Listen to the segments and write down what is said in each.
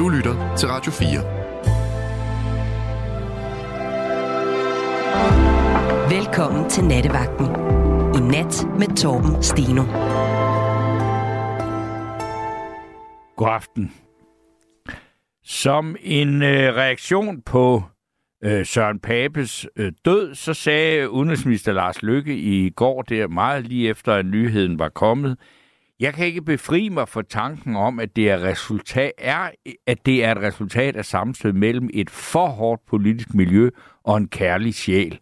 Du lytter til Radio 4. Velkommen til Nattevagten. I nat med Torben Steno. God aften. Som en øh, reaktion på øh, Søren Papes øh, død, så sagde udenrigsminister Lars Lykke i går, der meget lige efter at nyheden var kommet, jeg kan ikke befri mig for tanken om, at det er, resultat, er, at det er et resultat af samstød mellem et for hårdt politisk miljø og en kærlig sjæl.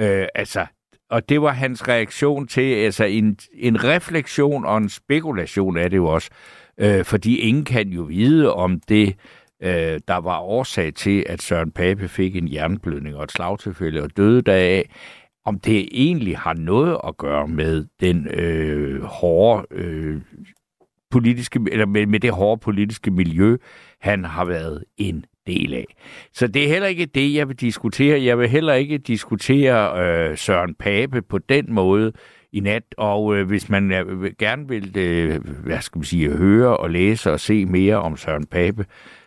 Øh, altså, og det var hans reaktion til altså en, en refleksion og en spekulation af det jo også. Øh, fordi ingen kan jo vide, om det øh, der var årsag til, at Søren Pape fik en hjerneblødning og et slagtilfælde og døde deraf, om det egentlig har noget at gøre med den øh, hårde øh, politiske, eller med, med det hårde politiske miljø, han har været en del af. Så det er heller ikke det, jeg vil diskutere. Jeg vil heller ikke diskutere øh, Søren Pape på den måde i nat, og øh, hvis man øh, gerne vil øh, hvad skal man sige, høre og læse og se mere om Søren Pape,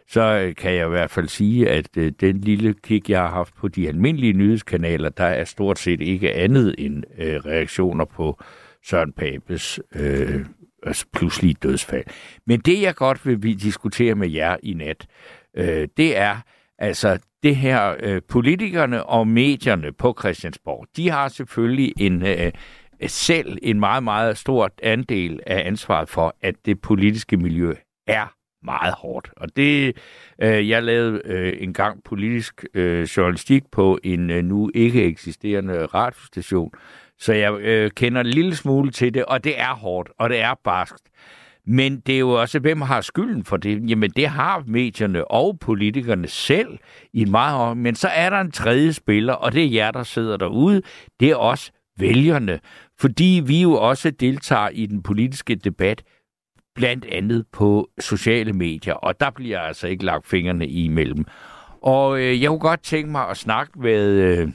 så øh, kan jeg i hvert fald sige, at øh, den lille kig, jeg har haft på de almindelige nyhedskanaler, der er stort set ikke andet end øh, reaktioner på Søren Papes øh, altså pludselige dødsfald. Men det, jeg godt vil diskutere med jer i nat, øh, det er altså det her, øh, politikerne og medierne på Christiansborg, de har selvfølgelig en... Øh, selv en meget, meget stor andel af ansvaret for, at det politiske miljø er meget hårdt. Og det, øh, jeg lavede øh, en gang politisk øh, journalistik på en øh, nu ikke eksisterende radiostation, så jeg øh, kender en lille smule til det, og det er hårdt, og det er barskt. Men det er jo også, hvem har skylden for det? Jamen, det har medierne og politikerne selv i meget år. Men så er der en tredje spiller, og det er jer, der sidder derude. Det er også vælgerne. Fordi vi jo også deltager i den politiske debat blandt andet på sociale medier, og der bliver altså ikke lagt fingrene imellem. Og øh, jeg kunne godt tænke mig at snakke med, øh,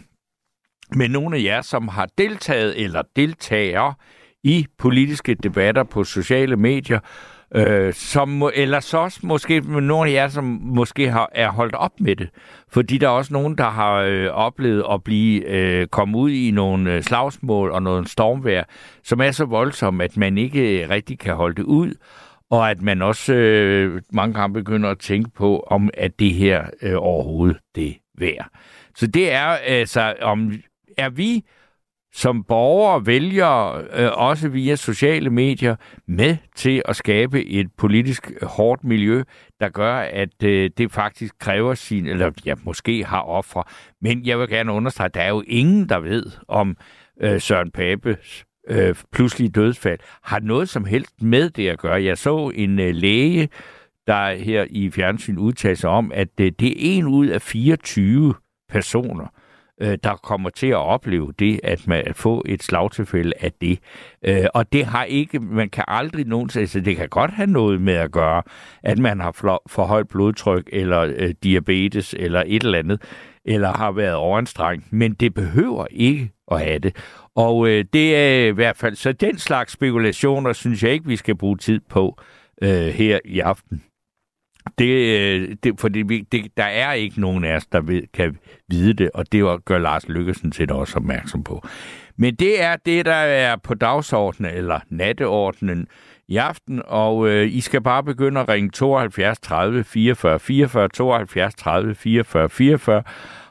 med nogle af jer, som har deltaget eller deltager i politiske debatter på sociale medier, øh, som, eller så også måske med nogle af jer, som måske har, er holdt op med det. Fordi der er også nogen, der har øh, oplevet at blive øh, komme ud i nogle øh, slagsmål og nogle stormvær, som er så voldsomme, at man ikke øh, rigtig kan holde det ud. Og at man også øh, mange gange begynder at tænke på, om at det her øh, overhovedet det værd. Så det er altså, om er vi som borgere vælger, øh, også via sociale medier, med til at skabe et politisk hårdt miljø, der gør, at øh, det faktisk kræver sin, eller ja, måske har ofre. Men jeg vil gerne understrege, at der er jo ingen, der ved, om øh, Søren Papes øh, pludselige dødsfald har noget som helst med det at gøre. Jeg så en øh, læge, der her i fjernsyn udtalte sig om, at øh, det er en ud af 24 personer, øh, der kommer til at opleve det, at man at få et slagtilfælde af det. Øh, og det har ikke, man kan aldrig nogensinde, altså det kan godt have noget med at gøre, at man har for højt blodtryk, eller øh, diabetes, eller et eller andet, eller har været overanstrengt, men det behøver ikke at have det. Og øh, det er i hvert fald, så den slags spekulationer, synes jeg ikke, vi skal bruge tid på øh, her i aften. Det, øh, det, fordi vi, det, der er ikke nogen af os, der ved, kan vide det, og det gør Lars Lykkesen til også opmærksom på. Men det er det, der er på dagsordenen, eller natteordenen i aften, og øh, I skal bare begynde at ringe 72 30 44 44, 72 30 44 44,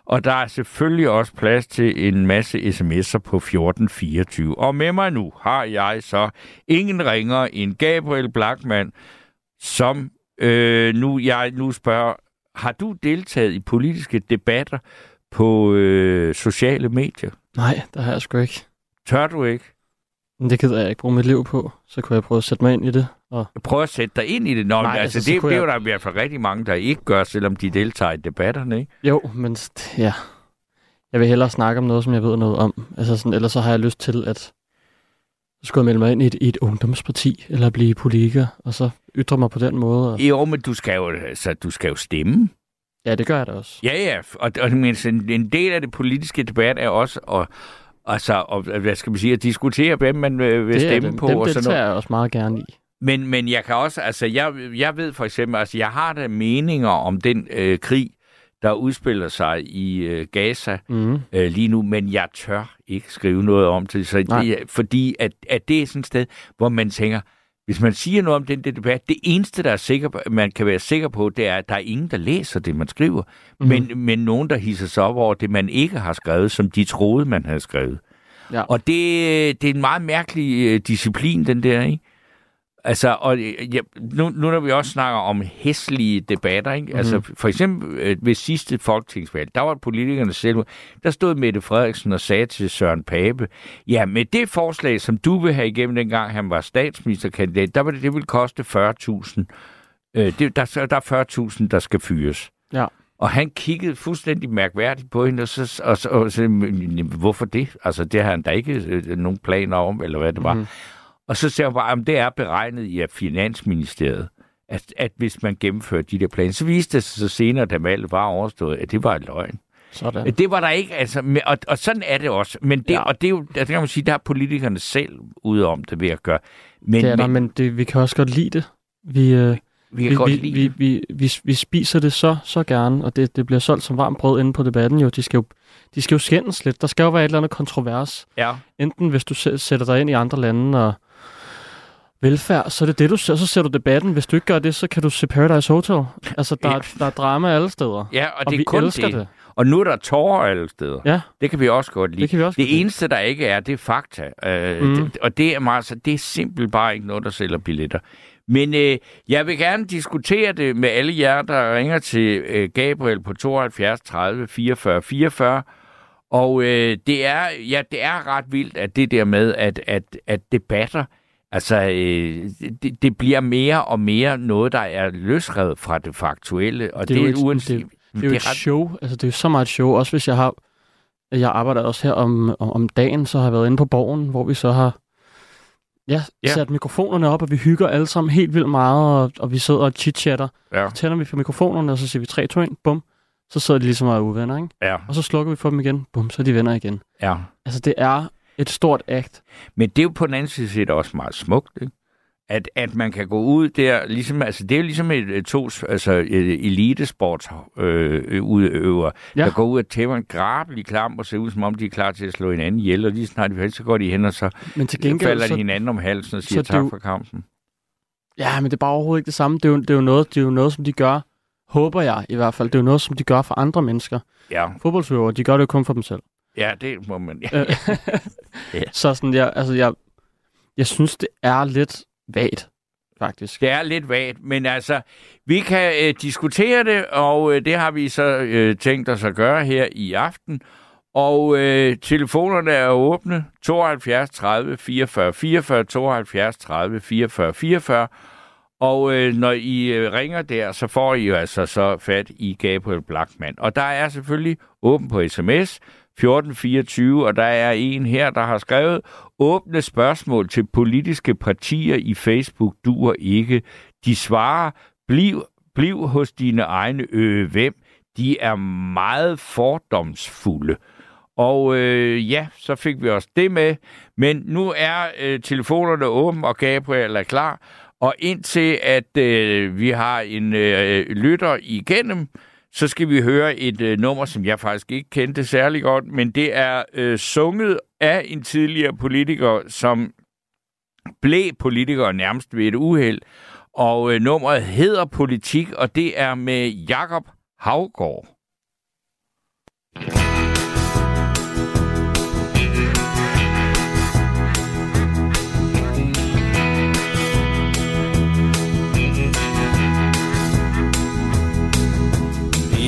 og der er selvfølgelig også plads til en masse sms'er på 1424. Og med mig nu har jeg så ingen ringer end Gabriel Blackman, som øh, nu jeg nu spørger, har du deltaget i politiske debatter på øh, sociale medier? Nej, det har jeg sgu ikke. Tør du ikke? Men det gider jeg ikke bruge mit liv på. Så kunne jeg prøve at sætte mig ind i det. Og... Prøv at sætte dig ind i det. Nå, Nej, altså, altså det, det er jo der i hvert fald rigtig mange, der ikke gør, selvom de deltager i debatterne, ikke? Jo, men ja. Jeg vil hellere snakke om noget, som jeg ved noget om. Altså sådan, ellers så har jeg lyst til, at så skulle jeg melde mig ind i et, i et ungdomsparti, eller blive politiker, og så ytre mig på den måde. Og... Jo, men du skal jo, altså, du skal jo stemme. Ja, det gør jeg da også. Ja, ja, og, og men, en del af det politiske debat er også at, altså, og, hvad skal man sige, at diskutere, hvem man vil det stemme det. på. Dem, og sådan det tager jeg også meget gerne i. men, men jeg kan også, altså jeg, jeg ved for eksempel, altså jeg har da meninger om den øh, krig, der udspiller sig i øh, Gaza Mm. øh, lige nu, men jeg tør ikke skrive noget om det, så Nej. det fordi at, at det er sådan et sted, hvor man tænker, hvis man siger noget om den der debat, det eneste, der er sikker på, man kan være sikker på, det er, at der er ingen, der læser det, man skriver, mm-hmm. men, men nogen, der hisser sig op over det, man ikke har skrevet, som de troede, man havde skrevet. Ja. Og det, det er en meget mærkelig øh, disciplin, den der, ikke? Altså, og ja, nu, nu når vi også snakker om hæslige debatter, ikke? Mm-hmm. Altså, for eksempel øh, ved sidste folketingsvalg, der var politikerne selv, der stod Mette Frederiksen og sagde til Søren Pape, ja, med det forslag, som du vil have igennem dengang han var statsministerkandidat, der var det, det ville koste 40.000. Øh, det, der, der er 40.000, der skal fyres. Ja. Og han kiggede fuldstændig mærkværdigt på hende, og så, og, så, og så "Men hvorfor det? Altså, det har han da ikke øh, nogen planer om, eller hvad det var. Mhm. Mm. Og så siger hun bare, at det er beregnet i Finansministeriet, at, at hvis man gennemfører de der planer, så viste det sig så senere, da valget var overstået, at det var en løgn. Sådan. Det var der ikke, altså, og, og sådan er det også. Men det, Ja. og det er jo, der kan man sige, der er politikerne selv ude om det ved at gøre. Men, det er der, men, men det, vi kan også godt lide det. Vi, øh, vi vi, vi, vi, vi, vi, vi spiser det så, så gerne, og det, det bliver solgt som varmt brød inde på debatten jo. De skal jo, de skal jo skændes lidt. Der skal jo være et eller andet kontrovers. Ja. Enten hvis du sæ- sætter dig ind i andre lande og velfærd, så er det det, du ser. Så ser du debatten. Hvis du ikke gør det, så kan du se Paradise Hotel. Altså, der, Ja. er, der er drama alle steder. ja, og, og det er vi kun elsker det. det. Og nu er der tårer alle steder. Ja, Det kan vi også godt lide. det kan vi også godt Det lide. eneste, der ikke er, det er fakta. Øh, Mm. det, og det er, meget, så det er simpelthen bare ikke noget, der sælger billetter. Men øh, jeg vil gerne diskutere det med alle jer, der ringer til øh, Gabriel på 72 30 44 44. Og øh, det, er, ja, det er ret vildt, at det der med, at, at, at debatter, altså øh, det, det bliver mere og mere noget, der er løsrevet fra det faktuelle. Og Det det, er det jo er et- uanset... Det er jo et show. Altså, det er jo så meget et show. Også hvis jeg har... Jeg arbejder også her om, om, dagen, så har jeg været inde på borgen, hvor vi så har ja, Ja. ja. sat mikrofonerne op, og vi hygger alle sammen helt vildt meget, og, og vi sidder og chit-chatter. Ja, Så tænder vi for mikrofonerne, og så siger vi 3, 2, 1, bum. Så sidder de ligesom og er uvenner, ikke? ja, Og så slukker vi for dem igen, bum, så er de venner igen. ja. Altså, det er et stort akt. Men det er jo på den anden side set også meget smukt, ikke? At, at man kan gå ud der, ligesom, altså det er jo ligesom et, et to, altså et elitesportsudøver, øh, Ja. der går ud og tæver en grabelig klam og ser ud, som om de er klar til at slå hinanden ihjel, og lige snart de så går de hen, og så Men til gengæld, falder de hinanden om halsen og siger er tak jo- for kampen. ja, men det er bare overhovedet ikke det samme. Det er, jo, det, er jo noget, det er jo noget, som de gør, håber jeg i hvert fald. Det er jo noget, som de gør for andre mennesker. Ja, Fodboldsøvere, de gør det jo kun for dem selv. Ja det må man... Ja. Ja. Så sådan, jeg, altså, jeg, jeg synes, det er lidt vagt, faktisk. Det er lidt vagt, men altså, vi kan øh, diskutere det, og øh, det har vi så øh, tænkt os at gøre her i aften. Og øh, telefonerne er åbne 72 30 44 44, 72 30 44 44. Og øh, når I øh, ringer der, så får I jo altså så fat i Gabriel Blackman. Og der er selvfølgelig åben på sms 1424, og der er en her, der har skrevet, åbne spørgsmål til politiske partier i Facebook duer ikke. De svarer, bliv, bliv hos dine egne øh, hvem. De er meget fordomsfulde. Og øh, ja, så fik vi også det med. Men nu er øh, telefonerne åbne, og Gabriel er klar. Og indtil at øh, vi har en øh, lytter igennem, så skal vi høre et øh, nummer, som jeg faktisk ikke kendte særlig godt, men det er øh, sunget af en tidligere politiker, som blev politiker nærmest ved et uheld. Og øh, nummeret hedder Politik, og det er med Jakob Havgård.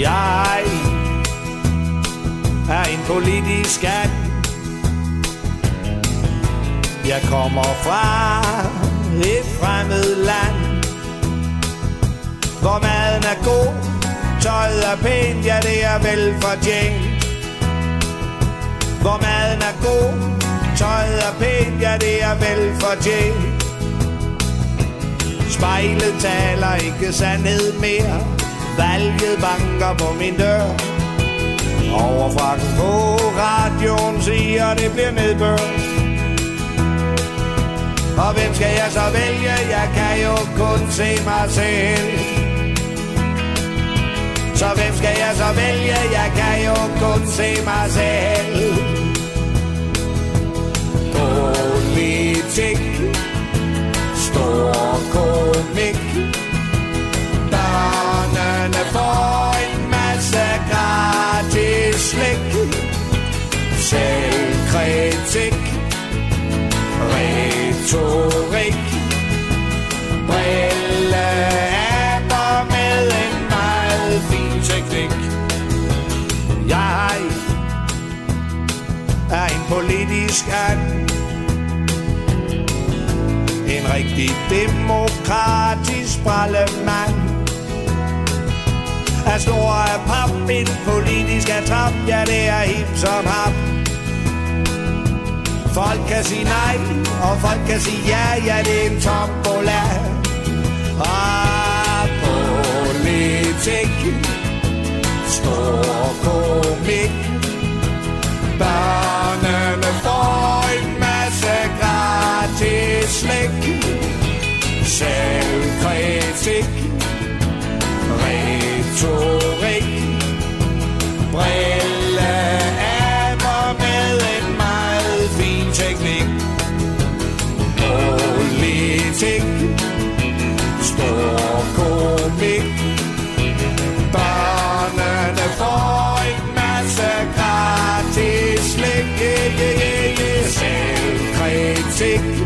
Jeg er en politisk at Jeg kommer fra et fremmed land Hvor maden er god, tøjet er pænt, ja det er velfortjent. Hvor maden er god, tøjet er pænt, ja det er velfortjent. Spejlet taler ikke sandhed mere. Valget banker på min dør. Overfrakken på radioen siger det bliver nedbør. Og hvem skal jeg så vælge? Jeg kan jo kun se mig selv. Så hvem skal jeg så vælge? Jeg kan jo kun se mig selv. Politik Stor komik. Selvkritik Retorik. Brille aber med en meget fin teknik. Jeg er en politisk and. En rigtig demokratisk brallemand er stor af pap, en politisk atop Ja, det er hip som hap Folk kan sige nej, og folk kan sige ja, ja, det er en tombola. Ah, politik, stor komik. Børnene får en masse gratis slik. Selvkritik, Selvkritik,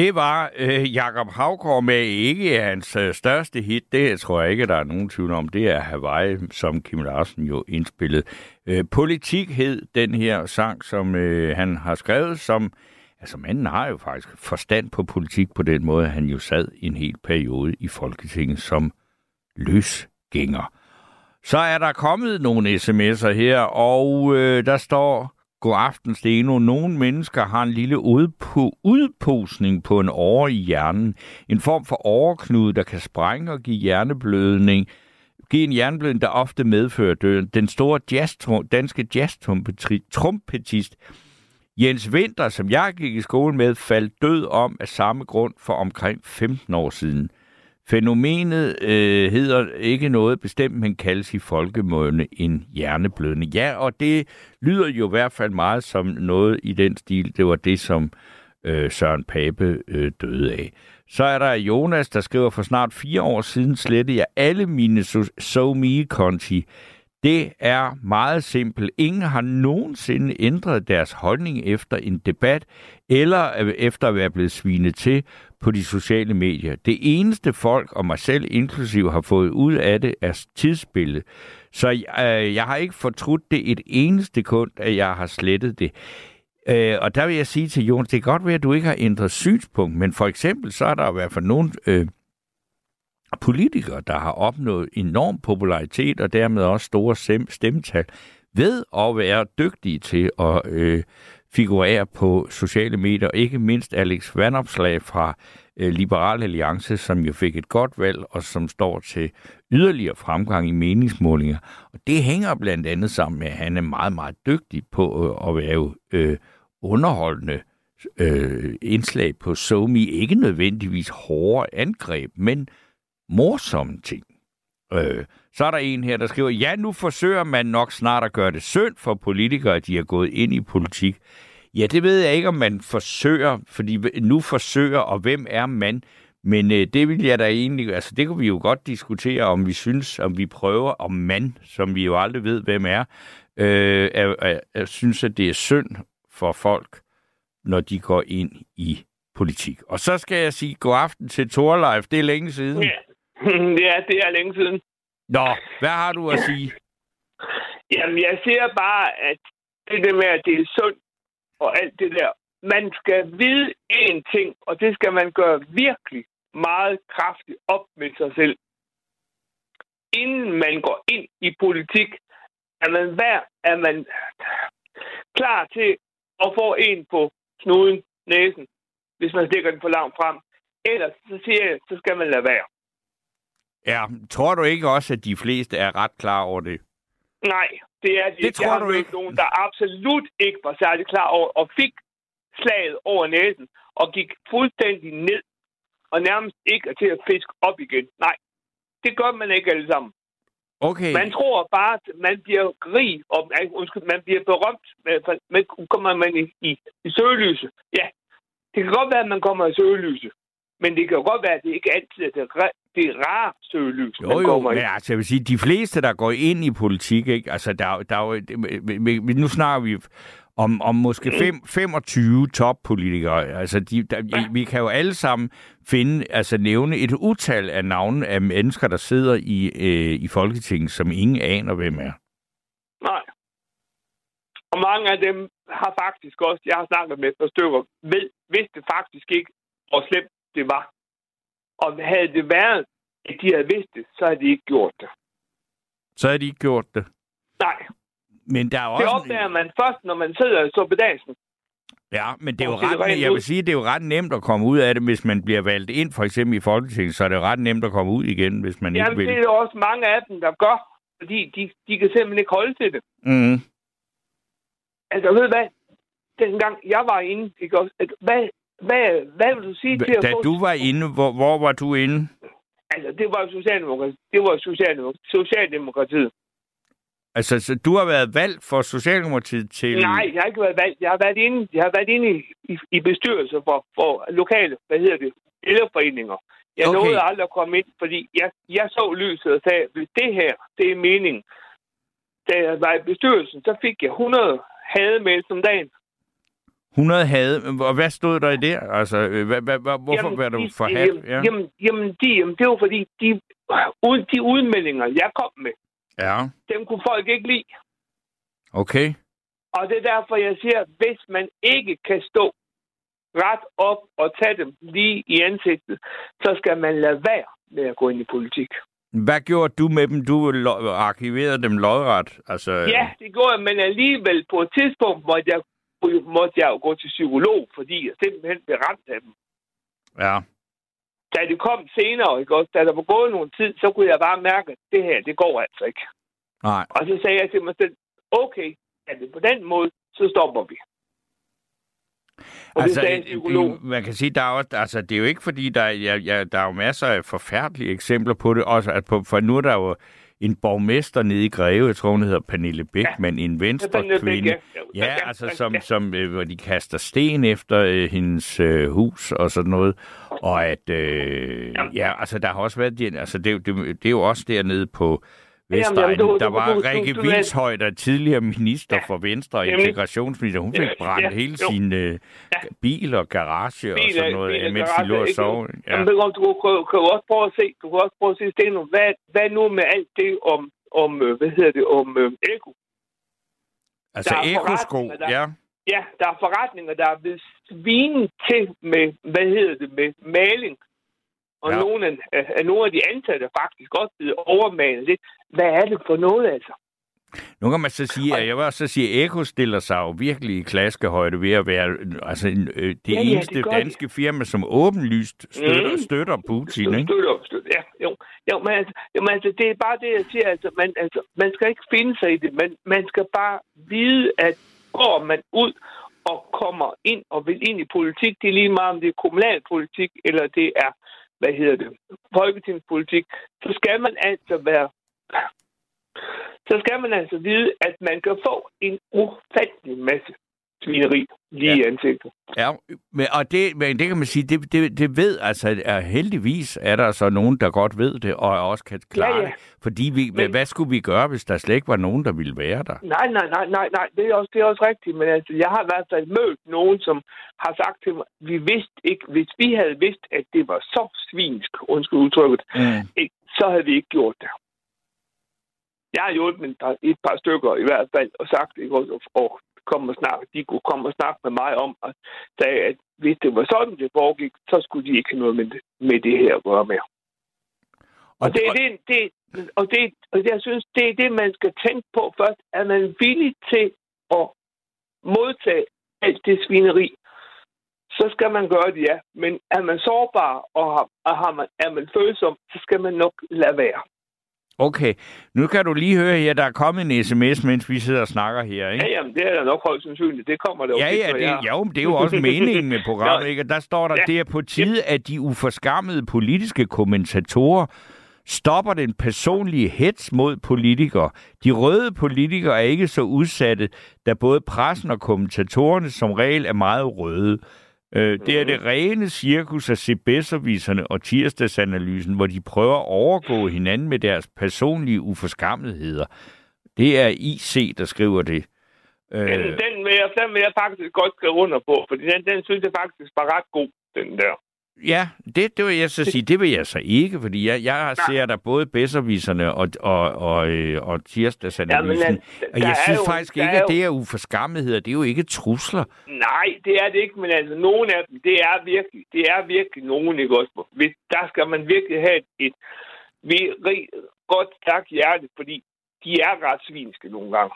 Det var øh, Jakob Havgård med ikke hans øh, største hit. Det tror jeg ikke, der er nogen tvivl om. Det er Hawaii, som Kim Larsen jo indspillede. Øh, Politik hed den her sang, som øh, han har skrevet, som... Altså, manden har jo faktisk forstand på politik på den måde, at han jo sad en hel periode i Folketinget som løsgænger. Så er der kommet nogle sms'er her, og øh, der står... God aften, Steno. Nogle mennesker har en lille udpo- udposning på en åre i hjernen. En form for overknude, der kan sprænge og give hjerneblødning. Give en hjerneblødning, der ofte medfører døden. Den store jazz danske jazz-trompetist Jens Winter, som jeg gik i skole med, faldt død om af samme grund for omkring 15 år siden. Fænomenet øh, hedder ikke noget bestemt, men kaldes i folkemåne en hjerneblødning. Ja, og det lyder jo i hvert fald meget som noget i den stil. Det var det, som øh, Søren Pape øh, døde af. Så er der Jonas, der skriver, for snart fire år siden slettede jeg alle mine SoMe-konti. Det er meget simpelt. Ingen har nogensinde ændret deres holdning efter en debat, eller efter at være blevet svinet til på de sociale medier. Det eneste folk, og mig selv inklusiv, har fået ud af det, er tidsspillet. Så øh, jeg har ikke fortrudt det et eneste kund, at jeg har slettet det. Øh, og der vil jeg sige til Jonas, det kan godt være, at du ikke har ændret synspunkt, men for eksempel så er der i hvert fald nogle øh, politikere, der har opnået enorm popularitet og dermed også store stemmetal ved at være dygtige til at øh, figurere på sociale medier. Ikke mindst Alex Vanopslag fra øh, Liberal Alliance, som jo fik et godt valg og som står til yderligere fremgang i meningsmålinger. Og det hænger blandt andet sammen med, at han er meget, meget dygtig på øh, at være øh, underholdende øh, indslag på SoMe. Ikke nødvendigvis hårde angreb, men morsomme ting. Øh, så er der en her, der skriver, ja, nu forsøger man nok snart at gøre det synd for politikere, at de er gået ind i politik. Ja, det ved jeg ikke, om man forsøger, fordi nu forsøger, og hvem er man? Men øh, det vil jeg da egentlig, altså det kunne vi jo godt diskutere, om vi synes, om vi prøver, om man, som vi jo aldrig ved, hvem er, øh, er, er, er, synes, at det er synd for folk, når de går ind i politik. Og så skal jeg sige god aften til Torleif. Det er længe siden. Ja, ja det er længe siden. Nå, hvad har du at sige? Jamen, jeg siger bare, at det der med, at det er sundt og alt det der, man skal vide én ting, og det skal man gøre virkelig meget kraftigt op med sig selv. Inden man går ind i politik, er man værd, er man klar til at få en på snuden, næsen, hvis man stikker den for langt frem. Ellers så siger jeg, så skal man lade være. Ja, tror du ikke også, at de fleste er ret klar over det? Nej, det er de. Det tror jeg du ikke? nogen, der absolut ikke var særlig klar over, og fik slaget over næsen, og gik fuldstændig ned, og nærmest ikke er til at fiske op igen. Nej, det gør man ikke alle sammen. Okay. Man tror bare, at man bliver rig, og undskyld, man bliver berømt, men, kommer man i, i, i søgelyset. Ja, det kan godt være, at man kommer i søgelyset, men det kan godt være, at det ikke altid er det, det rare søgelys, Jo, man jo, men i. altså, jeg vil sige, de fleste, der går ind i politik, ikke? Altså, der, er der er jo, nu snakker vi om, om måske fem, 25 toppolitikere. Altså, de, der, vi kan jo alle sammen finde, altså nævne et utal af navne af mennesker, der sidder i, øh, i Folketinget, som ingen aner, hvem er. Nej. Og mange af dem har faktisk også, jeg har snakket med et par stykker, ved, vidste faktisk ikke, hvor slemt det var. Og havde det været, at de havde vidst det, så havde de ikke gjort det. Så har de ikke gjort det. Nej, Men der er det også... opdager man først, når man sidder i suppedansen. Ja, men det er jo det ret, rent jeg vil sige, det er jo ret nemt at komme ud af det, hvis man bliver valgt ind, for eksempel i Folketinget, så er det jo ret nemt at komme ud igen, hvis man Jamen, ikke det vil. er jo også mange af dem, der gør, fordi de, de kan simpelthen ikke holde til det. Mm. Altså, ved du hvad? Dengang jeg var inde, ikke også? At, hvad, hvad, hvad vil du sige til at Da få... du var inde, hvor, hvor var du inde? Altså, det var Socialdemokratiet. Det var Socialdemokratiet. Socialdemokratiet. Altså, så du har været valgt for Socialdemokratiet til... Nej, jeg har ikke været valgt. Jeg har været inde, jeg har været inde i, i, i bestyrelser for, for lokale, hvad hedder det, elevforeninger. Jeg Okay. nåede aldrig at komme ind, fordi jeg, jeg så lyset og sagde, hvis det her, det er meningen. Da jeg var i bestyrelsen, så fik jeg 100 hademails om dagen. 100 havde... Og hvad stod der i det? Altså, øh, hvad, hvad, hvad, hvorfor Jamen, var du de- for hat? Jamen, Ja. jamen, jamen, de, jamen, det var fordi, de, ud, de udmeldinger, jeg kom med, ja, dem kunne folk ikke lide. okay. Og det er derfor, jeg siger, hvis man ikke kan stå ret op og tage dem lige i ansigtet, så skal man lade være med at gå ind i politik. Hvad gjorde du med dem? Du arkiverede dem lodret. Altså, Ja, det gjorde jeg, men alligevel på et tidspunkt måtte jeg, måtte jeg jo gå til psykolog, fordi jeg simpelthen blev ramt af dem. Ja. Da det kom senere, ikke også, da der var gået nogen tid, så kunne jeg bare mærke, at det her, det går altså ikke. Nej. Og så sagde jeg til mig selv, okay, er det på den måde, så stopper vi. Og Altså, det det- man kan sige, der er også, altså, det er jo ikke fordi, der, er- ja, ja, der er jo masser af forfærdelige eksempler på det. Også, at på, for nu er der jo en borgmester nede i Greve, jeg tror hun hedder Pernille Bæk, ja. Ja. en venstre Pernille Bæk, kvinde. ja. Ja, Ja, altså ja, som, ja. som øh, hvor de kaster sten efter øh, hendes øh, hus og sådan noget. Og at, øh, ja, altså der har også været, de- altså det, det, det er jo også dernede på Vestegnen. jamen, du- der var du- Rikke du- Vilshøj, der er tidligere minister for Venstre og integrationsminister. Hun fik Ja, brændt ja, hele jo. sin øh, bil og garage og Bil sådan noget, bil er af, mens de lå og sov. Ja. Jamen, du, du, kan, kan også prøve at se, du kan også prøve at se, Steno, hvad, hvad nu med alt det om, om øh, hvad hedder det, om øh, eko? Altså ekosko, ja. Ja, der er forretninger, der er blevet svinet til med, hvad hedder det, med maling. Og Ja. nogle, af, af nogle af de ansatte er faktisk også blevet overmalet lidt. Hvad er det for noget, altså? Nu kan man så sige, at jeg vil også så sige, at Eko stiller sig jo virkelig i klaskehøjde ved at være øh, altså, øh, det Ja, ja, eneste det danske firma, som åbenlyst støtter, Mm. støtter Putin. Ikke? støtter, støtter, ja. Jo, jo men, altså, jo, men altså, det er bare det, jeg siger. Altså, man, altså, man skal ikke finde sig i det. Man, man skal bare vide, at går man ud og kommer ind og vil ind i politik, det er lige meget, om det er kommunalpolitik, eller det er, hvad hedder det, folketingspolitik, så skal man altså være så skal man altså vide, at man kan få en ufattelig masse svineri lige ja. i ansigtet. Ja, men, og det, men det kan man sige, det, det, det ved, altså er, heldigvis er der så nogen, der godt ved det, og også kan klare Ja, ja. det. Fordi vi, men, Men- hvad skulle vi gøre, hvis der slet ikke var nogen, der ville være der? Nej, nej, nej, nej, nej. Det er også, det er også rigtigt. Men altså, jeg har i hvert fald mødt nogen, som har sagt til mig, vi vidste ikke, hvis vi havde vidst, at det var så svinsk, undskyld udtrykket, Mm. ikke, så havde vi ikke gjort det. Jeg har hjulpet et par, et par stykker i hvert fald, og sagt, ikke, og, og kom og snakke, de kunne komme og snakke med mig om, at, sagde, at hvis det var sådan, det foregik, så skulle de ikke have noget med det, med det her at gøre med. Og, og det er det, det, og det, og jeg synes, det er det, man skal tænke på først. Er man villig til at modtage alt det svineri, så skal man gøre det, ja. Men er man sårbar, og har, og har man, er man følsom, så skal man nok lade være. Okay, nu kan du lige høre her, der er kommet en sms, mens vi sidder og snakker her, ikke? Ja, jamen, det er da nok højst sandsynligt. Det kommer der jo Ja, ikke, ja, når det, jeg- jo, men det er jo også meningen med programmet, ikke? Og der står der, ja. det er på tide, at de uforskammede politiske kommentatorer stopper den personlige hets mod politikere. De røde politikere er ikke så udsatte, da både pressen og kommentatorerne som regel er meget røde. Øh, det er det rene cirkus af CBS-aviserne og tirsdagsanalysen, hvor de prøver at overgå hinanden med deres personlige uforskammetheder. Det er IC, der skriver det. Den, Øh, den, vil jeg, den vil jeg faktisk godt skrive under på, fordi den, den synes jeg faktisk var ret god, den der. Ja, det, det vil jeg så sige. Det vil jeg så ikke, fordi jeg, jeg ser der både bedserviserne og, og, og, øh, og tirsdagsanalysen. Jamen, altså, og jeg synes jo- faktisk ikke, at det er uforskammetheder. Det er jo ikke trusler. Nej, det er det ikke, men altså nogle af dem, det er virkelig, det er virkelig nogen, ikke også? Hvis, der skal man virkelig have et, et vi- rig- godt stærkt hjerte, fordi de er ret svinske nogle gange.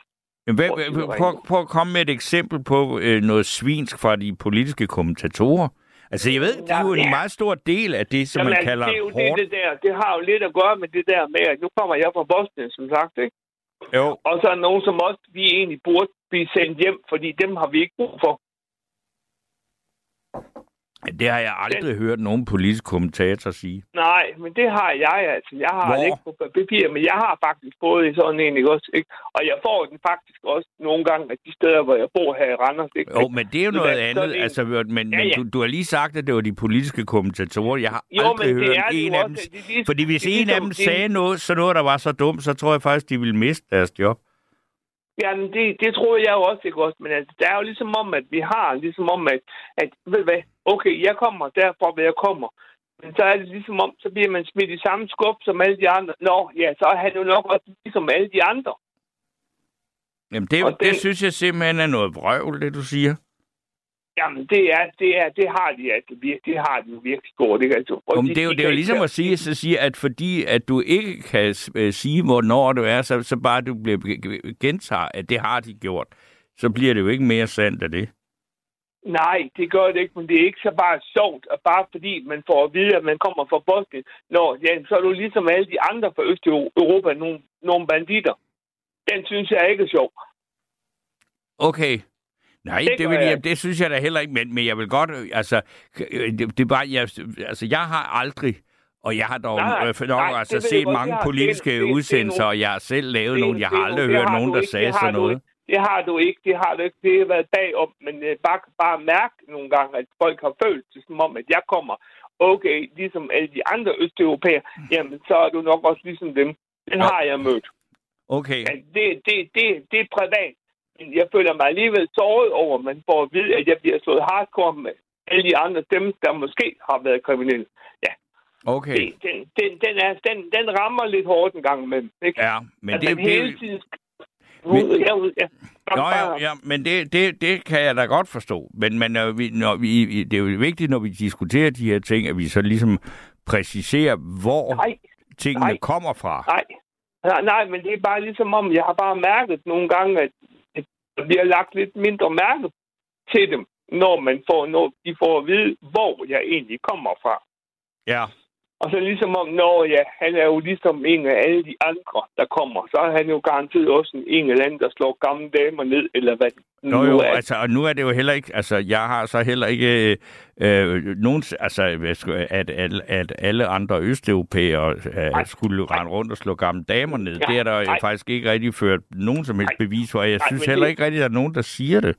Hvad, Prøv prøv, prøv at komme med et eksempel på øh, noget svinsk fra de politiske kommentatorer. Altså, jeg ved, det er jo en ja. meget stor del af det, som Jamen, man kalder det, er jo hårdt. det, det, der, det har jo lidt at gøre med det der med, at nu kommer jeg fra Bosnien, som sagt, ikke? Jo, Og så er der nogen, som også vi egentlig burde blive sendt hjem, fordi dem har vi ikke brug for. Det har jeg aldrig hørt nogen politisk kommentator sige. Nej, men det har jeg altså. Jeg har Hvor? det ikke på papir, men jeg har faktisk fået i sådan en, ikke også? Ikke? Og jeg får den faktisk også nogle gange af de steder, hvor jeg bor her i Randers. Ikke? Jo, men det er jo Så noget andet. det- Altså, men, Ja, men ja. Du, du har lige sagt, at det var de politiske kommentatorer. Jeg har Jo, aldrig det hørt er det en af også, dem... at det er Fordi hvis det er en af ligesom- dem sagde noget, så noget, der var så dumt, så tror jeg faktisk, de ville miste deres job. Jamen, det, det tror jeg jo også, ikke også? Men altså, det er jo ligesom om, at vi har, ligesom om, at, at ved hvad, okay, jeg kommer derfra, hvor jeg kommer. Men så er det ligesom om, så bliver man smidt i samme skub som alle de andre. Nå, ja, så er han jo nok også ligesom alle de andre. Jamen, det, det den- synes jeg simpelthen er noget vrøvl, det du siger. Jamen, det er, det er, det har de altså det har de virkelig gjort, ikke? Altså, Jo, men de- det er jo, de det er jo ligesom at sige, så sige, at fordi at du ikke kan øh, sige, hvornår du er, så, så bare du bliver gentager, at det har de gjort, så bliver det jo ikke mere sandt af det. Nej, det gør det ikke, men det er ikke så bare sjovt, at bare fordi man får at vide, at man kommer fra Bosnien, Nå, ja, så er du ligesom alle de andre fra Østeuropa, nogle, nogle banditter. Den synes jeg ikke er sjov. Okay. Nej, Det det, vil, jeg jeg, det synes jeg da heller ikke, men, men jeg vil godt, øh, altså, øh, det, det er bare, jeg, altså, jeg har aldrig, og jeg har dog Nej, nej, øh, nej, nok det altså jeg set mange har- politiske det er- det det udsendelser, og jeg har selv lavet det- nogle. Jeg har aldrig hørt har nogen, der ikke, sagde sådan noget. ikke. Det har du ikke, det har du ikke. Det har været bagom, men øh, bare, bare mærke nogle gange, at folk har følt det som om, at jeg kommer, okay, ligesom alle de andre østeuropæere, jamen, så er du nok også ligesom dem. Den Ja. har jeg mødt. Okay, Ja, det, det, det, det er privat. Jeg føler mig alligevel såret over, at man får at vide, at jeg bliver slået hardcore med alle de andre, dem, der måske har været kriminelle. okay. Det, den, den, den, er, den, den rammer lidt hårdt en gang imellem. Ikke? Ja, men at det, man det, hele tiden... Men-. Ja, ja. Nå, ja, ja, men det, det, det kan jeg da godt forstå. Men, men når vi, når vi, det er jo vigtigt, når vi diskuterer de her ting, at vi så ligesom præciserer, hvor Nej, tingene nej. kommer fra. nej. Nej, nej, men det er bare ligesom om, jeg har bare mærket nogle gange, at der bliver lagt lidt mindre mærke til dem, når man får, når de får at vide, hvor jeg egentlig kommer fra. Ja, og så ligesom om, når ja, han er jo ligesom en af alle de andre, der kommer, så er han jo garanteret også en, en eller anden, der slår gamle damer ned, eller hvad Nå nu jo, er. altså, og nu er det jo heller ikke, altså, jeg har så heller ikke øh, nogen, altså, at, at, at alle andre østeuropæere øh, skulle rende rundt og slå gamle damer ned. Ja, det er der nej. faktisk ikke rigtig ført nogen som helst Nej. bevis for. Jeg Nej, synes heller det- ikke rigtig, at der er nogen, der siger det.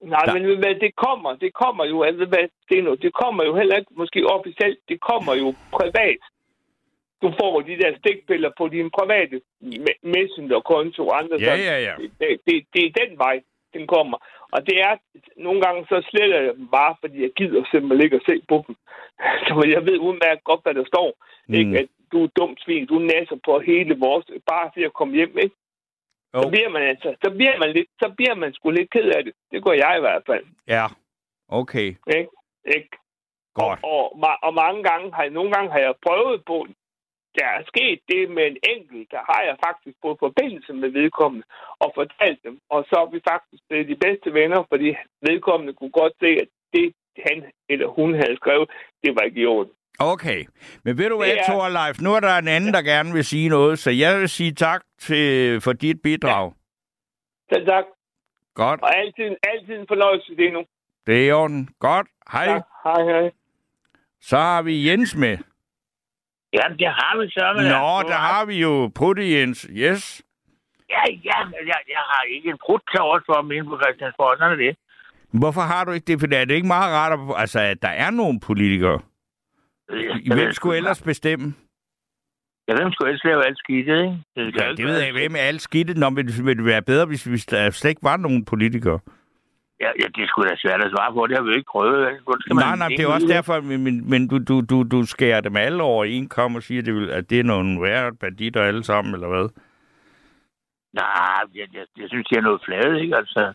Nej, Der- men hvad, det kommer, det kommer jo, altså, hvad, det, noget, det kommer jo heller ikke måske officielt, det kommer jo privat. Du får de der stikpiller på din private me- messenger-konto og andre Ja, ja, ja. Det, det, det er den vej, den kommer. Og det er, nogle gange så sletter jeg dem bare, fordi jeg gider simpelthen ikke at se på dem. Så jeg ved udmærket godt, hvad der står. Mm. Ikke? At du er dumt svin, du nasser på hele vores, bare for at komme hjem, ikke? Jo. Så bliver man altså, så bliver man lidt, så bliver man sgu lidt ked af det. Det går jeg i hvert fald, Ja, okay. ikke? ikke? Godt. Og, og, og, mange gange har jeg, nogle gange har jeg prøvet på, der er sket det med en enkelt, der har jeg faktisk fået forbindelse med vedkommende og fortalt dem. Og så er vi faktisk blevet de bedste venner, fordi vedkommende kunne godt se, at det, han eller hun havde skrevet, det var ikke i orden. Okay. Men ved du hvad, Det er- Thorleif, nu er der en anden, der gerne vil sige noget, så jeg vil sige tak til, for dit bidrag. Så tak. Godt. Og altid, altid en fornøjelse det nu. Det er i orden. Godt. Hej. Tak. Hej, hej. Så har vi Jens med. Jamen, det har vi så. Men Nå, der har vi jo Putte Jens. Yes. Ja, ja, jeg, jeg har ikke en brud til overs for min på Christiansborg. Sådan er det. Hvorfor har du ikke det? For er det ikke meget rart, at, altså, at der er nogle politikere? Hvem skulle ellers bestemme? Ja, hvem skulle ellers lave alt skidtet, ikke? Det, Ja, det ved jeg. Hvem er alt skidtet? Nå, men det ville være bedre, hvis, der slet ikke var nogen politikere. Ja, ja, det skulle da svært at svare på. Det har vi jo ikke prøvet. skal man Nej, nej, det er også derfor, men, men, du, du, du, du skærer dem alle over en kom og siger, at det, vil, at det er nogle værre banditter alle sammen, eller hvad? Nej, jeg, jeg, jeg synes, de er noget flade, ikke? Altså,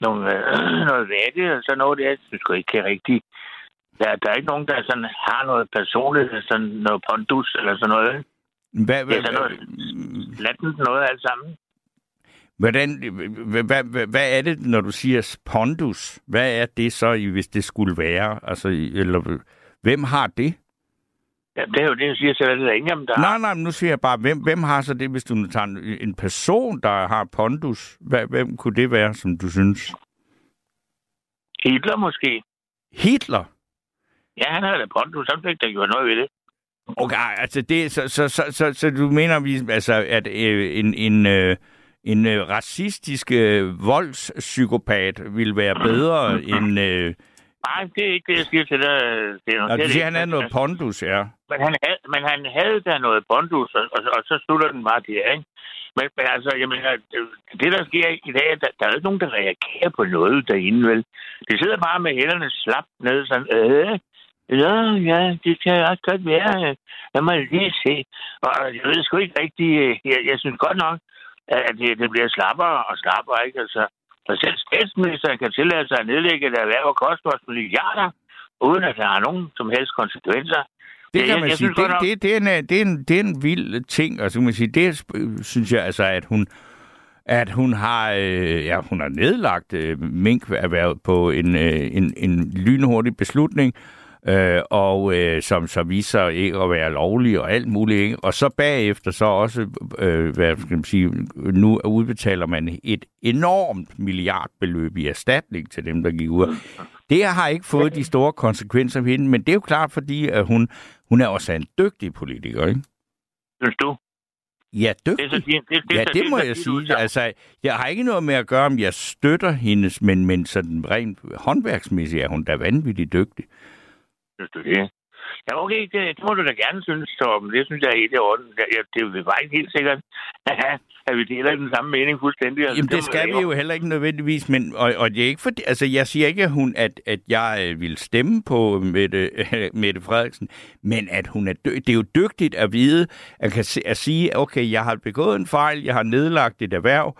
nogle, øh, noget vatte, og sådan noget der. Jeg synes sgu ikke, det er rigtigt. Der, der er ikke nogen, der sådan har noget personligt, sådan noget pondus eller sådan noget. ikke? Hvad, Det hvad, er sådan noget latent noget alt sammen. hvordan, hvad, hvad, hvad, hvad er det, når du siger pondus? Hvad er det så, hvis det skulle være? Altså, eller, hvem har det? Ja, det er jo det, jeg siger. Det er der ingen dem, der. Nej, nej, men nu siger jeg bare, hvem, hvem har så det, hvis du tager en, en person, der har pondus? Hvad, hvem kunne det være, som du synes? Hitler måske. Hitler? Ja, han havde da pondus. Han fik da gjort noget ved det. Okay, altså det, så, så, så, så, så du mener, vi, altså, at øh, en, en, øh, en øh, racistisk øh, voldspsykopat vil være bedre end... Øh, Nej, det er ikke det, jeg siger til dig. Det er, det du er siger, han er noget pondus, ja. Men han, havde, men han havde da noget pondus, og, og, og så slutter den bare der, ikke? Men, men altså, jeg mener, det, der sker i dag, der, der er ikke nogen, der reagerer på noget derinde, vel? De sidder bare med hænderne slapt ned, sådan, øh, ja, ja, det kan også godt være. Lad mig lige se. Og jeg ved sgu ikke rigtigt, øh, jeg, jeg synes godt nok, at det, det bliver slappere og slappere, ikke? Altså, og selv statsministeren kan tillade sig at nedlægge et erhverv og koste os milliarder, uden at der har nogen som helst konsekvenser. Det kan jeg- man jeg sige. synes godt Det, det, det, er en, det, er en, det er en vild ting, og så kan man sige, det synes jeg altså, at hun at hun har, øh, ja, hun har nedlagt øh, minkerhvervet på en, øh, en, en lynhurtig beslutning, øh, og øh, som så viser ikke at være lovlig og alt muligt. Ikke? Og så bagefter så også, øh, hvad skal man sige, nu udbetaler man et enormt milliardbeløb i erstatning til dem, der gik ud. Det har ikke fået de store konsekvenser for hende, men det er jo klart, fordi at hun, hun er også en dygtig politiker, ikke? Synes du? Ja, Det dygtig. så din, det, det, Ja, det din må værdi, jeg sige. Altså, jeg har ikke noget med at gøre, om jeg støtter hendes, men, men sådan rent håndværksmæssigt er hun da vanvittigt dygtig. Synes du det? Ja, okay, det, det må du da gerne synes, Torben. Det synes jeg er helt i orden. Ja, det er bare ikke helt sikkert, at vi deler den samme mening fuldstændig. Altså, Jamen, det det skal vi jo heller ikke nødvendigvis, men, og, og det er ikke fordi, altså, jeg siger ikke, at, hun, at, at jeg øh, vil stemme på Mette, Mette Frederiksen, men at hun er dø- det er jo dygtigt at vide, at, kan se, at sige, okay, jeg har begået en fejl, jeg har nedlagt et erhverv,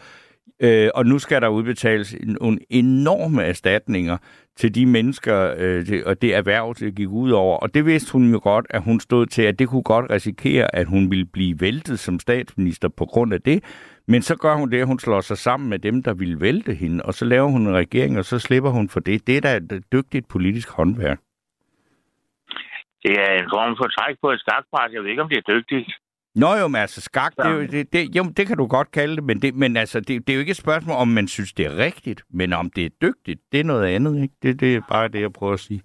øh, og nu skal der udbetales nogle enorme erstatninger til de mennesker øh, det, og det erhverv, det gik ud over. Og det vidste hun jo godt, at hun stod til, at det kunne godt risikere, at hun ville blive væltet som statsminister på grund af det. Men så gør hun det, at hun slår sig sammen med dem, der ville vælte hende, og så laver hun en regering, og så slipper hun for det. Det er da et dygtigt politisk håndværk. Det er en form for træk på et skakbræt. Jeg ved ikke, om det er dygtigt. Nå jo, men altså skak, det, er jo, det, det, jo, det kan du godt kalde det, men, det, men altså, det, det er jo ikke et spørgsmål, om man synes, det er rigtigt, men om det er dygtigt, det er noget andet, ikke? Det, det er bare det, jeg prøver at sige.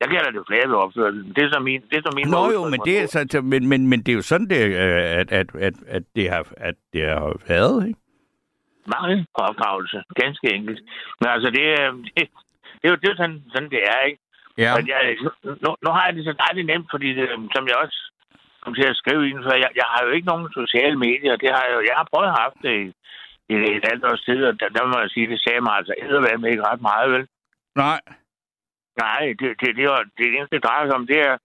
Jeg kalder det flade opførsel. Det er så min, det er så min Nå måde jo, men det, er, så, men, men, men det er jo sådan, det, øh, at, at, at, at, det har, at det har været, ikke? Mangel på opdragelse. Ganske enkelt. Men altså, det, er- det, det er jo det er sådan, sådan, det er, ikke? Ja. Men jeg, nu, nu, nu har jeg det så dejligt nemt, fordi det, som jeg også kom til at skrive i den, for jeg, jeg har jo ikke nogen sociale medier. Det har jeg, jo, jeg har prøvet at have det i, i et halvt års tid, og der, der må jeg sige, det sagde mig altså edderværd ikke ret meget, vel? Nej. Nej, det, det, det, var, det eneste, det drejer sig om, det er,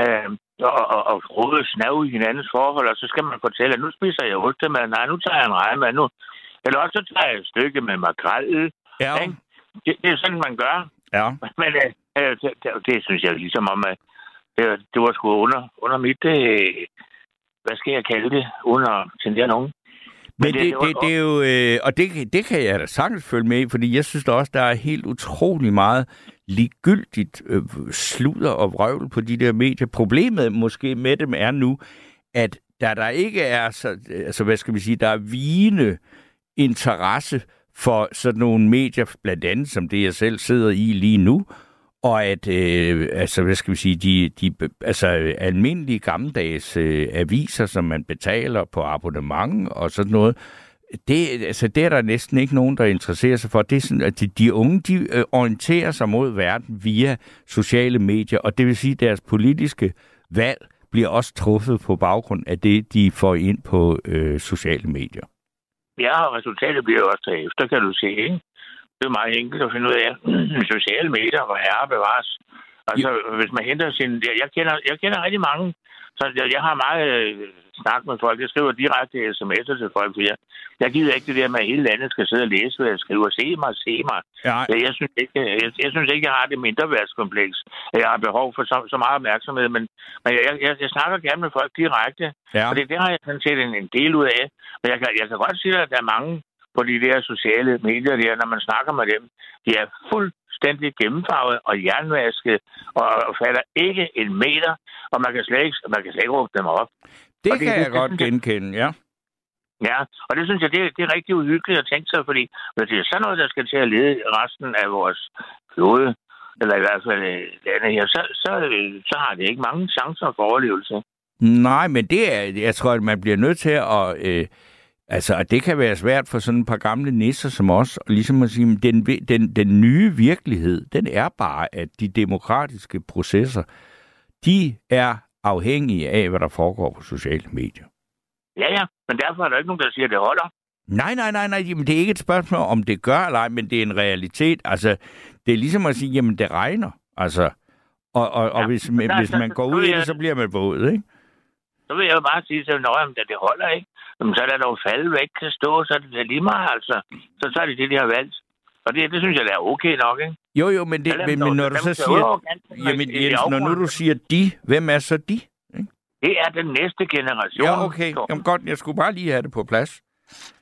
øh, og, og, og rode snav i hinandens forhold, og så skal man fortælle, at nu spiser jeg ostemad, nej, nu tager jeg en rejmad, nu. Eller også så tager jeg et stykke med makrel. Ja. Ikke? Det, det er sådan, man gør. Ja. Men øh, øh, det, det, det synes jeg ligesom om, at det, det var sgu under, under mit, øh, hvad skal jeg kalde det, uden at tendere nogen. Men det, det- det, det det, det er jo, øh, og det, det kan jeg da sagtens følge med i, fordi jeg synes da også, der er helt utrolig meget ligegyldigt øh, sludder og vrøvl på de der medier. Problemet måske med dem er nu, at der der ikke er så, altså hvad skal vi sige, der er vigende interesse for sådan nogle medier, blandt andet som det, jeg selv sidder i lige nu, og at, øh, altså, hvad skal vi sige, de, de altså, almindelige gammeldags øh, aviser, som man betaler på abonnement og sådan noget, det, altså, det er der næsten ikke nogen, der interesserer sig for. Det er sådan, at de, de unge, de øh, orienterer sig mod verden via sociale medier, og det vil sige, at deres politiske valg bliver også truffet på baggrund af det, de får ind på øh, sociale medier. Ja, og resultatet bliver også efter, kan du se, ikke? Det er meget enkelt at finde ud af. Sociale medier, hvor herre bevares. Altså, hvis man henter sin... Jeg, kender, jeg kender rigtig mange. Så jeg, jeg har meget øh, snak med folk. Jeg skriver direkte sms'er til folk, for jeg, jeg gider ikke det der med, at hele landet skal sidde og læse, hvad jeg skriver. Se mig, se mig. Ja, Jeg, jeg, synes ikke, jeg, jeg synes ikke, jeg har det mindre værtskompleks. Jeg har behov for så, så meget opmærksomhed, men, men jeg, jeg, jeg snakker gerne med folk direkte. ja. Og det, det har jeg sådan set en, en del ud af. Men jeg kan, jeg kan godt sige, at der er mange på de der sociale medier der, når man snakker med dem, de er fuldstændig gennemfarvet og jernvasket og, falder ikke en meter, og man kan slet ikke, man kan slet ikke råbe dem op. Det og det- kan det- jeg godt det- genkende, ja. Ja, og det synes jeg, det, det er rigtig uhyggeligt at tænke sig, fordi hvis det er sådan noget, der skal til at lede resten af vores klode, eller i hvert fald øh, landet her, så, så, så har det ikke mange chancer for overlevelse. Nej, men det er, jeg tror, at man bliver nødt til at... Øh, altså, og det kan være svært for sådan et par gamle nisser som os, ligesom at sige, at den, den, den nye virkelighed, den er bare, at de demokratiske processer, de er afhængige af, hvad der foregår på sociale medier. Ja, ja, men derfor er der ikke nogen, der siger, at det holder. Nej, nej, nej, nej, jamen, det er ikke et spørgsmål, om det gør eller ej, men det er en realitet. Altså, det er ligesom at sige, jamen, det regner. Altså, og, og, og Ja, hvis, men der- hvis der- man går så ud i det, så bliver man våd, ikke? Så vil jeg jo bare sige til dem, at det holder ikke. Jamen, så er der dog falde væk kan stå, så er det da lige meget, altså. Så, så er det det, de har valgt. Og det, det synes jeg, er okay nok, ikke? Jo, jo, men, det, lad men, men når du lad så siger... Jamen Jens, når nu du siger de, hvem er så de? Det er den næste generation. Ja, okay. Jamen godt, jeg skulle bare lige have det på plads.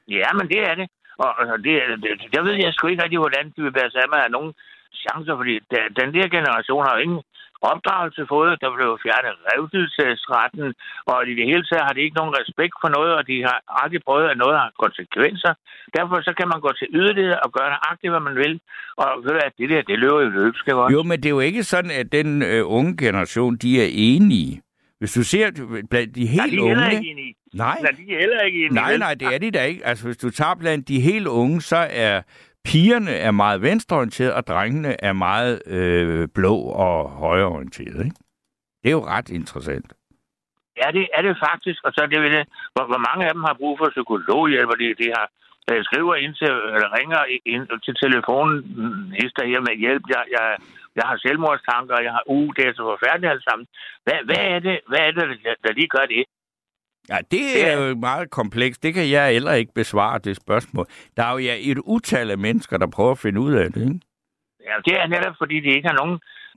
Ja, men det er det. Og, og det, det, jeg ved jeg sgu ikke rigtig, hvordan de vil være sammen af nogen chancer, fordi den, den der generation har jo ingen opdragelse fået. Der blev fjernet revdelsesretten, og i det hele taget har de ikke nogen respekt for noget, og de har aldrig prøvet, at noget har konsekvenser. Derfor så kan man gå til yderlighed og gøre nøjagtigt, hvad man vil. Og ved du hvad, det der, det løber jo løbsk, godt? Jo, men det er jo ikke sådan, at den øh, unge generation, de er enige. Hvis du ser blandt de Nej, helt de er heller unge... ikke enige. Nej, Nej, de er heller ikke enige. nej, nej, det er de da ikke. Altså, hvis du tager blandt de helt unge, så er pigerne er meget venstreorienterede, og drengene er meget øh, blå og højreorienterede. Ikke? Det er jo ret interessant. Ja, det er det faktisk. Og så er det vel, det, hvor, hvor mange af dem har brug for psykologhjælp, og de, de har øh, skriver ind til, eller ringer ind til telefonen, hister her med hjælp. Jeg, jeg, jeg har selvmordstanker, jeg har, uh, det er så forfærdeligt alt sammen. Hvad, hvad er det, hvad er det der, der lige gør det? Ja, det er jo meget komplekst. Det kan jeg heller ikke besvare, det spørgsmål. Der er jo ja, et utal af mennesker, der prøver at finde ud af det, ikke? Ja, det er netop, fordi de ikke har nogen,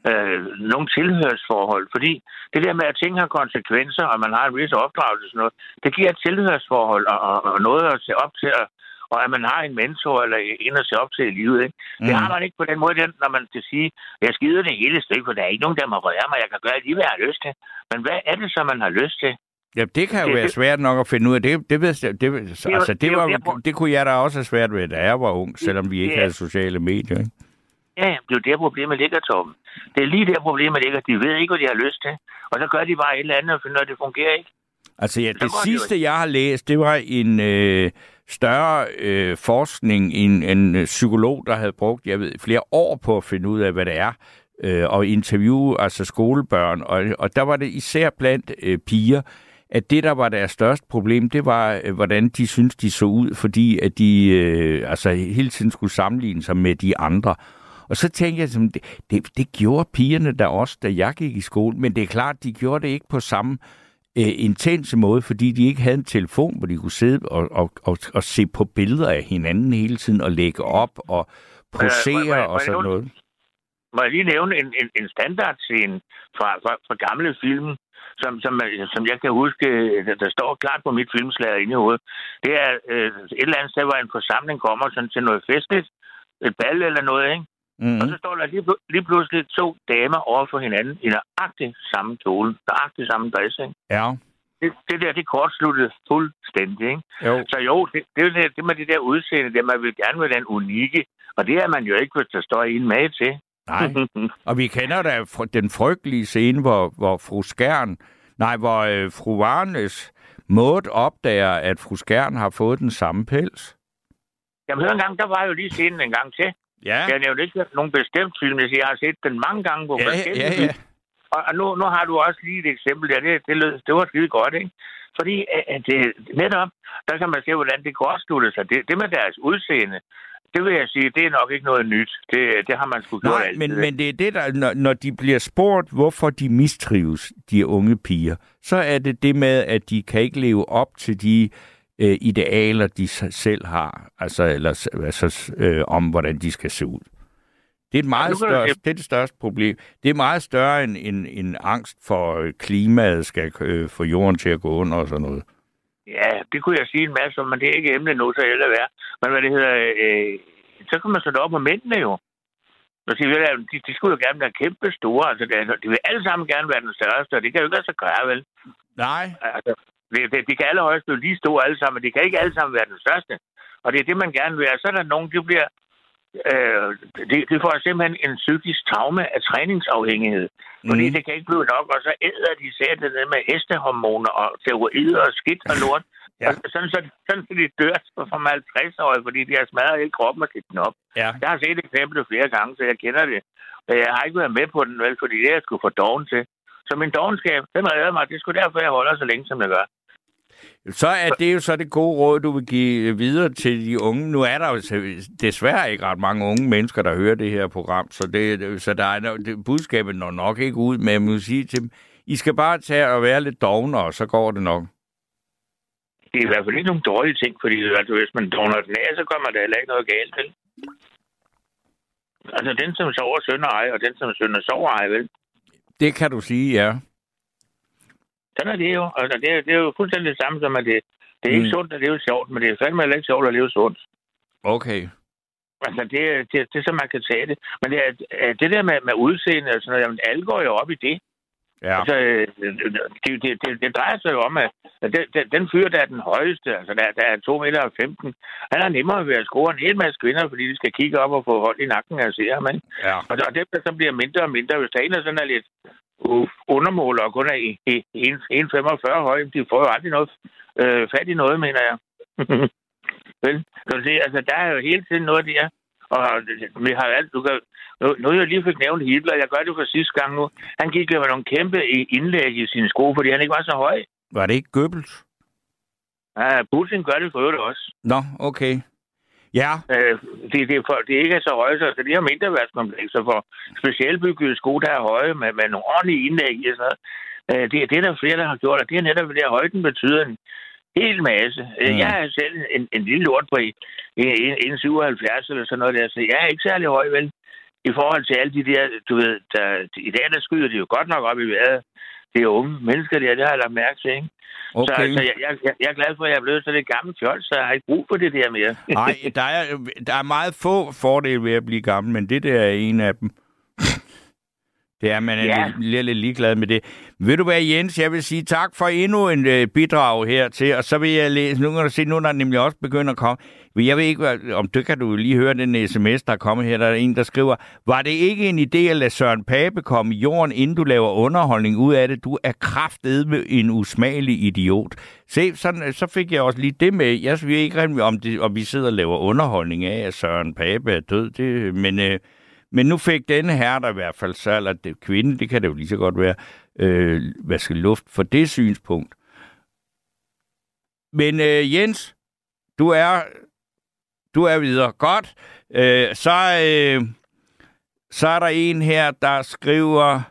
øh, nogen tilhørsforhold. Fordi det der med, at ting har konsekvenser, og man har en vis opdragelse og sådan noget, det giver et tilhørsforhold og, og, og noget at se op til, og, og at man har en mentor eller en at se op til i livet. Ikke? Mm. Det har man ikke på den måde, når man kan sige, jeg skider det hele stykke, for der er ikke nogen, der må røre mig, jeg kan gøre lige, hvad jeg har lyst til. Men hvad er det så, man har lyst til? Ja, det kan jo Det- være det- svært nok at finde ud af. Det, det, det, altså, det det, er jo var, det kunne jeg da også have svært ved, da jeg var ung, selvom vi ikke Ja. havde sociale medier. Ikke? Ja, det er jo der, problemet ligger, Torben. Det er lige der, problemet ligger. De ved ikke, hvad de har lyst til. Og så gør de bare et eller andet og finder, at det fungerer ikke. Altså ja, det det sidste, jeg har læst, det var en øh, større øh, forskning, en, en øh, psykolog, der havde brugt jeg ved, flere år på at finde ud af, hvad det er, øh, og interviewe altså skolebørn. Og, og der var det især blandt øh, piger, at det, der var deres største problem, det var, øh, hvordan de synes de så ud, fordi at de øh, altså hele tiden skulle sammenligne sig med de andre. Og så tænkte jeg, det, det, det gjorde pigerne der også, da jeg gik i skole, men det er klart, de gjorde det ikke på samme øh, intense måde, fordi de ikke havde en telefon, hvor de kunne sidde og, og, og, og se på billeder af hinanden hele tiden, og lægge op og posere Øh, må- må- må og sådan noget. Må jeg lige nævne en, en, en standardscene fra, fra, fra gamle film, som, som, som jeg kan huske, øh, der- står klart på mit filmslager inde i hovedet. Det er øh, et eller andet sted, hvor en forsamling kommer sådan til noget festligt, et bal eller noget, ikke? Mm. Og så står der lige, lige pludselig to damer over for hinanden i nøjagtig samme kjole, nøjagtig samme dress, ikke? Ja, Det, det der, det kortsluttede fuldstændig, ikke? jo. Så jo, det, det er det, det med det der udseende, det man vil gerne være den unikke, og det er man jo ikke, hvis der står en med til. Nej. Og vi kender da den frygtelige scene, hvor, hvor fru Skærn, nej, hvor øh, fru Varnes måde opdager, at fru Skærn har fået den samme pels. Jamen, hør en gang, der var jo lige scenen en gang til. Ja, Jeg nævnte ikke nogen bestemt film, jeg har set den mange gange på ja, ja, ja. og nu, nu har du også lige et eksempel der. Det, det, lød, det var skide godt, ikke? Fordi at det, netop, der kan man se, hvordan det kortslutter sig. Det, det med deres udseende, det vil jeg sige, det er nok ikke noget nyt. Det, det har man sgu gjort Nej, altid. men, men det er det, der, når, når de bliver spurgt, hvorfor de mistrives, de unge piger, så er det det med, at de kan ikke leve op til de øh, idealer, de selv har, altså, eller, altså øh, om, hvordan de skal se ud. Det er, et meget større, det er det største problem. Det er meget større end en, en angst for øh, klimaet skal øh, få jorden til at gå under og sådan noget. Ja, det kunne jeg sige en masse om, men det er ikke emne nu, så heller være. Men hvad det hedder, øh, så kan man slå det op på mændene jo. Og sige, de, de skulle jo gerne være kæmpe store. Altså, er- de vil alle sammen gerne være den største, og det kan jo ikke sig gøre, vel? Nej, Altså, det, det, de kan allerhøjst blive lige store alle sammen, men de kan ikke alle sammen være den største. Og det er det, man gerne vil. Og så er der nogen, de bliver... Øh, det, det får simpelthen en psykisk traume af træningsafhængighed. Fordi Mhm. det kan ikke blive nok, og så æder de sæt det med hestehormoner og steroider og skidt og lort. Ja. og sådan, så, sådan så de dør som 50-årige, fordi de har smadret hele kroppen og den op. ja. Jeg har set eksemplet flere gange, så jeg kender det. Jeg har ikke været med på den, vel, fordi det er jeg skulle få doven til. Så min dogenskab, den redder mig. Det sgu derfor, jeg holder så længe, som jeg gør. Så er det jo så det gode råd, du vil give videre til de unge. Nu er der jo desværre ikke ret mange unge mennesker, der hører det her program, så, det, så der er, det, budskabet når nok ikke ud, men jeg må sige til dem, I skal bare tage og være lidt dognere, og så går det nok. Det er i hvert fald ikke nogen dårlige ting, fordi altså, hvis man dogner den af, så kommer der heller ikke noget galt til. Altså, den som sover sønder ej, og den som sønder sover ej, vel? Det kan du sige, ja. Sådan er det jo. Altså, det, er, det er jo fuldstændig det samme som, at det, det er ikke Mm. sundt at leve sjovt, men det er fandme heller ikke sjovt at leve sundt. Okay. Altså, det, er- det, det så, man kan tage det. Men det, er, det der med, med udseende og sådan noget, jamen, alle går jo op i det. Ja. Altså, øh, det, det, det, det drejer sig jo om, at den, den, den fyr, der er den højeste, altså der, der er 2 meter og 15, han har nemmere ved at score en hel masse kvinder, fordi de skal kigge op og få hold i nakken af se ikke? ja. Og, og dem, der så bliver mindre og mindre, hvis der er sådan er lidt undermåler og kun er i- i- i 1,45 høj, de får jo aldrig noget øh, fat i noget, mener jeg. Vel, kan du se, altså der er jo hele tiden noget der, og vi har alt, du kan, nu, nu jeg lige fik nævnt Hitler, jeg gør det for sidste gang nu, han gik jo med nogle kæmpe indlæg i sine sko, fordi han ikke var så høj. Var det ikke Goebbels? Ja, Putin gør det for øvrigt også. Nå, okay. Ja, Øh, det, det, er for, det ikke er så høje, så de har mindre værtskomplekser for specielt byggede sko, der er høje med, med nogle ordentlige indlæg og sådan noget. Øh, det, det er der flere, der har gjort, og det er netop det, at højden betyder en hel masse. Øh, Mm. Jeg er selv en, en lille lort på en, en, en 77 eller sådan noget der, så jeg er ikke særlig høj, vel? I forhold til alle de der, du ved, der, i dag der skyder de jo godt nok op i vejret. Det er unge mennesker der, det har jeg lagt mærke til, ikke? okay. Så, så jeg, jeg, jeg, er glad for, at jeg er blevet så lidt gammel fjold, så jeg har ikke brug for det der mere. Nej, der er, der er meget få fordele ved at blive gammel, men det der er en af dem. Det er, man er Ja. lidt, lidt ligeglad med det. Ved du hvad, Jens, jeg vil sige tak for endnu en øh, bidrag her til, og så vil jeg læse, nu kan du se, nu er der nemlig også begyndt at komme, jeg ved ikke, om du kan du lige høre den sms, der er kommet her, der er en, der skriver, var det ikke en idé at lade Søren Pape komme i jorden, inden du laver underholdning ud af det? Du er kraftedme en usmagelig idiot. Se, sådan, øh, så fik jeg også lige det med. Jeg ved ikke rigtig, om, det, om vi sidder og laver underholdning af, at Søren Pape er død, det, men... Øh, men nu fik denne her der i hvert fald så, eller det, kvinde, det kan det jo lige så godt være, øh, vaske luft for det synspunkt. Men øh, Jens, du er, du er videre. Godt. Øh, så, øh, Så er der en her, der skriver,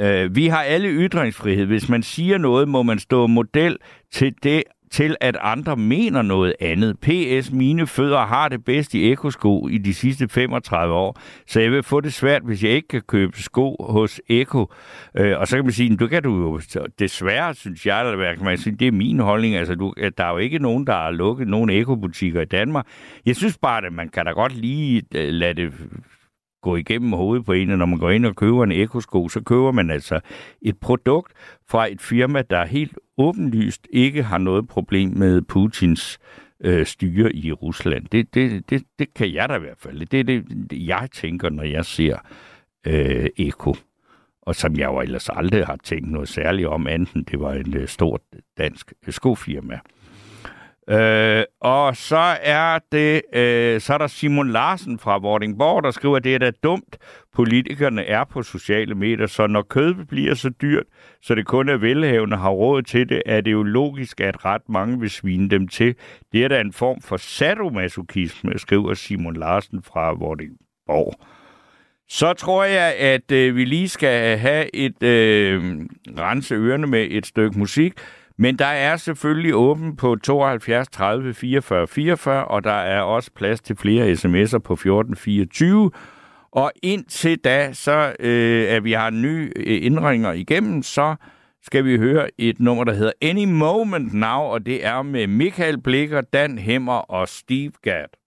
øh, vi har alle ytringsfrihed. Hvis man siger noget, må man stå model til det, til at andre mener noget andet. PS, mine fødder har det bedst i Eko-sko i de sidste 35 år, så jeg vil få det svært, hvis jeg ikke kan købe sko hos Eko. Øh, og så kan man sige, du kan du jo desværre, synes jeg, eller kan man sige, det er min holdning. Altså, du, der er jo ikke nogen, der har lukket nogen Eko-butikker i Danmark. Jeg synes bare, at man kan da godt lige øh, lade det gå igennem hovedet på en, når man går ind og køber en ekosko, så køber man altså et produkt fra et firma, der helt åbenlyst ikke har noget problem med Putins øh, styre i Rusland. Det, det, det, det kan jeg da i hvert fald. Det er det, jeg tænker, når jeg ser øh, Eko. Og som jeg jo ellers aldrig har tænkt noget særligt om, enten det var et øh, stort dansk øh, skofirma. Øh, og så er det øh, så er der Simon Larsen fra Vordingborg, der skriver, at det er da dumt, politikerne er på sociale medier, så når kød bliver så dyrt, så det kun er velhavende har råd til det, er det jo logisk, at ret mange vil svine dem til. Det er da en form for sadomasochisme, skriver Simon Larsen fra Vordingborg. Så tror jeg, at øh, vi lige skal have et øh, rense ørerne med et stykke musik. Men der er selvfølgelig åben på 72 30 44 44, og der er også plads til flere sms'er på 14 24. Og indtil da, så øh, at vi har nye øh, indringer igennem, så skal vi høre et nummer, der hedder Any Moment Now, og det er med Michael Blikker, Dan Hemmer og Steve Gadd.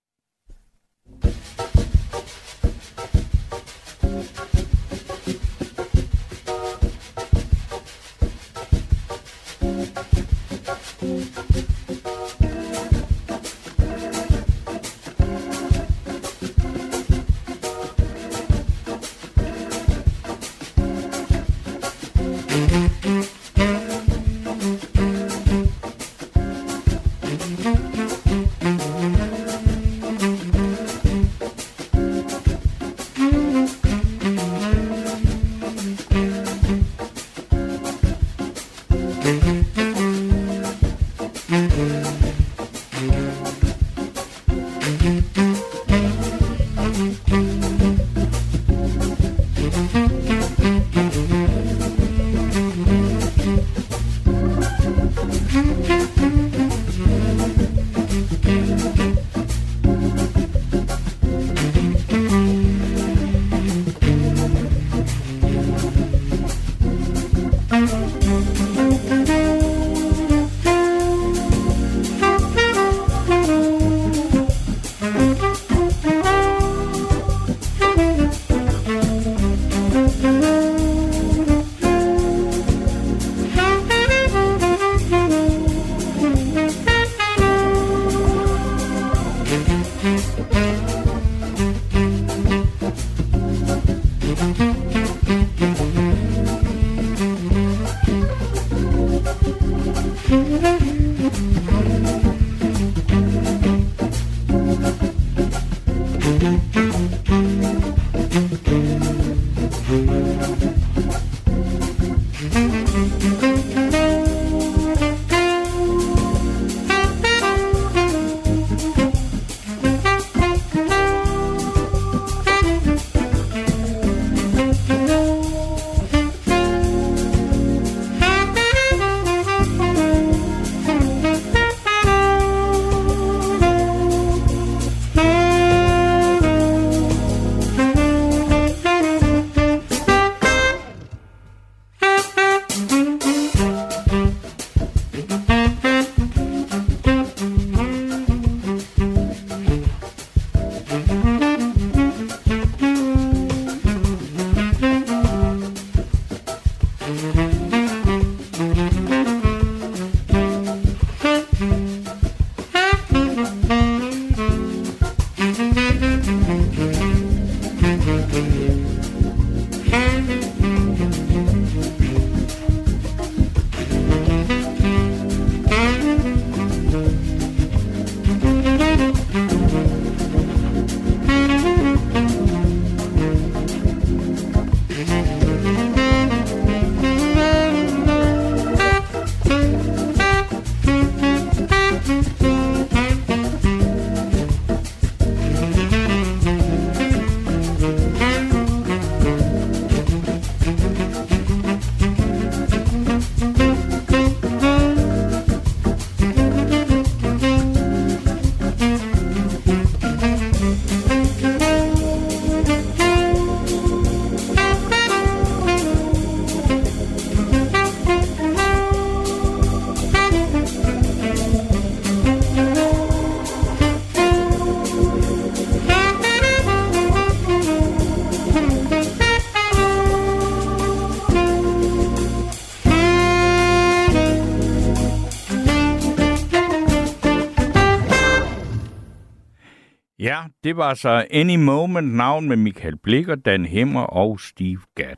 Det var så Any Moment Navn med Michael Blikker, Dan Hemmer og Steve Gadd.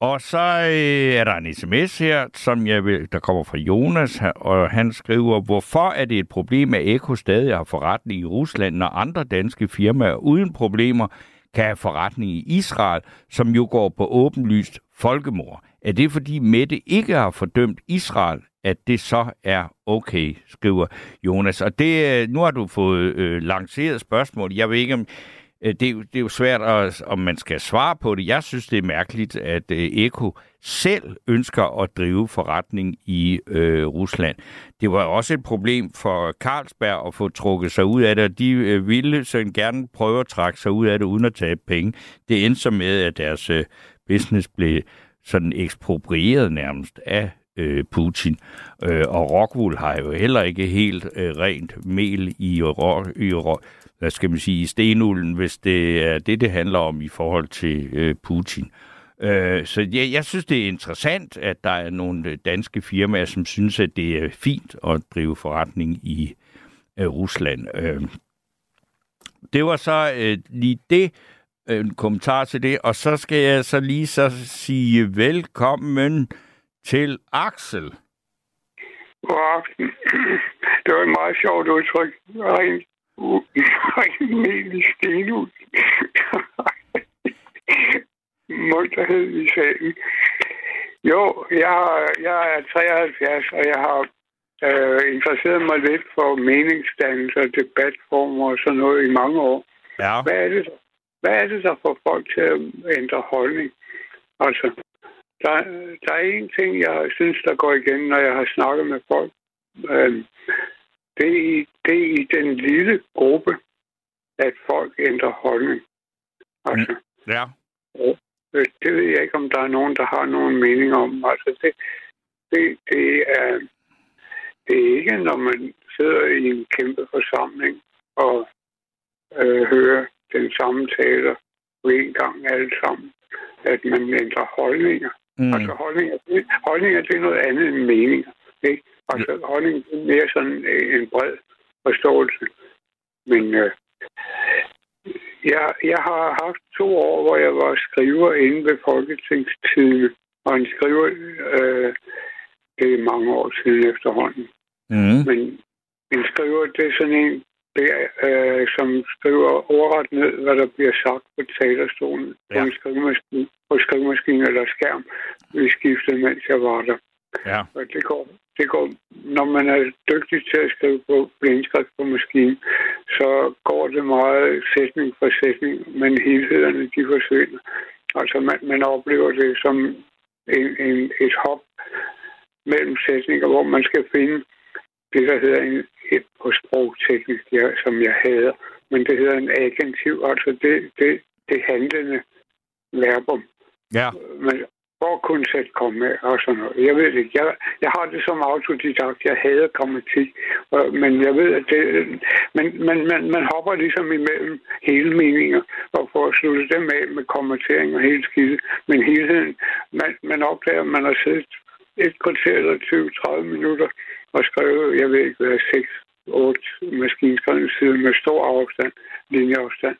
Og så øh, er der en sms her, som jeg vil, der kommer fra Jonas, og han skriver, hvorfor er det et problem, at Eko stadig har forretning i Rusland, når andre danske firmaer uden problemer kan have forretning i Israel, som jo går på åbenlyst folkemord? Er det fordi Mette ikke har fordømt Israel, at det så er okay, skriver Jonas. Og det, øh, nu har du fået øh, lanceret spørgsmål. Jeg ved ikke, om øh, det, er det er jo svært, at, om man skal svare på det. Jeg synes, det er mærkeligt, at øh, Eko selv ønsker at drive forretning i øh, Rusland. Det var også et problem for Carlsberg at få trukket sig ud af det, og de øh, ville så gerne prøve at trække sig ud af det uden at tabe penge. Det endte så med, at deres øh, business blev sådan eksproprieret nærmest af øh, Putin. Øh, og Rockwool har jo heller ikke helt øh, rent mel i, i hvad skal man sige, i stenulden, hvis det er det, det handler om i forhold til øh, Putin. Øh, så jeg, jeg synes, det er interessant, at der er nogle danske firmaer, som synes, at det er fint at drive forretning i øh, Rusland. Øh, det var så øh, lige det, øh, en kommentar til det, og så skal jeg så lige så sige velkommen til Axel. God aften. Det var et meget sjovt udtryk. Rent, i stenud. Munterhed i salen. Jo, jeg, jeg er 73, og jeg har øh, interesseret mig lidt for meningsdannelse og debatformer og sådan noget i mange år. Ja. Hvad er det, hvad er det, der får folk til at ændre holdning? Altså, der, der er en ting, jeg synes, der går igen, når jeg har snakket med folk. Øh, det, er i, det er i den lille gruppe, at folk ændrer holdning. Altså, mm. ja. Øh, det ved jeg ikke, om der er nogen, der har nogen mening om. Altså, det, det, det, er, det er ikke, når man sidder i en kæmpe forsamling og øh, hører den samme taler på en gang alle sammen, at man ændrer holdninger. Mm. Altså holdninger, holdninger, det er noget andet end meninger. Ikke? Altså ja. holdning er mere sådan øh, en bred forståelse. Men øh, jeg, jeg har haft to år, hvor jeg var skriver inde ved Folketingstiden. Og en skriver, øh, det er mange år siden efterhånden. Mm. Men en skriver, det er sådan en, der, øh, som skriver ordret ned, hvad der bliver sagt på talerstolen ja. på en skrivemaskine, på skrivemaskine eller skærm. Vi skiftede, mens jeg var der. Ja. Og det går, det går, når man er dygtig til at skrive på blindskrift på maskinen, så går det meget sætning for sætning, men helhederne de forsvinder. Altså man, man oplever det som en, en, et hop mellem sætninger, hvor man skal finde det, der hedder en, et på sprogteknisk, ja, som jeg hader, men det hedder en agentiv, altså det, det, det handlende verbum. Ja. Men hvor kunne sætte komme med og sådan noget. Jeg ved ikke. Jeg, jeg har det som autodidakt. Jeg hader grammatik. Men jeg ved, at det... Men, men man, man hopper ligesom imellem hele meninger og får at slutte dem af med kommentering og hele skide. Men helheden, man, man opdager, at man har siddet et kvarter eller 20-30 minutter og skrevet, jeg ved ikke hvad, 6 8 maskinskrevne med stor afstand, linjeafstand.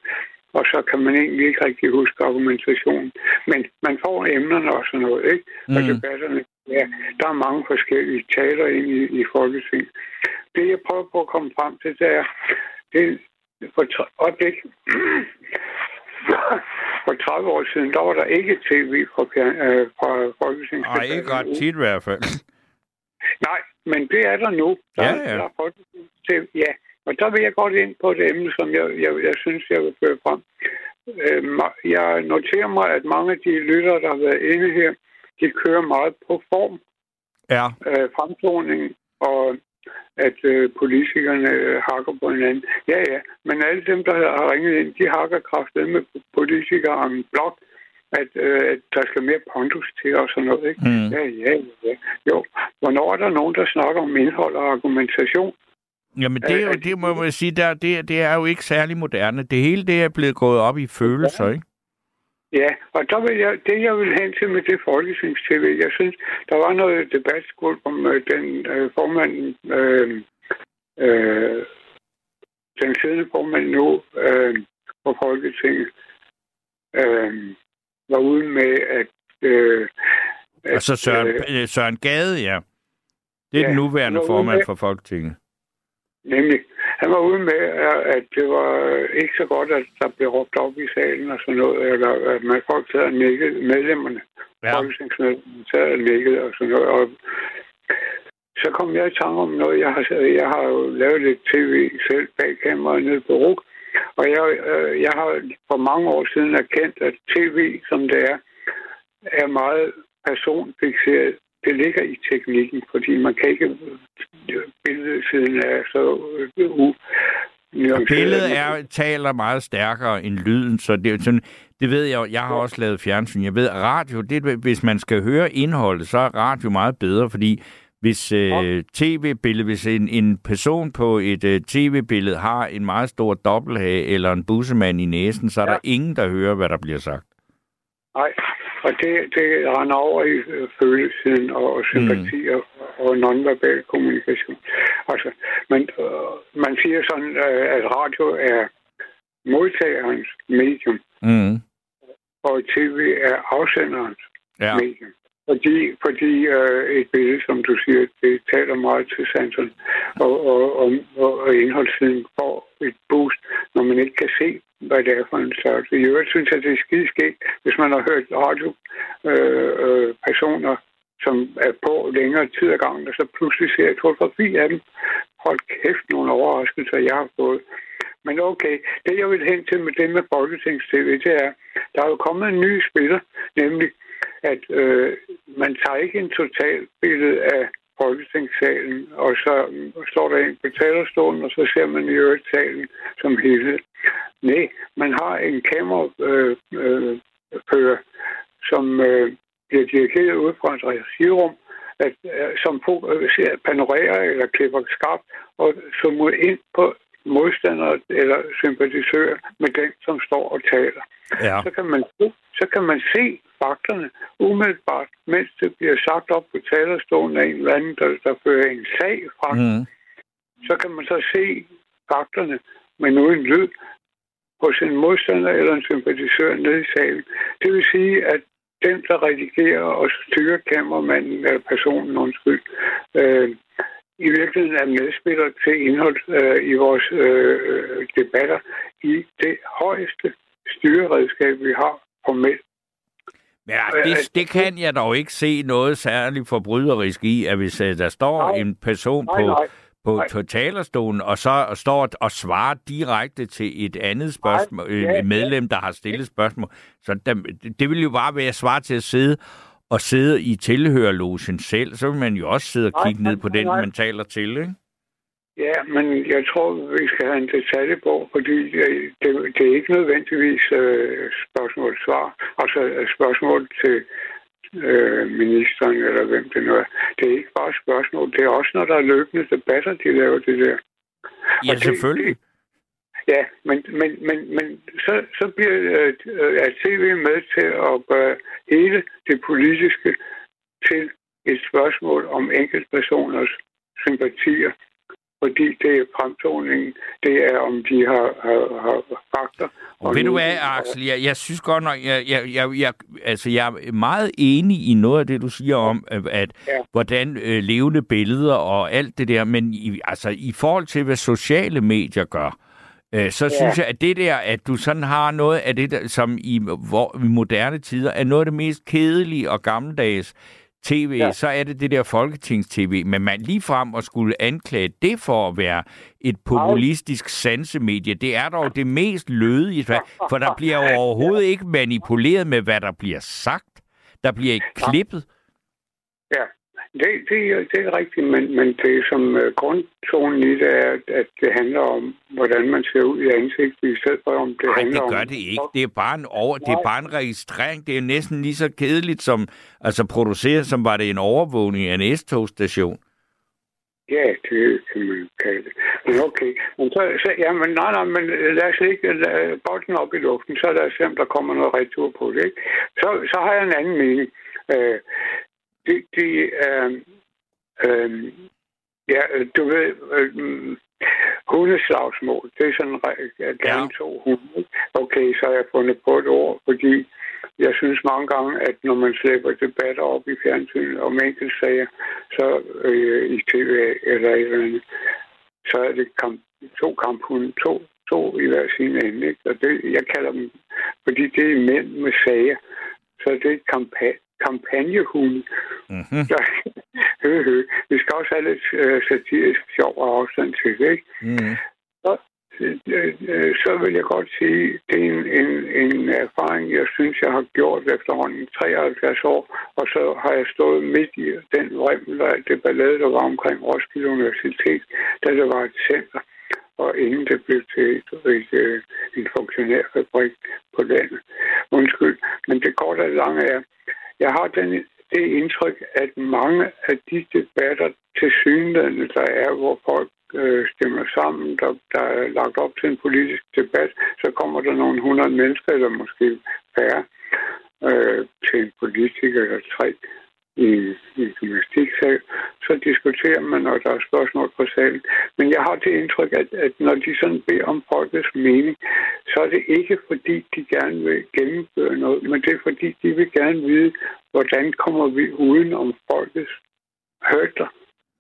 Og så kan man egentlig ikke rigtig huske argumentationen. Men man får emnerne og sådan noget, ikke? Mm. Og debatterne. Ja, der er mange forskellige taler ind i, i Folketinget. Det, jeg prøver på at komme frem til, det er, det for øjeblik, for 30 år siden, der var der ikke tv fra, øh, fra Folketinget. Nej, ikke ret tit i hvert fald. Nej, men det er der nu. Der, ja, ja. Der er ja, og der vil jeg godt ind på et emne, som jeg, jeg, jeg synes, jeg vil føre frem. Øh, jeg noterer mig, at mange af de lyttere, der har været inde her, de kører meget på form. Ja. Øh, fremtoning og at øh, politikerne hakker på hinanden. Ja, ja, men alle dem, der har ringet ind, de hakker kraftet med politikere om en blok, at, øh, at der skal mere pondus til og sådan noget. Ikke? Mm. Ja, ja, ja. Jo, hvornår er der nogen, der snakker om indhold og argumentation? Jamen, det, er jo, det må man sige, der, det, det er jo ikke særlig moderne. Det hele det er blevet gået op i følelser, ikke? Ja, og der vil jeg, det jeg vil hen til med det folketings-TV, jeg synes, der var noget debatskuld om øh, den øh, formand, øh, øh, den siddende formand nu øh, på Folketinget øh, var ude med, at... Øh, at Og så Søren, øh, øh, Søren Gade, ja. Det er Ja, den nuværende formand med- for Folketinget. Nemlig. Han var ude med, at- at det var ikke så godt, at der blev råbt op i salen og sådan noget, eller at man folk sad og nikkede, medlemmerne, ja. folketingsmedlemmerne sad og nikkede og sådan noget. Og så kom jeg i tanke om noget, jeg har, jeg har jo lavet lidt tv selv bag kameraet nede på RUK, og jeg, øh, jeg har for mange år siden erkendt, at tv, som det er, er meget personfixeret. Det ligger i teknikken, fordi man kan ikke billedsiden er så øh, u Og billedet er, taler meget stærkere end lyden, så det, er sådan, det ved jeg jo. Jeg har også lavet fjernsyn. Jeg ved, at radio, det, hvis man skal høre indholdet, så er radio meget bedre, fordi hvis øh, tv-billede, hvis en, en person på et øh, tv-billede har en meget stor dobbelthage eller en bussemand i næsen, så er ja. der ingen, der hører, hvad der bliver sagt. Nej, og det, det render over i øh, følelsen og sympati mm. og, og nonverbal kommunikation. Altså, man, øh, man siger sådan, øh, at radio er modtagerens medium, Mm. og tv er afsenderens Ja. medium. Fordi, fordi øh, et billede, som du siger, det taler meget til sanserne, og, og, og, og indholdssiden får et boost, når man ikke kan se, hvad det er for en størrelse. I øvrigt synes jeg, det er skide skægt, hvis man har hørt radio øh, øh, som er på længere tid ad gangen, og så pludselig ser jeg et fotografi af dem. Hold kæft, nogle overraskelser, jeg har fået. Men okay, det jeg vil hen til med det med Folketings-TV, det er, der er jo kommet en ny spiller, nemlig at øh, man tager ikke en total billede af Folketingssalen, og så står der en på talerstolen, og så ser man i øvrigt salen som helhed. Nej, man har en kamerafører, øh, øh, som øh, bliver dirigeret ud fra et regirum, at, øh, som på, øh, panorerer eller klipper skarpt og zoomer ind på modstandere eller sympatisører med den, som står og taler Ja. så kan man så kan man se fakterne umiddelbart, mens det bliver sagt op på talerstolen af en eller anden, der, der fører en sag fra. Mm. Mm. Så kan man så se fakterne, men uden lyd, hos en modstander eller en sympatisør nede i salen. Det vil sige, at den, der redigerer og styrer kameramanden, eller personen, undskyld, øh, i virkeligheden er medspiller til indhold øh, i vores øh, debatter i det højeste styreredskab, vi har formelt. Men ja, det, det kan jeg dog ikke se noget særligt forbryderisk i, at hvis øh, der står Nej. en person Nej, på, nej. på, Nej. på talerstolen, og så står og svarer direkte til et andet spørgsmål, ja, øh, ja. medlem, der har stillet spørgsmål, så der, det vil jo bare være svar til at sidde og sidde i tilhørlogen selv, så vil man jo også sidde og Nej, kigge ned nej, på den, nej. man taler til, ikke? Ja, men jeg tror, vi skal have en detaljebog, fordi det, det, det er ikke nødvendigvis øh, spørgsmål-svar. Altså øh, spørgsmål til øh, ministeren, eller hvem det nu er. Det er ikke bare spørgsmål. Det er også, når der er løbende debatter, de laver det der. Ja, Og det- selvfølgelig. Ja, men, men, men, men så, så bliver øh, er TV med til at gøre hele det politiske til et spørgsmål om enkeltpersoners sympatier. Fordi det er fremtoningen, det er om de har, har, har fakta. Og ved du hvad, Axel, jeg, jeg synes godt nok, jeg, jeg, jeg, jeg, altså jeg er meget enig i noget af det, du siger om, at, at Ja. hvordan øh, levende billeder og alt det der, men i, altså, i forhold til, hvad sociale medier gør, øh, så ja. synes jeg, at det der, at du sådan har noget af det, der, som i, hvor, i moderne tider er noget af det mest kedelige og gammeldags tv. Ja. så er det det der folketings-tv. Men man lige frem og skulle anklage det for at være et populistisk sansemedie, det er dog det mest lødige, for der bliver jo overhovedet ikke manipuleret med, hvad der bliver sagt. Der bliver ikke klippet. Ja, det, det, er- det er rigtigt, men, men det som uh, grundtonen i det er, at det handler om, hvordan man ser ud i ansigtet, i stedet for om det Nej, handler det om... gør det ikke. Det er bare en, over, det er bare en registrering. Det er næsten lige så kedeligt som altså produceret, som var det en overvågning af en S-togstation. Ja, det kan man kalde det. Men okay. Men så, så, ja, men nej, nej, men øh, lad os ikke lade bolden op i luften, så lad os se, om der kommer noget retur på det. Ikke? Så, så har jeg en anden mening. Øh, det, det er... Øh, ja, du ved... Øh, hundeslagsmål. Det er sådan gerne to hunde. Okay, så har jeg fundet på et ord, fordi jeg synes mange gange, at når man slæber debatter op i fjernsynet om enkeltsager, så øh, i tv eller et eller andet, så er det kamp, to kamphunde, to, to i hver sin ende. Ikke? Og det, jeg kalder dem, fordi det er mænd med sager, så det er et kampagnehund. Mm-hmm. Så, hø, hø. Vi skal også have lidt øh, satirisk sjov og afstand til det, ikke? Mm. Øh, øh, så vil jeg godt sige, det er en, en, en erfaring, jeg synes, jeg har gjort efterhånden 73 år, og så har jeg stået midt i den vrimmel af det ballade, der var omkring Roskilde Universitet, da der var et center, og inden det blev til et, et, et, en funktionærfabrik på landet. Undskyld, men det går da langt er, jeg har den, det indtryk, at mange af de debatter til synligheden, der er, hvor folk øh, stemmer sammen, der, der er lagt op til en politisk debat, så kommer der nogle hundrede mennesker, eller måske færre, øh, til en politiker eller tre i, i en gymnastiksal, så diskuterer man, når der er spørgsmål på salen. Men jeg har det indtryk, at, at når de sådan beder om folkets mening, så er det ikke fordi, de gerne vil gennemføre noget, men det er fordi, de vil gerne vide, hvordan kommer vi uden om folkets hørter.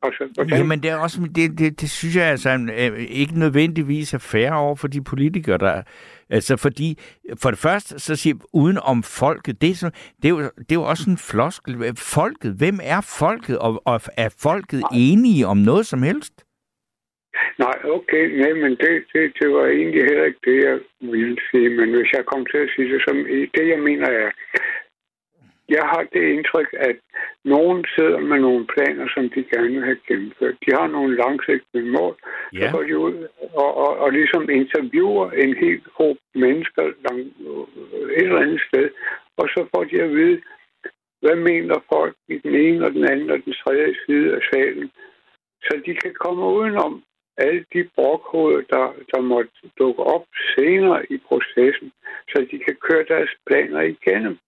Altså, hvordan... Jamen, det, er også, det, det, det synes jeg altså øh, ikke nødvendigvis er færre over for de politikere, der... Altså, fordi for det første, så siger uden om folket, det er, så, det, er jo, det er jo også en floskel. Folket, hvem er folket, og, og er folket Nej. enige om noget som helst? Nej, okay, nej, men det, det, det var egentlig heller ikke det, jeg ville sige. Men hvis jeg kom til at sige det som det, jeg mener er, jeg har det indtryk, at nogen sidder med nogle planer, som de gerne vil have gennemført. De har nogle langsigtede mål. Så Ja. går de ud og, og, og ligesom interviewer en hel gruppe mennesker lang, et eller andet sted. Og så får de at vide, hvad mener folk i den ene og den anden og den tredje side af salen. Så de kan komme udenom alle de brokhoveder, der, der måtte dukke op senere i processen, så de kan køre deres planer igennem.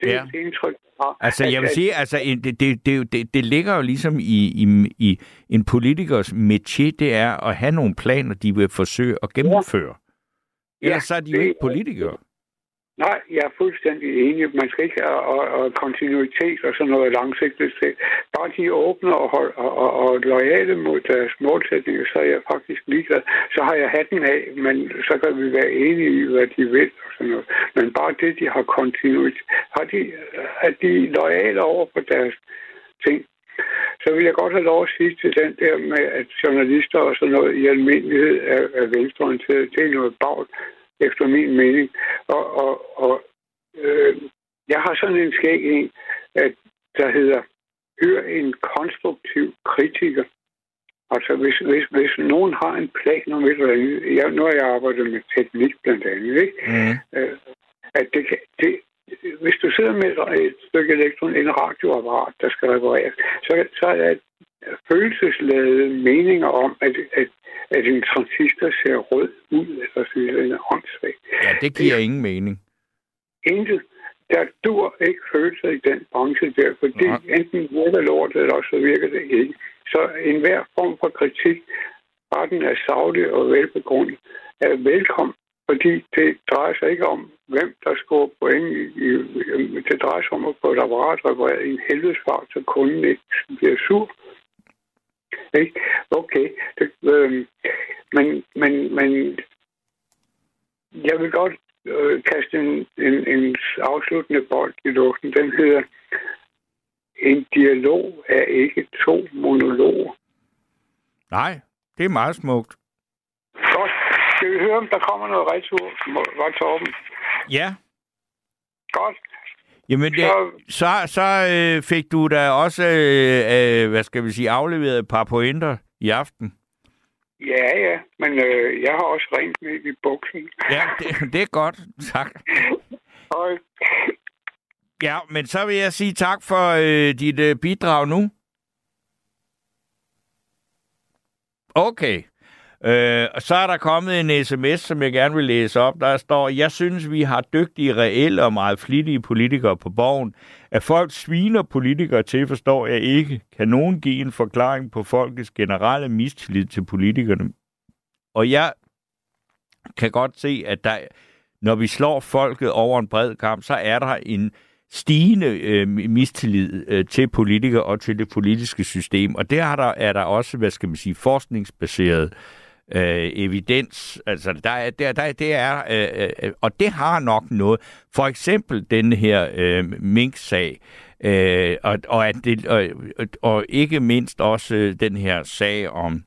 Det er Ja. ja. indtryk, har. Altså, jeg vil at- sige, altså, det, det, det, det, ligger jo ligesom i, i, i en politikers métier, det er at have nogle planer, de vil forsøge at gennemføre. Ellers så er de jo det- ikke politikere. Nej, jeg er fuldstændig enig. Man skal ikke have og, og kontinuitet og sådan noget langsigtet. Bare de er åbne og, hold, og, og, og lojale mod deres målsætninger, så er jeg faktisk ligeglad. Så har jeg hatten af, men så kan vi være enige i, hvad de vil og sådan noget. Men bare det, de har kontinuitet, har de, er de lojale over på deres ting. Så vil jeg godt have lov at sige til den der med, at journalister og sådan noget i almindelighed er, er venstreorienteret. Det er noget bagl efter min mening. Og, og, og øh, jeg har sådan en skæg en, at der hedder, hør en konstruktiv kritiker. Altså, hvis, hvis, hvis nogen har en plan om et eller andet, jeg, nu har jeg arbejdet med teknik blandt andet, ikke? Mm. Øh, at det, kan, det, hvis du sidder med et, et stykke elektron, en radioapparat, der skal repareres, så, så er følelsesladede meninger om, at, at, at en transistor ser rød ud, eller sådan en åndssvagt. Ja, det giver ingen mening. Intet. Der dur ikke følelser i den branche der, fordi Nej. enten virker lortet, eller også så virker det ikke. Så enhver form for kritik, bare den er savlig og velbegrundet, er velkommen, fordi det drejer sig ikke om, hvem der scorer point. I, i, det drejer sig om at få et apparat repareret i en helvedesfart, så kunden ikke bliver sur. Ikke? Okay. Det, øh, men, men, men jeg vil godt øh, kaste en, en, en afsluttende bold i luften. Den hedder, en dialog er ikke to monologer. Nej, det er meget smukt. Godt. Skal vi høre, om der kommer noget retur? Var Torben? Ja, Godt. Jamen det, Så, så, øh, fik du da også, øh, øh, hvad skal vi sige, afleveret et par pointer i aften. ja, ja. Men øh, jeg har også rent med i buksen. Ja, det, det er godt. Tak. Og Ja, men så vil jeg sige tak for øh, dit øh, bidrag nu. Okay. Øh, og så er der kommet en sms, som jeg gerne vil læse op. Der står, jeg synes, vi har dygtige, reelle og meget flittige politikere på borgen. At folk sviner politikere til, forstår jeg ikke. Kan nogen give en forklaring på folkets generelle mistillid til politikerne? Og jeg kan godt se, at der, når vi slår folket over en bred kamp, så er der en stigende øh, mistillid øh, til politikere og til det politiske system. Og der er der, er der også, hvad skal man sige, forskningsbaseret øh, Øh, evidens. Altså, der er, der, der, det er, øh, øh, og det har nok noget. For eksempel den her øh, Mink-sag, øh, og, og, at det, og, og ikke mindst også øh, den her sag om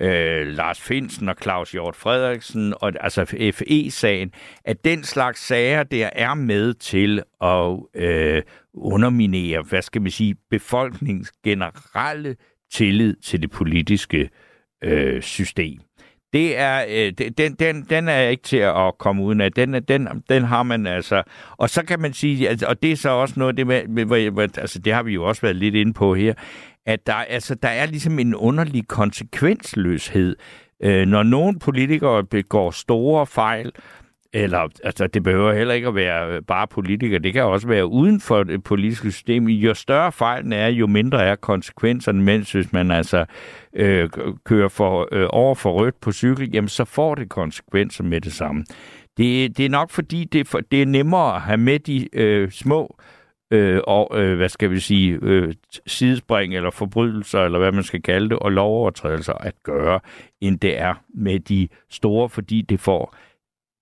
øh, Lars Finsen og Claus Hjort Frederiksen, og altså FE-sagen, at den slags sager der er med til at øh, underminere, hvad skal man sige, befolkningens generelle tillid til det politiske øh, system. Det er, øh, den, den, den er ikke til at komme uden af. Den, den, den har man altså. Og så kan man sige, altså, og det er så også noget, det, med, med, altså, det har vi jo også været lidt inde på her, at der, altså, der er ligesom en underlig konsekvensløshed. Øh, når nogle politikere begår store fejl, eller altså, det behøver heller ikke at være øh, bare politikere, det kan også være uden for det politiske system. Jo større fejlen er, jo mindre er konsekvenserne, mens hvis man altså øh, kører for, øh, over for rødt på cykel, jamen så får det konsekvenser med det samme. Det, det er nok fordi, det, for, det er nemmere at have med de øh, små øh, og, øh, hvad skal vi sige, øh, sidespring eller forbrydelser, eller hvad man skal kalde det, og lovovertrædelser at gøre, end det er med de store, fordi det får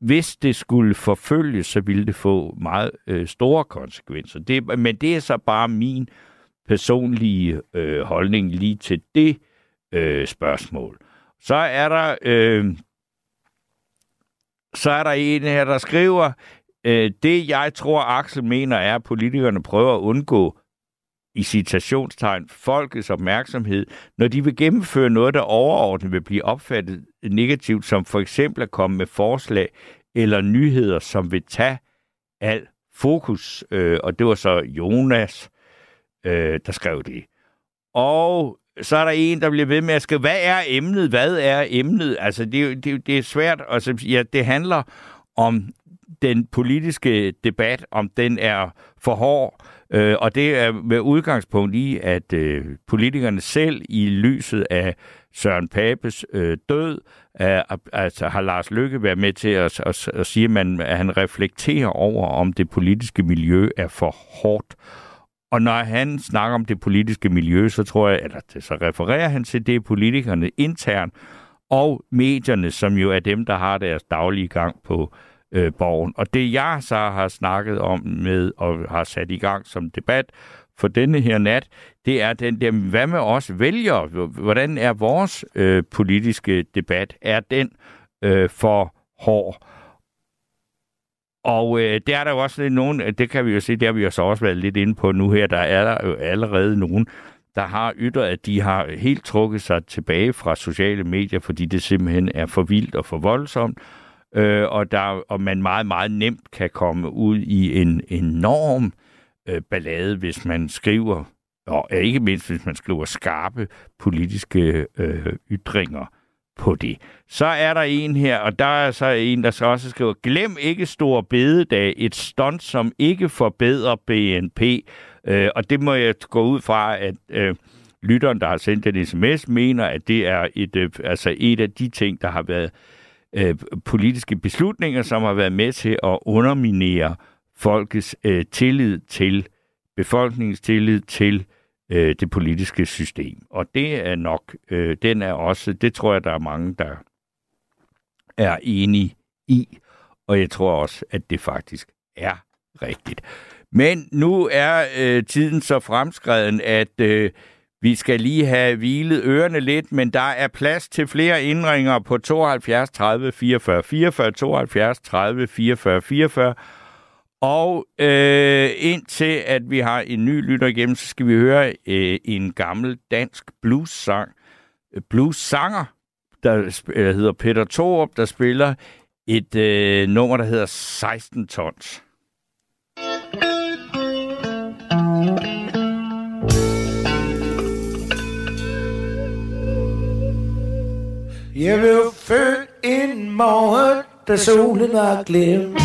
hvis det skulle forfølges, så ville det få meget øh, store konsekvenser. Det, men det er så bare min personlige øh, holdning lige til det øh, spørgsmål. Så er der øh, så er der en her, der skriver, øh, det jeg tror, Axel mener, er, at politikerne prøver at undgå i citationstegn folkets opmærksomhed, når de vil gennemføre noget, der overordnet vil blive opfattet negativt, som for eksempel at komme med forslag eller nyheder, som vil tage al fokus. Øh, og det var så Jonas, øh, der skrev det. Og så er der en, der bliver ved med at skrive, hvad er emnet? Hvad er emnet? Altså, det, det, det er svært. Altså, ja, det handler om den politiske debat, om den er for hård, øh, og det er med udgangspunkt i, at øh, politikerne selv i lyset af Søren Papes øh, død, er, altså har Lars Lykke været med til at, at, at sige, at, man, at han reflekterer over, om det politiske miljø er for hårdt. Og når han snakker om det politiske miljø, så tror jeg, eller så refererer han til det politikerne internt, og medierne, som jo er dem, der har deres daglige gang på øh, Øh, borgen. Og det jeg så har snakket om med og har sat i gang som debat for denne her nat, det er den der, hvad med os vælger? Hvordan er vores øh, politiske debat? Er den øh, for hård? Og øh, der er der jo også lidt nogen, det kan vi jo se, det har vi jo så også været lidt inde på nu her, der er der jo allerede nogen, der har ytret, at de har helt trukket sig tilbage fra sociale medier, fordi det simpelthen er for vildt og for voldsomt, øh, og, der, og man meget, meget nemt kan komme ud i en enorm øh, ballade, hvis man skriver, og ikke mindst hvis man skriver skarpe politiske øh, ytringer på det. Så er der en her, og der er så en, der så også skriver, glem ikke stor bededag, et stunt, som ikke forbedrer BNP. Øh, og det må jeg gå ud fra, at øh, lytteren, der har sendt den sms, mener, at det er et, øh, altså et af de ting, der har været øh, Øh, politiske beslutninger, som har været med til at underminere folkets øh, tillid til, befolkningens tillid til øh, det politiske system. Og det er nok, øh, den er også, det tror jeg, der er mange, der er enige i. Og jeg tror også, at det faktisk er rigtigt. Men nu er øh, tiden så fremskreden, at øh, vi skal lige have hvilet ørerne lidt, men der er plads til flere indringer på 72 30 44 44, 72 30 44 44. Og øh, indtil at vi har en ny lytter igennem, så skal vi høre øh, en gammel dansk blues-sang. Øh, blues-sanger, der øh, hedder Peter Thorup, der spiller et øh, nummer, der hedder 16 tons. Jeg blev født en morgen, da solen var glemt.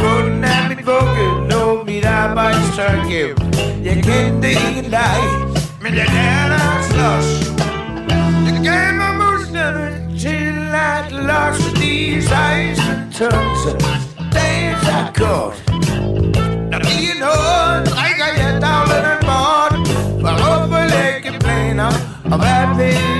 Bunden af min vugge lå mit arbejdstøj gemt. Jeg kendte ikke dig, men jeg lærte at slås. Det gav mig musklerne til at losse de 16 tons. Dagen er kort. Når vi er nået, drikker jeg dagligerne bort. For at lægge planer, og hvad vil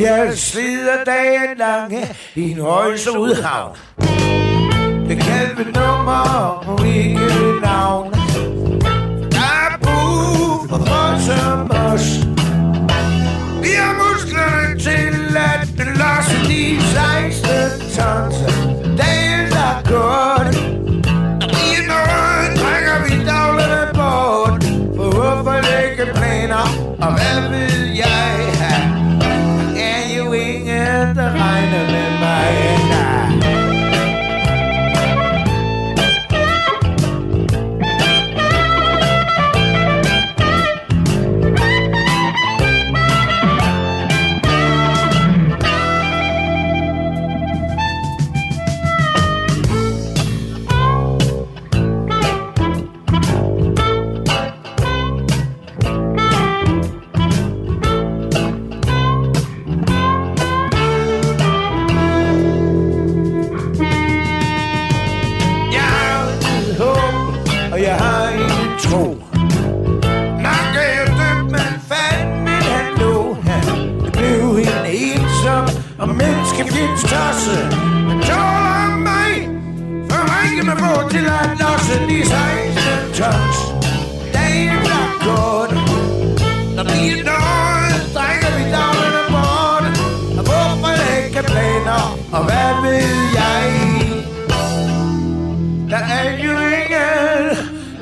jeg slider dagen lange i en højse udhavn. Det kan vi nummer og ikke navn. Der er brug for folk som os. Vi har musklerne til at losse de 16 tons. Dagen er godt. I er noget, trækker vi dagligerne bort. For hvorfor lægge planer, og hvad vil na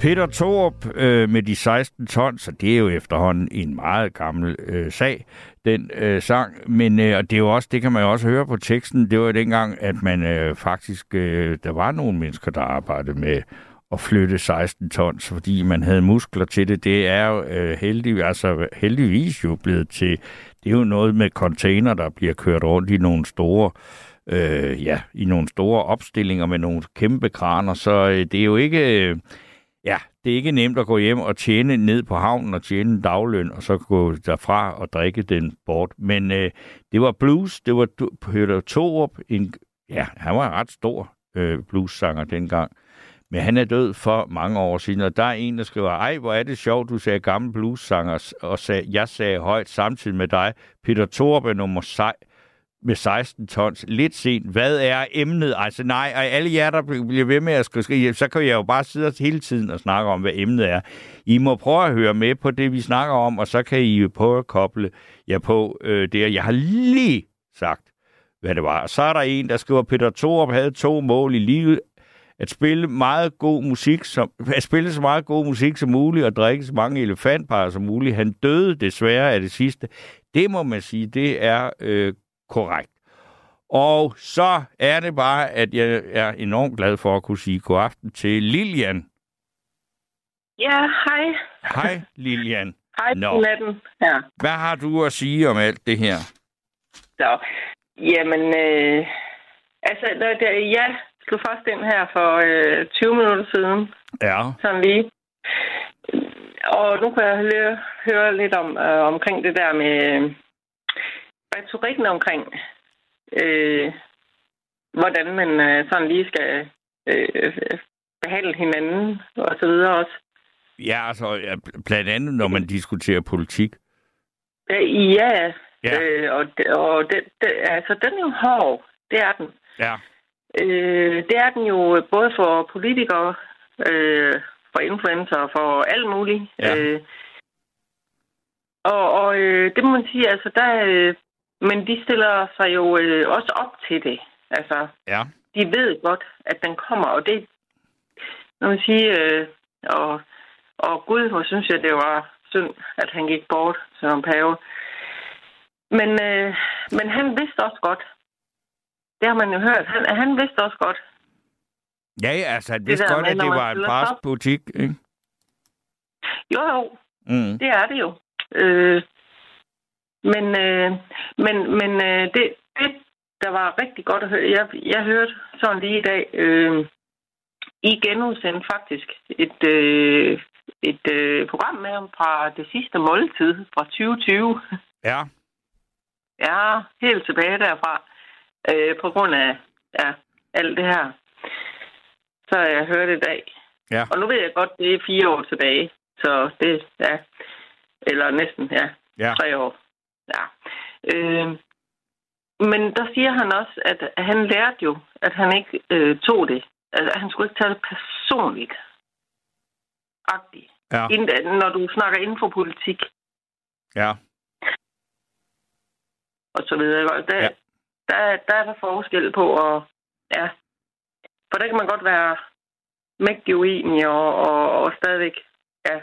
Peter Torp øh, med de 16 tons, så det er jo efterhånden en meget gammel øh, sag, den øh, sang. Men øh, og det er jo også, det kan man jo også høre på teksten, det var jo dengang, at man øh, faktisk, øh, der var nogle mennesker, der arbejdede med at flytte 16 tons, fordi man havde muskler til det. Det er jo øh, heldig, altså, heldigvis jo blevet til, det er jo noget med container, der bliver kørt rundt i nogle store øh, ja, i nogle store opstillinger med nogle kæmpe kraner, så øh, det er jo ikke... Øh, Ja, det er ikke nemt at gå hjem og tjene ned på havnen og tjene en dagløn, og så gå derfra og drikke den bort. Men øh, det var blues, det var Peter Thorup, en, ja, han var en ret stor øh, bluessanger dengang. Men han er død for mange år siden, og der er en, der skriver, ej, hvor er det sjovt, du sagde gammel bluessanger, og sag, jeg sagde højt samtidig med dig, Peter Thorup er nummer sej, med 16 tons. Lidt sent. Hvad er emnet? Altså nej, og alle jer, der bliver ved med at skrive, så kan jeg jo bare sidde hele tiden og snakke om, hvad emnet er. I må prøve at høre med på det, vi snakker om, og så kan I jo prøve at koble jer på øh, det. Jeg har lige sagt, hvad det var. Og så er der en, der skriver, Peter Thorup havde to mål i livet. At spille meget god musik, som, at spille så meget god musik som muligt, og drikke så mange elefantpar som muligt. Han døde desværre af det sidste. Det må man sige, det er øh, korrekt. Og så er det bare, at jeg er enormt glad for at kunne sige god aften til Lilian. Ja, hej. Hej, Lilian. Hej, Nå. natten. Ja. Hvad har du at sige om alt det her? Så, jamen, øh, altså, når det, jeg slog først ind her for øh, 20 minutter siden, Ja. sådan lige. Og nu kan jeg høre, høre lidt om øh, omkring det der med retorikken omkring, øh, hvordan man øh, sådan lige skal øh, behandle hinanden og så videre også. Ja, altså ja, blandt andet, når man diskuterer politik. Ja, Ja. Øh, og og det, det, altså, den er jo hård. Det er den. Ja. Øh, det er den jo både for politikere, øh, for influencer for alt muligt. Ja. Øh, og og øh, det må man sige, altså der... Øh, men de stiller sig jo øh, også op til det. Altså, Ja. de ved godt, at den kommer, og det, når man siger, øh, og, og Gud, hvor synes jeg, det var synd, at han gik bort som pave. Men, øh, men han vidste også godt. Det har man jo hørt. Han, han vidste også godt. Ja, ja, altså, han vidste der godt, med, at det var en barsk butik, ikke? Jo, jo, Mm. det er det jo. Øh, men øh, men, men øh, det, det, der var rigtig godt at høre, jeg, jeg hørte sådan lige i dag, øh, I genudsendte faktisk et, øh, et øh, program med ham fra det sidste måltid fra 2020. Ja. Ja, helt tilbage derfra. Øh, på grund af ja, alt det her. Så jeg hørt i dag. Ja. Og nu ved jeg godt, det er fire år tilbage. Så det, ja. Eller næsten, ja. Ja. Tre år. Ja. Øh, men der siger han også, at han lærte jo, at han ikke øh, tog det. Altså, han skulle ikke tage det personligt. Agtigt. Ja. Inden- Når du snakker inden for politik Ja. og så videre. Der, Ja. der, der er der forskel på, og ja. For der kan man godt være mægtig uenig og, og, og stadigvæk, ja.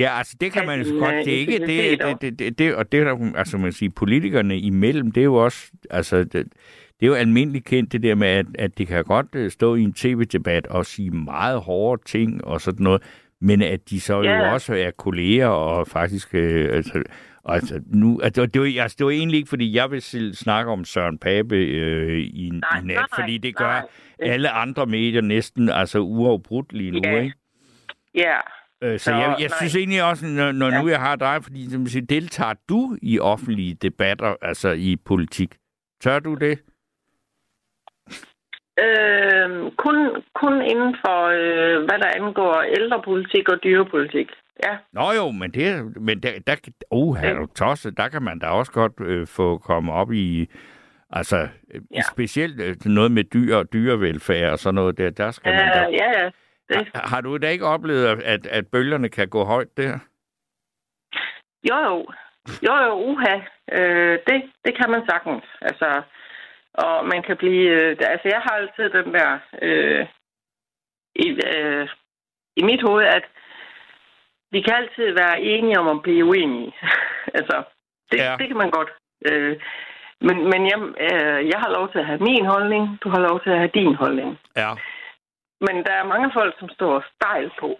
Ja, altså det kan man jo godt. Det er ikke det, det, det, det, det, og det er der, altså man siger, politikerne imellem, det er jo også, altså det, det er jo almindeligt kendt det der med, at, at de kan godt øh, stå i en tv-debat og sige meget hårde ting og sådan noget, men at de så Ja. jo også er kolleger og faktisk, øh, altså, altså, nu, altså, det, var, altså, det var egentlig ikke, fordi jeg vil snakke om Søren Pape øh, i, Nej, i nat, nej, fordi det gør nej. alle andre medier næsten altså uafbrudt lige nu, Ja. ikke? Ja, Øh, så jeg, jeg nej. synes egentlig også, når, når Ja. nu jeg har dig, fordi som siger, deltager du i offentlige debatter, altså i politik? Tør du det? øh, kun, kun inden for, øh, hvad der angår ældrepolitik og dyrepolitik. Ja, Nå jo, men det men der, der oh, er du tosset, der kan man da også godt øh, få komme op i, altså ja. Ja. specielt øh, noget med dyr og dyrevelfærd og sådan noget der, der skal man da. øh, ja, ja. Det, Har, har du da ikke oplevet, at, at bølgerne kan gå højt der? jo, jo. Jo, jo, uha. Øh, det, det kan man sagtens. Altså, og man kan blive... Øh, altså, jeg har altid den der... Øh, i, øh, I mit hoved, at vi kan altid være enige om at blive uenige. altså, det, Ja. det kan man godt. Øh, men men jeg, øh, jeg har lov til at have min holdning. Du har lov til at have din holdning. Ja. Men der er mange folk, som står stejl på,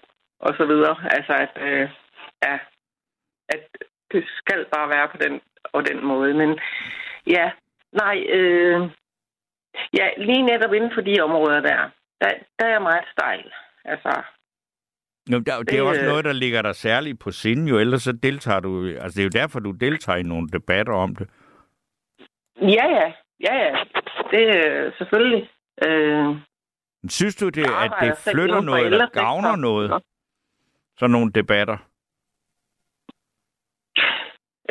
og så videre. Altså, at, øh, ja, at det skal bare være på den og den måde. Men ja, nej, øh, ja, lige netop inden for de områder der, der, der er jeg meget stejl. Altså, Nå, der, det er jo Det, også øh, noget, der ligger dig særligt på sinde, jo, ellers så deltager du, altså det er jo derfor, du deltager i nogle debatter om det. ja, ja, ja, ja, det er øh, selvfølgelig. Øh, Synes du, det, at det flytter noget, eller gavner noget, sådan nogle debatter?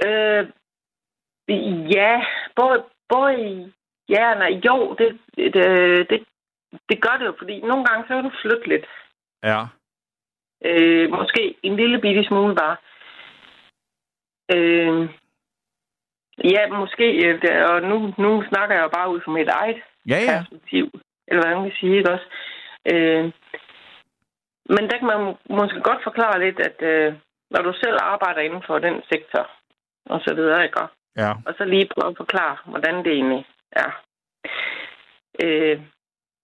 Øh, ja, både, både ja og nej. Jo, det, det, det, det gør det jo, fordi nogle gange så kan du flytte lidt. Ja. Øh, måske en lille bitte smule bare. Øh, ja, måske, øh, og nu, nu snakker jeg jo bare ud fra mit eget Ja, ja. perspektiv, eller hvad man kan sige, ikke også? Øh, men der kan man må- måske godt forklare lidt, at øh, når du selv arbejder inden for den sektor, og så videre, ikke? Ja. og så lige prøve at forklare, hvordan det egentlig er. Øh,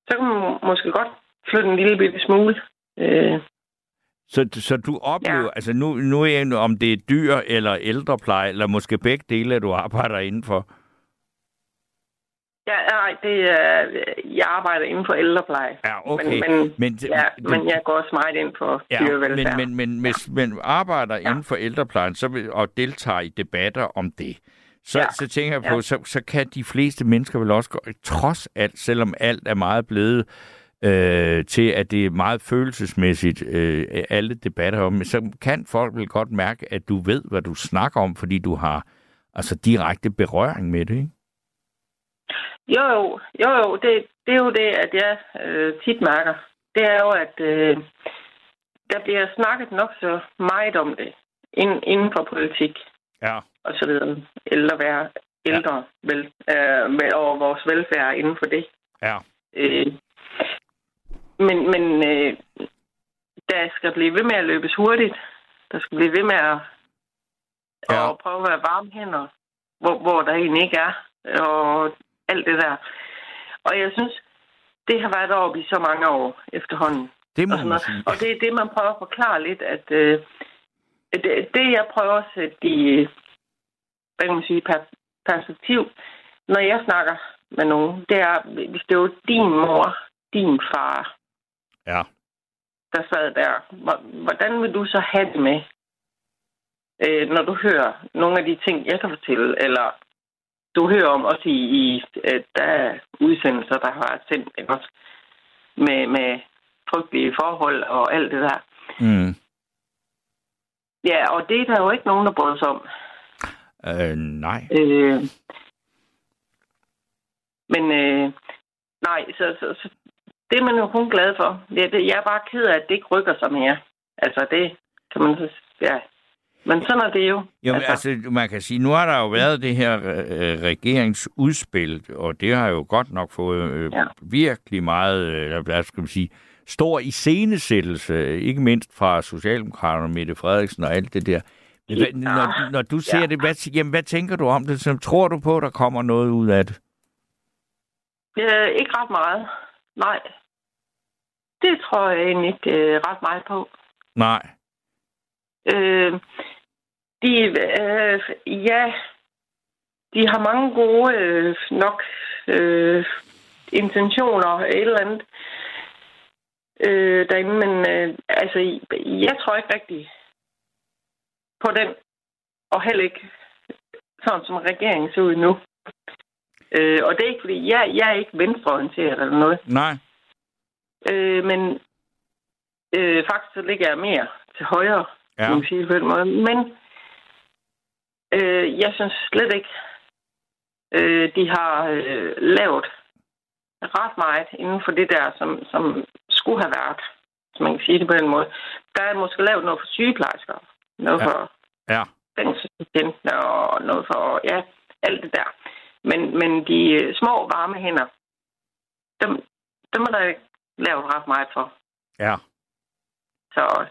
så kan man måske godt flytte en lille bitte smule. Øh, Så, så du oplever. Ja. altså nu, nu er jeg, om det er dyr eller ældrepleje, eller måske begge dele, du arbejder indenfor. Ja, nej, det er, jeg arbejder inden for ældrepleje. Ja, okay. Men, men, Men, ja, men jeg går også meget ind for ja, dyrevelfærd. men, men, men hvis man arbejder ja. Inden for ældreplejen så vil, og deltager i debatter om det, så, ja. Så tænker jeg på, Ja. så, så kan de fleste mennesker vel også, gå- trods alt, selvom alt er meget blevet øh, til, at det er meget følelsesmæssigt, øh, alle debatter om, så kan folk vel godt mærke, at du ved, hvad du snakker om, fordi du har altså direkte berøring med det, ikke? Jo, jo, jo, jo det, det er jo det, at jeg øh, tit mærker. det er jo, at øh, der bliver snakket nok så meget om det inden, inden for politik Ja. og så videre. Eller være ældre ja. vel, øh, med, og vores velfærd inden for det. Ja. Øh, men men øh, der skal blive ved med at løbes hurtigt. Der skal blive ved med at, Ja. at prøve at være varme hænder, hvor, hvor der egentlig ikke er. Og alt det der. Og jeg synes, det har været oppe i så mange år efterhånden. Det må Og, sådan man sige. og det er det, man prøver at forklare lidt, at øh, det, det, jeg prøver at sætte i hvad kan man sige, per, perspektiv, når jeg snakker med nogen, det er, hvis det var din mor, din far, Ja. der sad der, hvor- hvordan vil du så have det med, øh, når du hører nogle af de ting, jeg kan fortælle, eller du hører om også i, i øh, der er udsendelser, der har sendt, ikke også? Med, med frygtelige forhold og alt det der. Mm. Ja, og det er der jo ikke nogen, der bryder sig om. Øh, nej. Øh, men øh, nej, så, så, så det er man jo kun glad for. Ja, det, jeg er bare ked af, at det ikke rykker sig mere. Altså det kan man så... Ja. Men sådan er det jo. Jo, altså, altså, man kan sige, nu har der jo været det her øh, regeringsudspil, og det har jo godt nok fået øh, ja. Ja. virkelig meget, øh, hvad skal man sige, stor iscenesættelse, ikke mindst fra Socialdemokraterne, Mette Frederiksen og alt det der. Men Hvad, når, når du ser Ja. det, hvad, jamen, hvad tænker du om det? Så tror du på, at der kommer noget ud af det? Øh, ikke ret meget. Nej. Det tror jeg egentlig ikke øh, ret meget på. Nej. Øh, de, øh, ja, de har mange gode øh, nok øh, intentioner, et eller andet øh, derinde, men øh, altså, jeg tror ikke rigtigt på den, og heller ikke sådan som regeringen ser ud nu. Øh, og det er ikke, fordi jeg, jeg er ikke venstreorienteret eller noget. Nej. Øh, men øh, faktisk så ligger jeg mere til højre, Ja. man sige på den måde. Men øh, jeg synes slet ikke, øh, de har øh, lavet ret meget inden for det der, som, som skulle have været, hvis man kan sige det på den måde. Der er måske lavet noget for sygeplejersker, noget Ja. ja. for Ja. fængselsbetjentene og noget for, ja, alt det der. Men, men de øh, små varme hænder, dem, dem er der ikke lavet ret meget for. Ja. Så...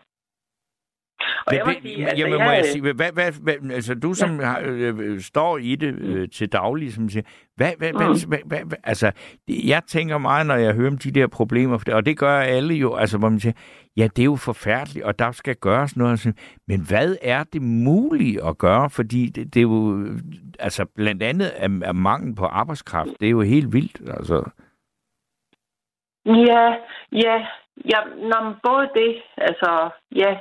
Og Men, jeg må det- sige, altså, jamen, må jeg jeg, sige, hvad, hvad, hvad, altså du som har, øh, øh, står i det øh, til daglig, som siger, hvad, hvad, Mm. hvad, hvad, hvad, hvad, altså, det- jeg tænker meget, når jeg hører om de der problemer, det- og det gør alle jo, altså hvor man siger, ja, det er jo forfærdeligt, og der skal gøres noget, altså, men hvad er det muligt at gøre, fordi det, det er jo, altså blandt andet er, er mangel på arbejdskraft, det er jo helt vildt, altså. Ja, ja, ja nå, men både det, altså, ja,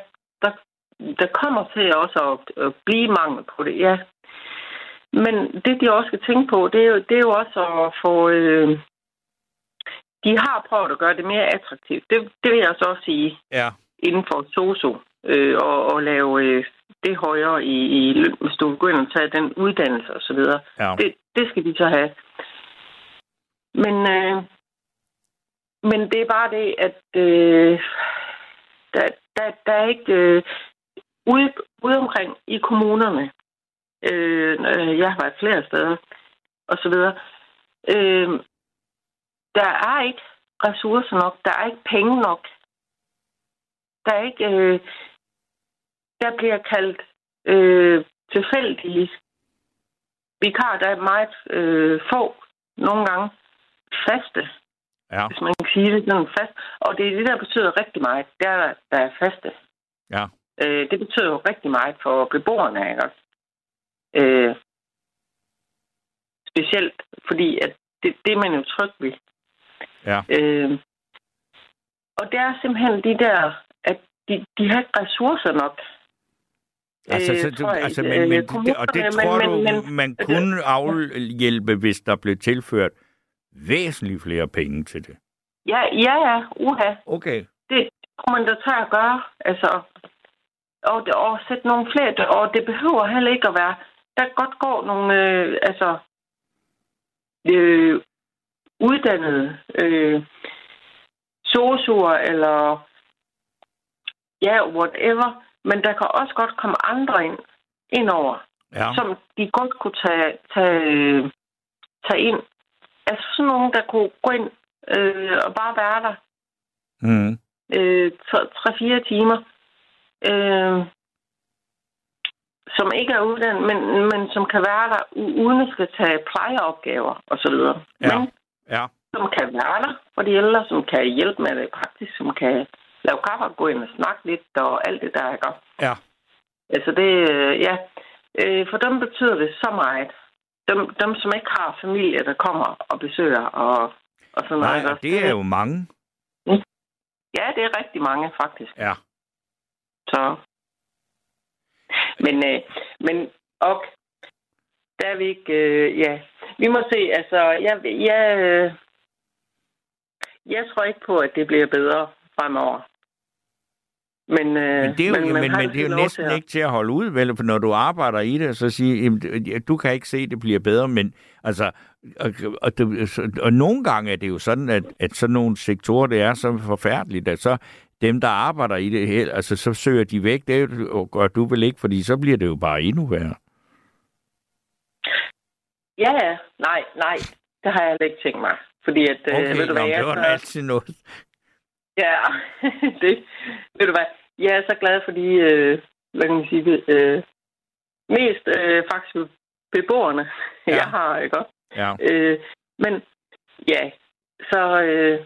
der, kommer til også at, at blive mangel på det, ja. Men det, de også skal tænke på, det er jo, det er jo også at få... Øh, de har prøvet at gøre det mere attraktivt. Det, det vil jeg så også sige Ja. inden for SOSO, øh, og, og lave øh, det højere i, i løn, hvis du begynder at tage den uddannelse og så videre. Ja. Det, det skal de så have. Men, øh, men det er bare det, at øh, der, der, der er ikke øh, ude, ude omkring i kommunerne. Øh, øh, jeg har været flere steder og så videre. Øh, der er ikke ressourcer nok. Der er ikke penge nok. Der er ikke... Øh, der bliver kaldt øh, tilfældige vikar. Der er meget øh, få, nogle gange faste, Ja. hvis man kan sige det sådan fast. Og det er det, der betyder rigtig meget. Det er, der er faste. Ja. Øh, det betyder jo rigtig meget for beboerne, ikke også? Øh, specielt fordi, at det, det er man jo tryg ved. Ja. Øh, og det er simpelthen de der, at de, de har ikke ressourcer nok. Altså, Øh, så du, jeg, altså, øh, men, men, det, og det tror men- du, men- man kunne afhjælpe, hvis der blev tilført væsentligt flere penge til det. Ja, ja, ja, uha. Okay. Det kunne man da tage at gøre. Altså, og, og sætte nogle flere, og det behøver heller ikke at være, der godt gå nogle, øh, altså, øh, uddannede øh, sosuer, eller ja, whatever. Men der kan også godt komme andre ind, ind over, Ja. som de godt kunne tage, tage, tage ind. Altså sådan nogen, der kunne gå ind øh, og bare være der Mm. øh, 3-4 timer. Øh, som ikke er uddannet, men, men som kan være der, uden at skal tage plejeopgaver osv. Ja. Men Ja. som kan være der for de ældre, som kan hjælpe med det praktisk, som kan lave kaffe og gå ind og snakke lidt og alt det der, ikke? Ja. Altså det, øh, ja, øh, for dem betyder det så meget. Dem, dem som ikke har familie, der kommer og besøger og, og sådan noget. Nej, og også? det er jo mange. Ja, det er rigtig mange faktisk. Ja. Så. Men, øh, men og der er vi ikke, øh, ja. Vi må se, altså, jeg, jeg, øh, jeg tror ikke på, at det bliver bedre fremover. Men, øh, Men det er jo, men, men, men det er jo næsten til ikke til at holde ud, vel? For når du arbejder i det, så sige, jamen, du kan ikke se, at det bliver bedre, men altså, og, og, så- og nogle gange er det jo sådan, at, at sådan nogle sektorer, det er så forfærdeligt, at så dem, der arbejder i det her, altså, så søger de væk, det gør du vel ikke, fordi så bliver det jo bare endnu værre. Ja, ja. Nej, nej. Det har jeg heller ikke tænkt mig. Fordi at, øh, Okay, ved du hvad, jeg det var så- altid noget. Ja, det, ved du hvad, jeg er så glad for de, øh, hvad kan man sige, øh, mest øh, faktisk beboerne, ja. jeg har, ikke også? Ja. Øh, men ja, så øh,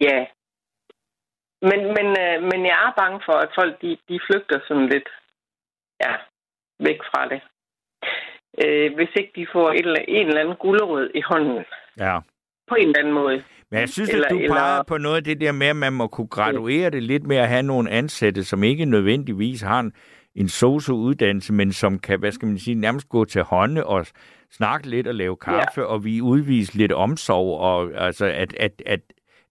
ja. Men, men, øh, men jeg er bange for, at folk de, de flygter sådan lidt ja, væk fra det. Øh, hvis ikke de får et eller, en eller anden gulderød i hånden Ja. på en eller anden måde. Men jeg synes, Eller- at du eller- peger på noget af det der med, at man må kunne graduere det lidt med at have nogle ansatte, som ikke nødvendigvis har en, en sosu-uddannelse, men som kan, hvad skal man sige, nærmest gå til hånde og snakke lidt og lave kaffe, ja. og vi udvise lidt omsorg, og altså, at, at, at,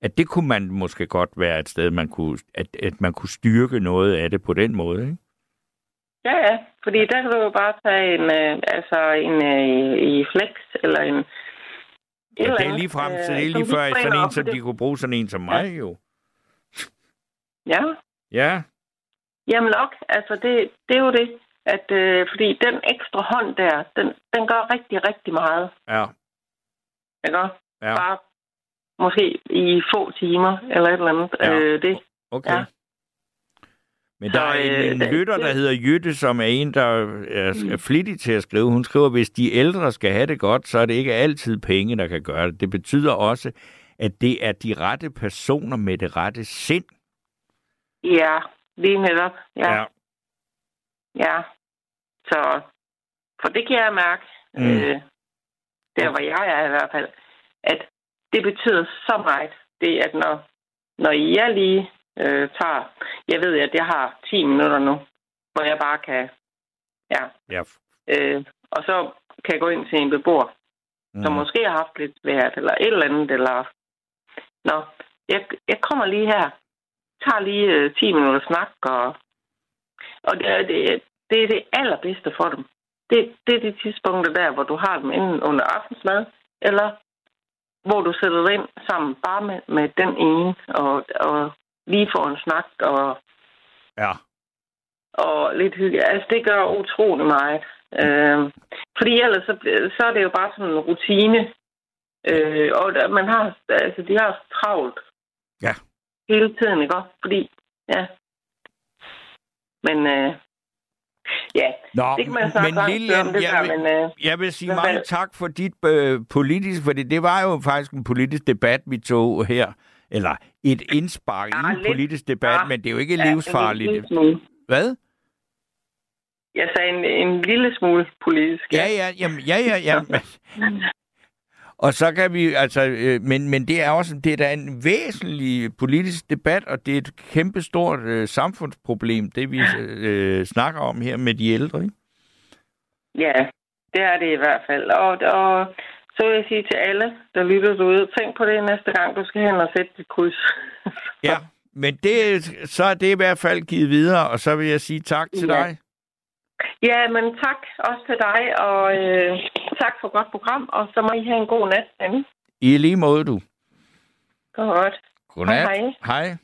at det kunne man måske godt være et sted, man kunne, at, at man kunne styrke noget af det på den måde, ikke? Ja, ja. Fordi der kan du jo bare tage en, øh, altså en øh, i flex, eller en... Ja, eller det er lige frem, så øh, det er lige de før, træner sådan en, som de kunne bruge sådan en som mig, jo. Ja, Ja, jamen nok. Altså, det, det er jo det. At, øh, fordi den ekstra hånd der, den, den gør rigtig, rigtig meget. ja, Ikke? ja, Bare måske i få timer, eller et eller andet. Ja. Øh, det. okay. Ja. Men Så, der er en, øh, en lytter, der hedder Jytte, som er en, der er, er flittig til at skrive. Hun skriver, hvis de ældre skal have det godt, så er det ikke altid penge, der kan gøre det. Det betyder også, at det er de rette personer med det rette sind. Ja, lige netop. Ja, ja. ja. Så, for det kan jeg mærke, Mm. mm. øh, der hvor jeg er i hvert fald, at det betyder så meget, det at når, når jeg lige øh, tager, jeg ved, at jeg har 10 minutter nu, hvor jeg bare kan, ja, ja. øh, og så kan jeg gå ind til en beboer, mm. som måske har haft lidt svært, eller et eller andet, eller, nå, jeg, jeg kommer lige her, tager lige øh, 10 minutter snak, og, og det, det, det er det allerbedste for dem. Det, det er de tidspunkter der, hvor du har dem enten under aftensmad, eller hvor du sætter dig ind sammen bare med, med den ene, og, og lige får en snak, og, ja. og lidt hygge. Altså, det gør utrolig meget. Øh, fordi ellers så, så er det jo bare sådan en rutine. Øh, og man har, altså, de har travlt. Ja. Hele tiden, ikke også? Fordi, ja. Men, øh, ja, Nå, det kan man snakke men Lilian, om, det jeg, der, vil, men... Øh, jeg vil sige mange tak for dit øh, politiske, fordi det var jo faktisk en politisk debat, vi tog her. Eller et indspark Ja, i en lidt. politisk debat, Ja. men det er jo ikke ja, livsfarligt. En lille. Hvad? Jeg sagde en, en lille smule politisk. Ja, ja, jamen, ja, ja, ja. Og så kan vi, altså, øh, men, men det er også, det er da en væsentlig politisk debat, og det er et kæmpestort øh, samfundsproblem, det vi øh, snakker om her med de ældre, ikke? Ja, det er det i hvert fald. Og, og så vil jeg sige til alle, der lytter derude, tænk på det næste gang, du skal hen og sætte dit kryds. Ja, men det, så er det i hvert fald givet videre, og så vil jeg sige tak til Ja. dig. Ja, men tak også til dig, og øh, tak for godt program, og så må I have en god nat. Anne. I lige måde, du. Godt. Godnat. Hej, hej. Hej.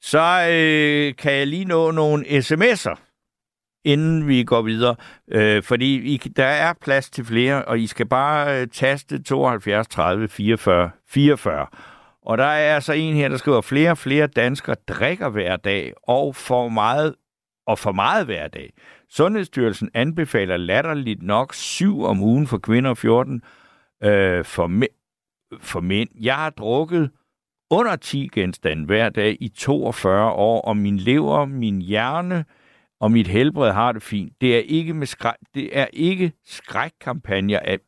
Så øh, kan jeg lige nå nogle sms'er, inden vi går videre. Øh, fordi I, der er plads til flere, og I skal bare øh, taste 72 30 44 44. Og der er altså en her, der skriver, flere og flere danskere drikker hver dag, og for meget, og for meget hver dag. Sundhedsstyrelsen anbefaler latterligt nok 7 om ugen for kvinder og 14 øh, for, mæ- for mænd. Jeg har drukket under 10 genstande hver dag i 42 år, og min lever, min hjerne og mit helbred har det fint. Det er ikke med skræk, det er ikke skrækkampagner af,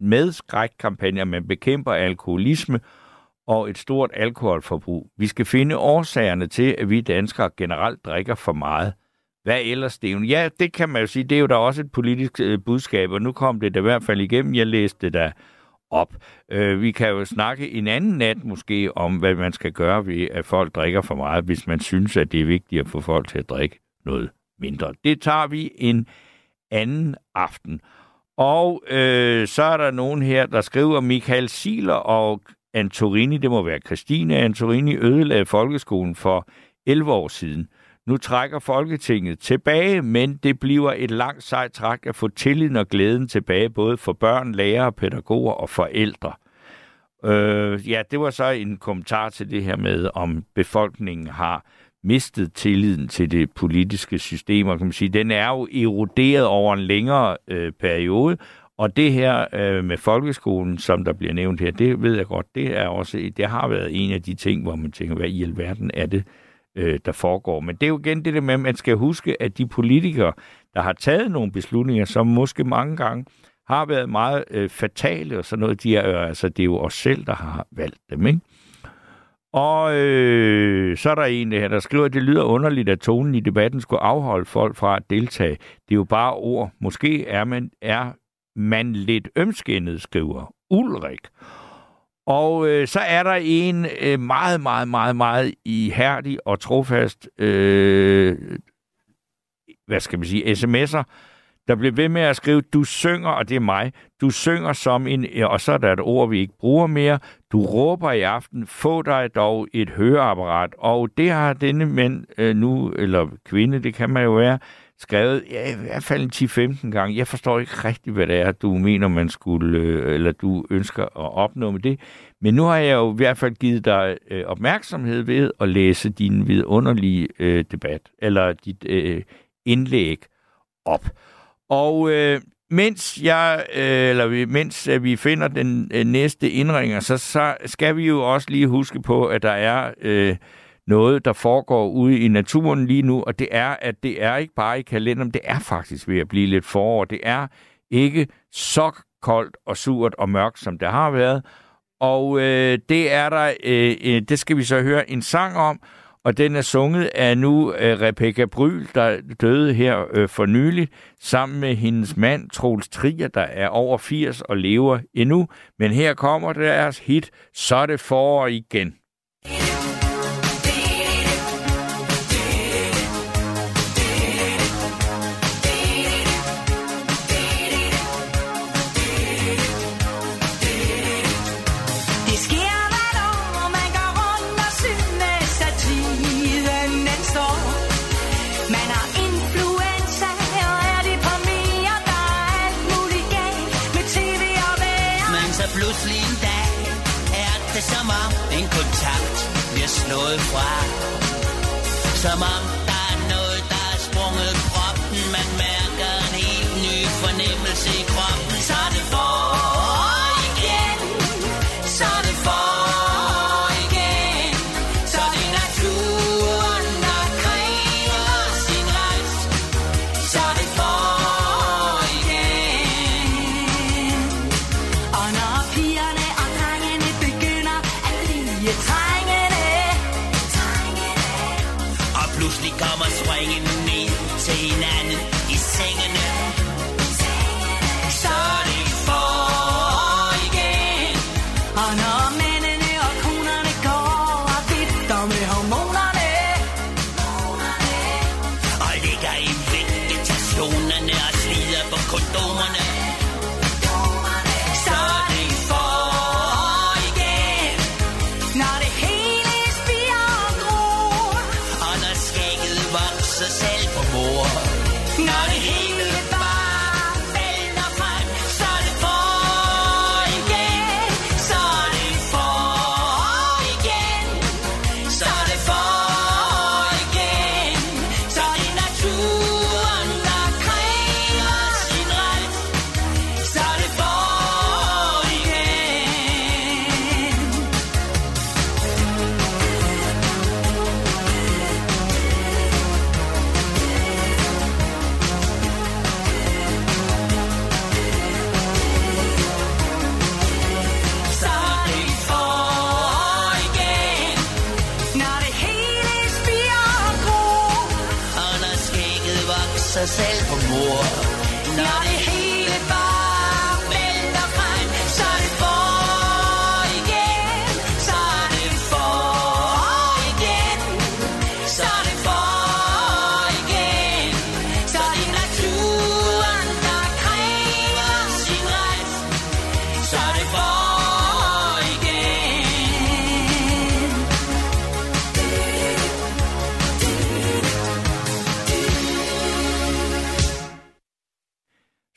med skrækkampagner, man bekæmper alkoholisme og et stort alkoholforbrug. Vi skal finde årsagerne til, at vi danskere generelt drikker for meget. Hvad ellers, Steven? Ja, det kan man jo sige. Det er jo da også et politisk øh, budskab, og nu kom det da i hvert fald igennem. Jeg læste det da op. Øh, vi kan jo snakke en anden nat måske om, hvad man skal gøre ved, at folk drikker for meget, hvis man synes, at det er vigtigt at få folk til at drikke noget mindre. Det tager vi en anden aften. Og øh, så er der nogen her, der skriver, Michael Siler og Antorini, det må være Christine Antorini, ødelagde folkeskolen for 11 år siden. Nu trækker Folketinget tilbage, men det bliver et langt sejt træk at få tilliden og glæden tilbage, både for børn, lærere, pædagoger og forældre. Øh, ja, det var så en kommentar til det her med, om befolkningen har mistet tilliden til det politiske system, og kan man sige, den er jo eroderet over en længere øh, periode, og det her øh, med folkeskolen, som der bliver nævnt her, det ved jeg godt, det er også, det har været en af de ting, hvor man tænker, hvad i alverden er det, øh, der foregår. Men det er jo igen det der med, at man skal huske, at de politikere, der har taget nogle beslutninger, som måske mange gange har været meget øh, fatale og sådan noget, de er, øh, altså, det er jo os selv, der har valgt dem, ikke? Og øh, så er der en her, der skriver, at det lyder underligt, at tonen i debatten skulle afholde folk fra at deltage. Det er jo bare ord. Måske er man, er man lidt ømskindet, skriver Ulrik. Og øh, så er der en øh, meget, meget, meget, meget ihærdig og trofast, øh, hvad skal man sige, sms'er, der bliver ved med at skrive, du synger, og det er mig, du synger som en, og så er der et ord, vi ikke bruger mere, du råber i aften, få dig dog et høreapparat, og det har denne mænd øh, nu, eller kvinde, det kan man jo være, skrevet ja, i hvert fald 10-15 gange. Jeg forstår ikke rigtigt, hvad det er, du mener, man skulle, øh, eller du ønsker at opnå med det. Men nu har jeg jo i hvert fald givet dig øh, opmærksomhed ved at læse din vidunderlige øh, debat, eller dit øh, indlæg op. Og øh, mens jeg, øh, eller vi, mens øh, vi finder den øh, næste indringer, så, så skal vi jo også lige huske på, at der er øh, noget, der foregår ude i naturen lige nu, og det er, at det er ikke bare i kalenderen, det er faktisk ved at blive lidt forår. Det er ikke så koldt og surt og mørkt, som det har været. Og øh, det er der, øh, øh, det skal vi så høre en sang om, og den er sunget af nu øh, Rebecca Bryl, der døde her øh, for nylig, sammen med hendes mand Troels Trier, der er over 80 og lever endnu. Men her kommer deres hit, Så er det forår igen. Som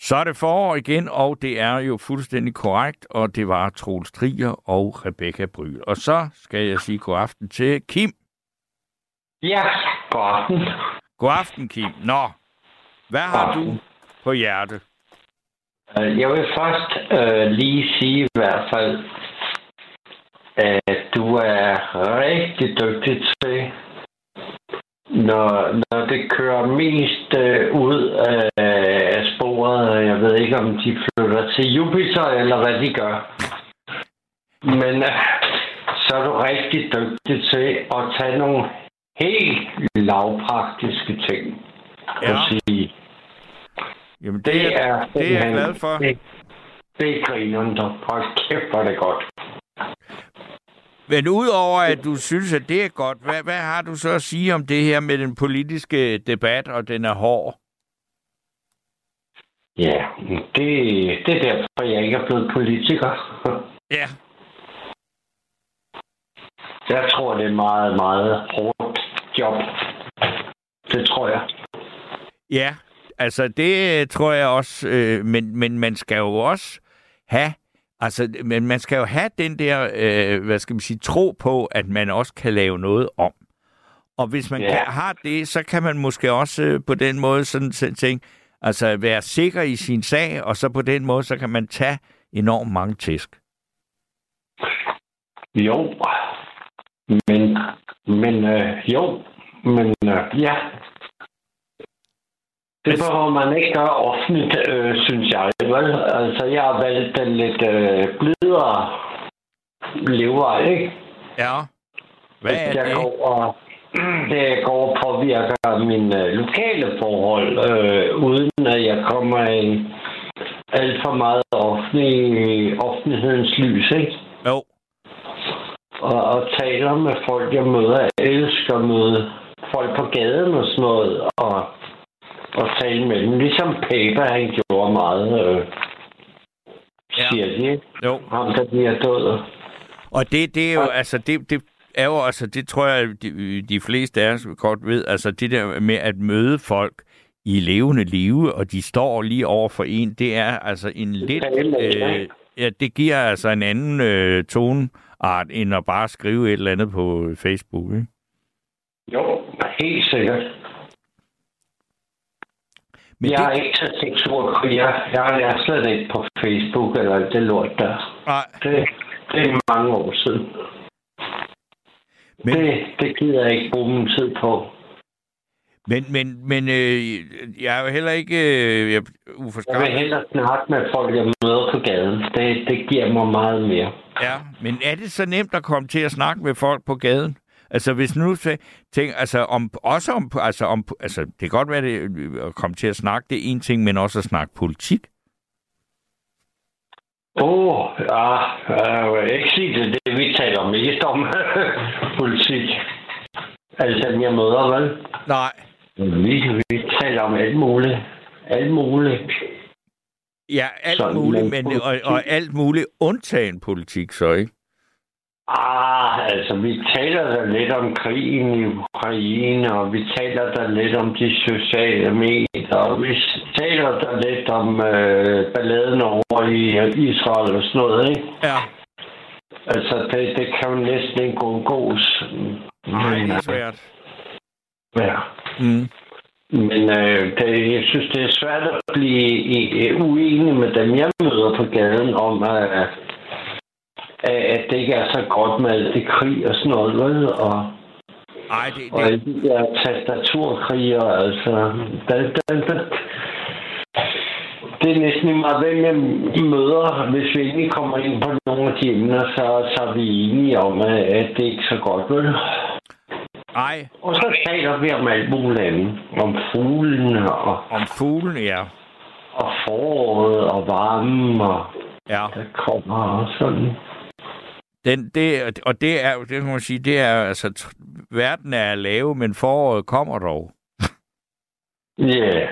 Så er det forår igen, og det er jo fuldstændig korrekt, og det var Troels Trier og Rebecca Bryl. Og så skal jeg sige god aften til Kim. Ja, god aften. God aften, Kim. Nå, hvad har du på hjerte? Øh, Jeg vil først øh, lige sige i hvert fald, at du er rigtig dygtig til, når, når det kører mest øh, ud af, af sporet. Jeg ved ikke, om de flytter til Jupiter, eller hvad de gør. Men øh, så er du rigtig dygtig til at tage nogle helt lavpraktiske ting. Ja. Sige, Jamen, det, det, er, det er jeg glad for. Det, det er grineren, der. Hold kæft, hvor det godt. Men udover at du synes, at det er godt, hvad, hvad har du så at sige om det her med den politiske debat, og den er hård? Ja, det, det er derfor, jeg ikke er blevet politiker. Ja. Jeg tror, det er meget, meget hårdt job. Det tror jeg. Ja, altså det øh, tror jeg også, øh, men, men man skal jo også have, altså men man skal jo have den der, øh, hvad skal man sige, tro på, at man også kan lave noget om. Og hvis man Ja. kan, har det, så kan man måske også øh, på den måde sådan t- tænke, altså være sikker i sin sag, og så på den måde, så kan man tage enormt mange tæsk. Jo, men, men øh, jo, men øh, ja. Det behøver man ikke gøre offentligt, øh, synes jeg. Vel? Altså, jeg har valgt den lidt øh, blidere levevej, ikke? Ja. Hvad er jeg det? Går og, det går og påvirker mine øh, lokale forhold, øh, uden at jeg kommer i alt for meget offentlig, offentlighedens lys, ikke? Jo. Og, og taler med folk, jeg møder. Jeg elsker at møde folk på gaden og sådan noget, og, og tale med dem. Ligesom Paper, han gjorde meget, øh, Ja. siger de, ikke? Jo. Ham, der bliver død. Og det, det er jo, altså, det, det er jo, altså, det tror jeg, de, de fleste af os godt ved, altså det der med at møde folk i levende live, og de står lige over for en, det er altså en lidt, øh, ja, det giver altså en anden øh, toneart, end at bare skrive et eller andet på Facebook, ikke? Jo, helt sikkert. Men jeg det- er ikke så seksuel. Jeg, jeg er slet ikke på Facebook eller det lort der. Nej. Det, det er mange år siden. Men- Det, det gider jeg ikke bruge min tid på. Men, men, men øh, jeg er jo heller ikke øh, jeg, Jeg uforskrækket. vil hellere snakke med folk, jeg møder på gaden. Det, det giver mig meget mere. Ja, men er det så nemt at komme til at snakke med folk på gaden? Altså hvis nu tænker, altså om, også om, altså om, altså det kan godt være det, øh, at komme til at snakke, det er en ting, men også at snakke politik. Åh, oh, ja, jeg vil ikke sige det, det vi taler mest om politik. Altså, dem jeg møder, vel? Nej. Vi, vi taler om alt muligt. Alt muligt. Ja, alt Sådan, muligt, men og, og alt muligt undtagen politik, så ikke? Ah, altså, vi taler da lidt om krigen i Ukraine, og vi taler da lidt om de sociale medier, og vi taler da lidt om øh, balladen over i Israel og sådan noget, ikke? Ja. Altså, det, det kan jo næsten ikke undgås. Nej, det er øh, svært. Ja. Mm. Men øh, det, jeg synes, det er svært at blive øh, uenig med dem, jeg møder på gaden, om at, at det ikke er så godt med alt det krig og sådan noget, vel? Og, Ej, det, og alle de der tastaturkriger, altså... Da, da, da. Det er næsten meget, hvem jeg møder. Hvis vi egentlig kommer ind på nogle af de emner, så, så er vi enige om, at, det ikke er så godt, vel? Nej. Og så taler vi om alt muligt andet. Om fuglene og, Om fuglen, ja. og foråret og varmen og Ja. der kommer og sådan. Den, det, og det er jo, det kan man sige, det er altså, verden er lave, men foråret kommer dog. Ja. Yeah.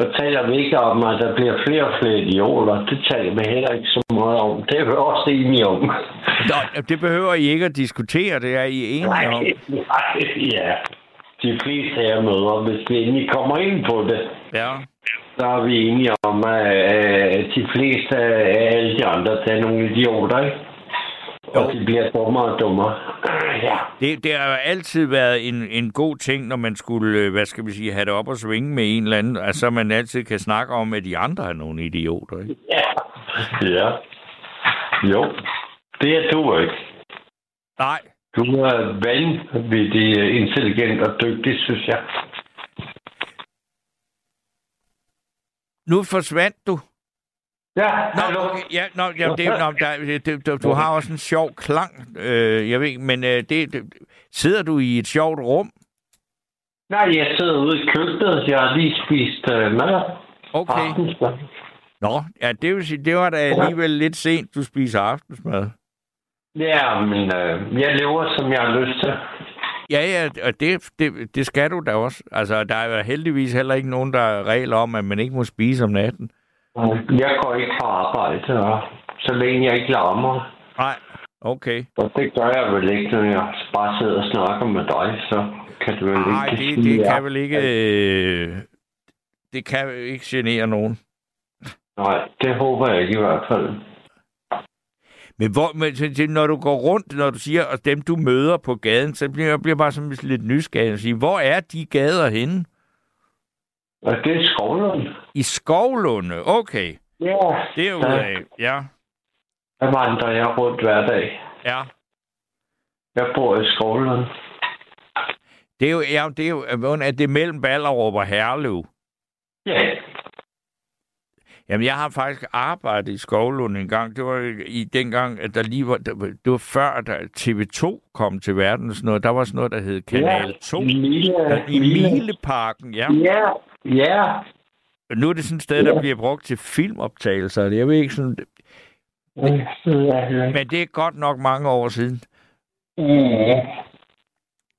Så taler vi ikke om, at der bliver flere og flere idioter. Det taler vi heller ikke så meget om. Det er vi også enige om. Nå, det behøver I ikke at diskutere, det er I enige om. Nej, nej, ja. De fleste af jer møder, hvis vi endelig kommer ind på det, Ja. så er vi enige om, at de fleste af alle de andre, der er nogle idioter, ikke? Og de bliver dummere og dummere. Ja. Det, det har jo altid været en, en god ting, når man skulle, øh, hvad skal vi sige, have det op og svinge med en eller anden, altså man altid kan snakke om, at de andre er nogle idioter, ikke? Ja. Ja. Jo. Det er du ikke. Nej. Du er vanvittig intelligent og dygtig, synes jeg. Nu forsvandt du. Ja, Nå, okay, ja, nå, ja, det, nå, der, det, du, du har også en sjov klang, øh, jeg ved men øh, det, det, sidder du i et sjovt rum? Nej, jeg sidder ude i køkkenet. Jeg har lige spist uh, mad. Okay. Aftensmad. Nå, ja, det vil sige, det var da alligevel lidt sent, du spiser aftensmad. Ja, men øh, jeg lever, som jeg har lyst til. Ja, ja, og det, det, det skal du da også. Altså, der er heldigvis heller ikke nogen, der er regler om, at man ikke må spise om natten. Jeg går ikke på arbejde, og så længe jeg ikke larmer. Nej, okay. Og det gør jeg vel ikke, når jeg bare sidder og snakker med dig, så kan du vel Nej, ikke det, det kan vel ikke... Øh, det kan ikke genere nogen. Nej, det håber jeg ikke i hvert fald. Men, hvor, men når du går rundt, når du siger, at dem du møder på gaden, så bliver jeg bliver bare sådan lidt nysgerrig og sige, hvor er de gader henne? Og det er Skovlund. I Skovlunde, okay. Ja. Det er jo af, ja. Der vandrer jeg rundt hver dag. Ja. Jeg bor i Skovlund. Det er jo, ja, det er jo, hvordan er det mellem Ballerup og Herlev? Ja. Jamen, jeg har faktisk arbejdet i Skovlund en gang. Det var i den gang, at der lige var, det var før, at TV2 kom til verden sådan noget. Der var sådan noget, der hed Kanal 2. I Mile, Der- I Mileparken, ja. Ja, ja. Nu er det sådan et sted, der bliver brugt til filmoptagelser. Jeg ved ikke sådan... Men det er godt nok mange år siden.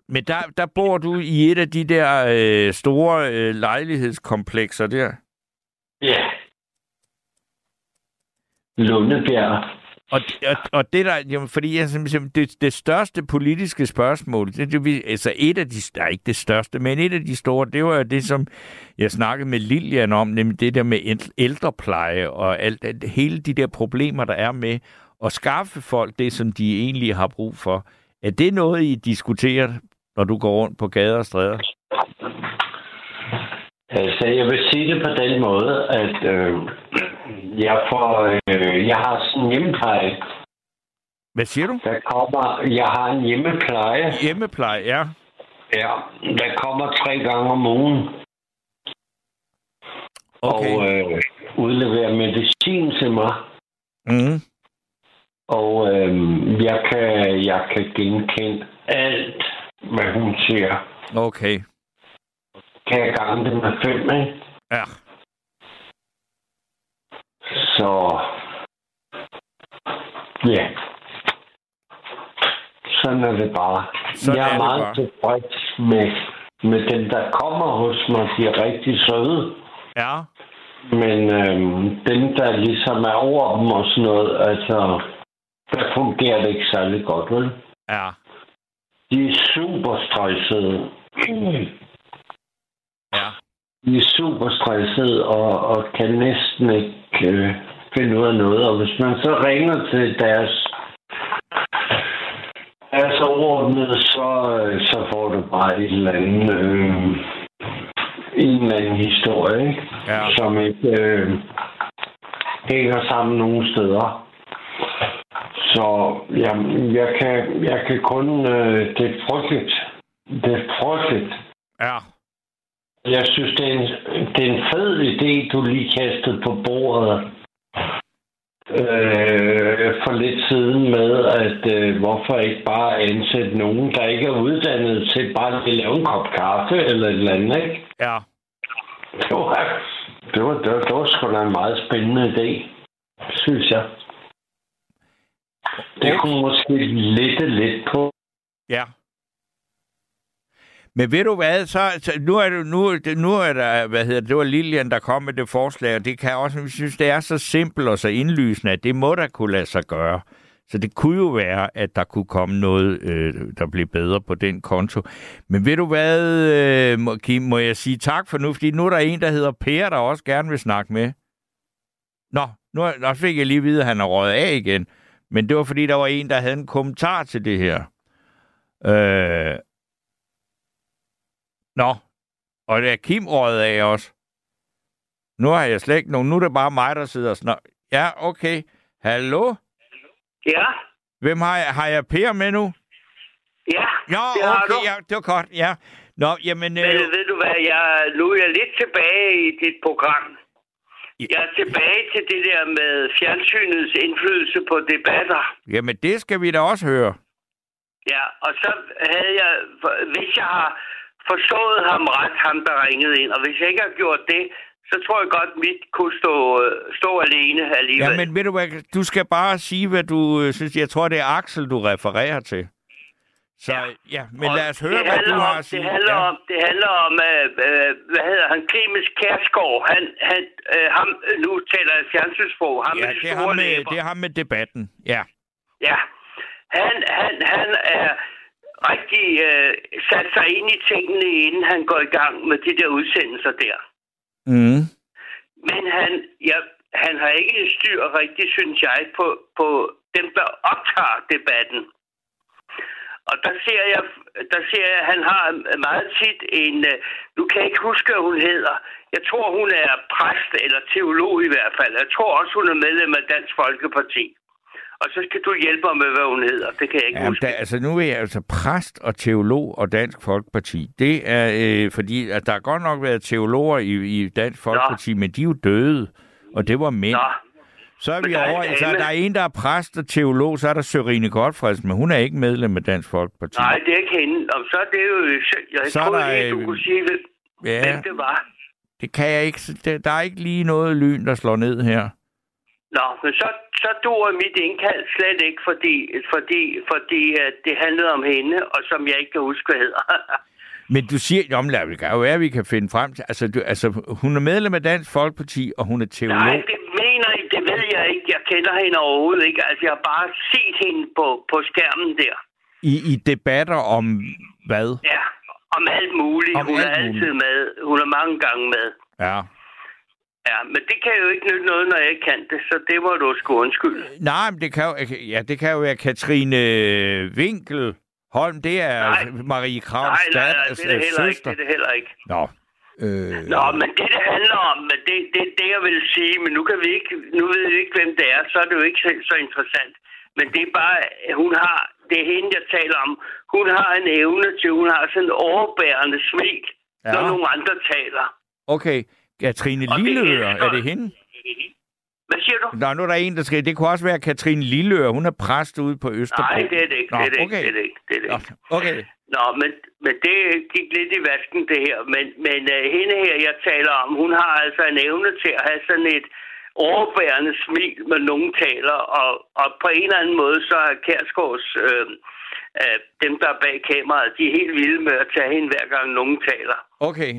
Men der, der bor du i et af de der øh, store øh, lejlighedskomplekser der. Ja. Lundebjerg. Og, og, og det der, jamen, fordi jeg, simpelthen- det, det største politiske spørgsmål, det, det, vi- altså et af de, nej, ikke det største, men et af de store, det var det, som jeg snakkede med Lilian om, nemlig det der med ældrepleje og alt, alt, hele de der problemer, der er med at skaffe folk det, som de egentlig har brug for. Er det noget, I diskuterer, når du går rundt på gader og stræder? Altså, jeg vil sige det på den måde, at øh, jeg, får, øh, jeg har sådan en hjemmepleje. Hvad siger du? Der kommer, jeg har en hjemmepleje. Hjemmepleje, ja. Ja, der kommer tre gange om ugen. Okay. Og øh, udleverer medicin til mig. Mm. Og øh, jeg, kan, jeg kan genkende alt, hvad hun siger. Okay. Kan jeg gange det med fem, ikke? Ja. Så... Ja. Sådan er det bare. Sådan jeg er, er meget bare. tilfreds med, med dem, der kommer hos mig. De er rigtig søde. Ja. Men øhm, dem, der ligesom er over dem og sådan noget, altså, der fungerer det ikke særlig godt, vel? Ja. De er super stressede. De er super stressede og, og kan næsten ikke øh, finde ud af noget. Og hvis man så ringer til deres, deres overordnede, så, øh, så får du bare et eller andet, øh, en eller anden historie, ikke? Ja. som ikke øh, hænger sammen nogen steder. Så ja, jeg, kan, jeg kan kun... Øh, det er frygteligt. Det er frygteligt. Ja. Jeg synes, det er, en, det er en fed idé, du lige kastede på bordet. Øh, for lidt siden med, at øh, hvorfor ikke bare ansætte nogen, der ikke er uddannet til bare at lave en kop kaffe eller et eller andet, ikke? Ja. Det var, det var, det var, det var sgu da en meget spændende idé, synes jeg. Det kunne måske lette lidt på. Ja. Men ved du hvad, så, så nu er det, nu, det- nu er der, hvad hedder det, det var Lilian, der kom med det forslag, og det kan også, vi synes, det er så simpelt og så indlysende, at det må der kunne lade sig gøre. Så det kunne jo være, at der kunne komme noget, øh, der blev bedre på den konto. Men ved du hvad, øh, må- Kim, må jeg sige tak for nu, fordi nu er der en, der hedder Per, der også gerne vil snakke med. Nå, nu, er- fik jeg lige at vide, at han er røget af igen. Men det var, fordi der var en, der havde en kommentar til det her. Øh... Nå, og det er Kim røget af også. Nu har jeg slet ikke nogen. Nu er det bare mig, der sidder og snakker. Ja, okay. Hallo? Ja, Hvem har jeg? Har jeg Per med nu? ja, Nå, det har okay, du. ja, det var godt, ja. Nå, jamen... Men Øh, ved du hvad, jeg, nu er jeg lidt tilbage i dit program. Jeg er tilbage til det der med fjernsynets indflydelse på debatter. jamen, det skal vi da også høre. Ja, og så havde jeg, hvis jeg har forstået ham ret, ham der ringede ind, og hvis jeg ikke har gjort det, så tror jeg godt, mit kunne stå, stå alene alligevel. Ja, men ved du hvad, du skal bare sige, hvad du øh, synes. Jeg tror, det er Axel, du refererer til. Så ja, ja men Og lad os høre, hvad du handler har om, at sige. Det handler ja. om, det handler om øh, øh, hvad hedder han, Clemens Kærsgaard. Han, han, øh, ham, nu taler jeg fjernsynsprog. Ham Ja, med de det er, ham med, det er ham med debatten. Ja. Ja, han, han, han er rigtig øh, sat sig ind i tingene, inden han går i gang med de der udsendelser der. Mm. Men han, ja, han har ikke styr rigtig, synes jeg, på, på dem, der optager debatten. Og der ser jeg, der ser jeg, at han har meget tit en, øh, nu kan jeg ikke huske, hvad hun hedder. Jeg tror, hun er præst eller teolog i hvert fald. Jeg tror også, hun er medlem af Dansk Folkeparti. Og så skal du hjælpe mig med, hvad hun hedder. Det kan jeg ikke Jamen, huske. der, altså nu er jeg altså præst og teolog og Dansk Folkeparti. Det er, øh, fordi at der har godt nok været teologer i, i Dansk Folkeparti, men de er jo døde, og det var mænd. Nå. Så er vi der er over, en altså dame. der er en, der er præst og teolog, så er der Sørine Godfredsen, men hun er ikke medlem af Dansk Folkeparti. Nej, det er ikke hende. Og så er det jo... Jeg Så er troede der, lige, du øh, kunne sige, hvem, Ja, det var. det kan jeg ikke. Der er ikke lige noget lyn, der slår ned her. Nå, men så, så duer mit indkald slet ikke, fordi, fordi, fordi at det handlede om hende, og som jeg ikke kan huske, hvad hedder. Men du siger, jo, lad det kan jo være, at vi kan finde frem til... Altså, du, altså, hun er medlem af Dansk Folkeparti, og hun er teolog. Nej, det mener I, det ved jeg ikke. Jeg kender hende overhovedet ikke. Altså, jeg har bare set hende på, på skærmen der. I, I debatter om hvad? Ja, om alt muligt. Om hun alt er altid med. Hun er mange gange med. Ja. Ja, men det kan jo ikke nytte noget, når jeg ikke kan det, så det må du sgu undskylde. Nej, men det kan jo, ja, det kan jo være Katrine Winkel Holm. Det er Nej. Marie Kravs Nej, nej, nej, det er det heller ikke. søster. Det er det heller ikke. Nå. Øh, Nå, men det, det handler om, men det, det det, jeg vil sige, men nu, kan vi ikke, nu ved vi ikke, hvem det er, så er det jo ikke så, så interessant. Men det er bare, hun har, det er hende, jeg taler om, hun har en evne til, hun har sådan en overbærende smil, ja. når nogle andre taler. Okay. Katrine Lilleør, er det hende? Hvad siger du? Nå, nu er der en, der skal... Det kunne også være Katrine Lilleør. Hun er præst ude på Østerbro. Nej, det er det ikke. Nå, det, er det, okay. det er det ikke. Det er det Nå, ikke. okay. Nå, men, men det gik lidt i vasken, det her. Men, men uh, hende her, jeg taler om, hun har altså en evne til at have sådan et overbærende smil, når nogen taler. Og, og på en eller anden måde, så er Kærsgaards, øh, øh, dem der er bag kameraet, de er helt vilde med at tage hende, hver gang nogen taler. Okay.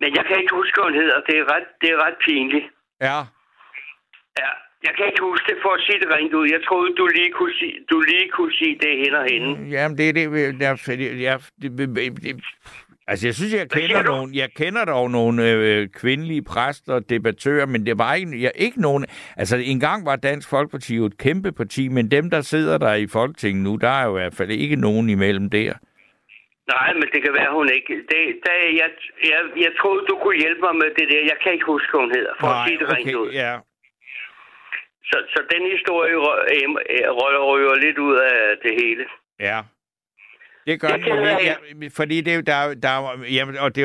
Men jeg kan ikke huske, hvad hun hedder. Det er ret, det er ret pinligt. Ja. Ja, jeg kan ikke huske det for at sige det rent ud. Jeg troede, du lige kunne sige, du lige kunne sige det hende og hende. Jamen, det er det... Jeg, jeg, jeg, altså, jeg synes, jeg kender nogle... Jeg kender dog nogle øh, kvindelige præster og debattører, men det var ikke, jeg, ikke nogen... Altså, engang var Dansk Folkeparti jo et kæmpe parti, men dem, der sidder der i Folketinget nu, der er jo i hvert fald ikke nogen imellem der. Nej, men det kan være, hun ikke. Det, det, jeg, jeg, jeg troede, du kunne hjælpe mig med det der. Jeg kan ikke huske, hvad hun hedder, for at sige det rent ud. ja. Så, så den historie rø- em- røger røger lidt ud af det hele. Ja. Det gør Jeg den, ja, fordi det er der, er- der, er- jamen, og det,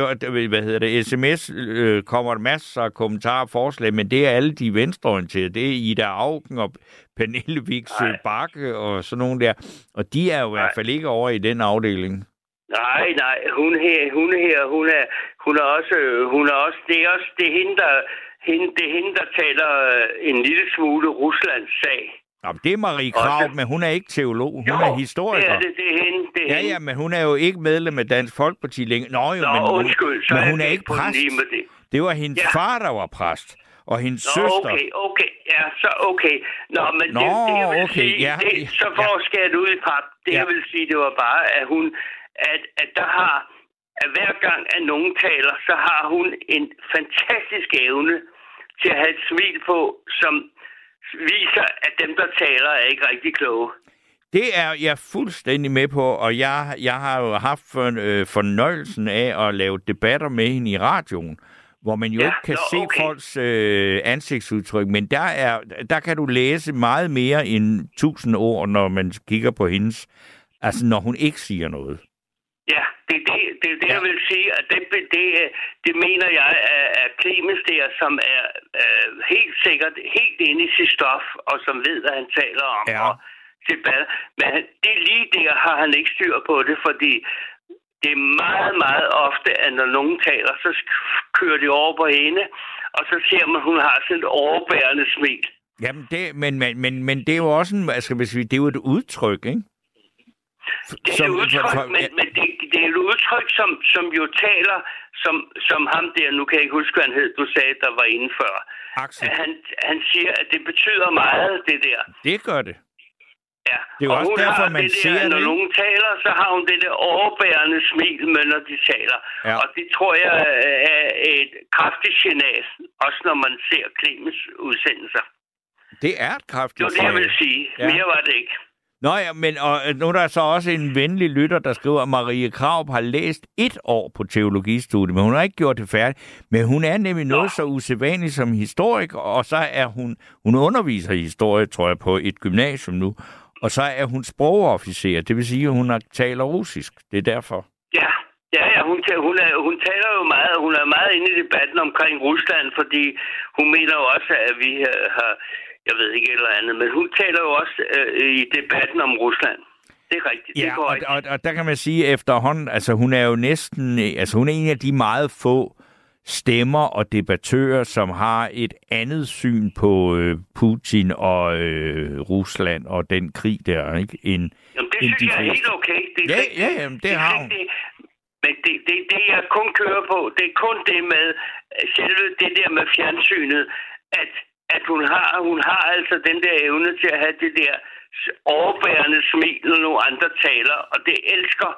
hvad hedder det, sms øh, kommer der masser af kommentarer og forslag, men det er alle de venstreorienterede. Det er Ida Augen og Pernille Vigsø Bakke og sådan nogle der. Og de er jo i hvert fald ikke over i den afdeling. Nej, nej, hun her, hun her, hun er, hun er også, hun er også, det er også, det er hende, der, hende, det er hende, der taler øh, en lille smule Ruslands sag. Jamen, det er Marie Krav, men hun er ikke teolog. Hun er historiker. Det er det, det er hende, det er Ja, ja, men hun er jo ikke medlem af Dansk Folkeparti længere. Nå, jo, Nå, men, hun- undskyld, så men er hun er jeg ikke præst. med det. Det var hendes Ja. far, der var præst. Og hendes Nå, søster. okay, okay, ja, så okay. Nå, men Nå, det, det, jeg vil okay, sige, ja, det, så for at skære det ud i pap, det Ja. jeg vil sige, det var bare, at hun, at, at der har, at hver gang, at nogen taler, så har hun en fantastisk evne til at have et smil på, som viser, at dem, der taler, er ikke rigtig kloge. Det er jeg fuldstændig med på, og jeg, jeg har jo haft for, øh, fornøjelsen af at lave debatter med hende i radioen, hvor man jo Ja, ikke kan nå, se okay. folks øh, ansigtsudtryk, men der, er, der kan du læse meget mere end tusind ord, når man kigger på hendes, altså når hun ikke siger noget. Ja, det er det, det, er det ja. jeg vil sige, at det, det, det mener jeg er, er Clemens der, som er øh, helt sikkert helt inde i sit stof, og som ved, hvad han taler om. Ja. Og debat. Men det lige der har han ikke styr på det, fordi det er meget, meget ofte, at når nogen taler, så kører de over på hende, og så ser man, at hun har sådan et overbærende smil. Jamen, det, men, men, men, men det er jo også en, altså, hvis vi, det er jo et udtryk, ikke? Det er Som- et udtryk, men, men det, det er et udtryk, som, som jo taler, som, som ham der, nu kan jeg ikke huske, hvad han hed, du sagde, der var inde før. Axel. At Han, han siger, at det betyder meget, det der. Det gør det. Ja. Det er jo og også derfor, man det der, ser det, Når ikke? nogen taler, så har hun det der overbærende smil med, når de taler. Ja. Og det tror jeg er et kraftigt signal, også når man ser Clemens udsendelser. Det er et kraftigt Det var det, jeg signal. vil sige. Ja. Mere var det ikke. Nå ja, men og, øh, nu er der så også en venlig lytter, der skriver, at Marie Krav har læst et år på teologistudiet, men hun har ikke gjort det færdigt. Men hun er nemlig noget så usædvanligt som historiker, og så er hun, hun underviser i historie, tror jeg, på et gymnasium nu. Og så er hun sprogofficer, det vil sige, at hun har- taler russisk. Det er derfor. Ja, ja, ja hun, hun, er, hun taler jo meget, hun er meget inde i debatten omkring Rusland, fordi hun mener jo også, at vi øh, har, jeg ved ikke et eller andet, men hun taler jo også øh, i debatten om Rusland. Det er rigtigt, det er Ja, og, korrekt. og, og der kan man sige efterhånden, altså hun er jo næsten, altså hun er en af de meget få stemmer og debattører, som har et andet syn på øh, Putin og øh, Rusland og den krig der, ikke? End, Jamen, det end synes de jeg er helt okay. Det er Ja, slet- ja, jamen, det er har hun. ikke det. Men det, det, det, jeg kun kører på, det er kun det med øh, selve det der med fjernsynet, at, at hun, har, hun har altså den der evne til at have det der overbærende smil, når nogle andre taler, og det elsker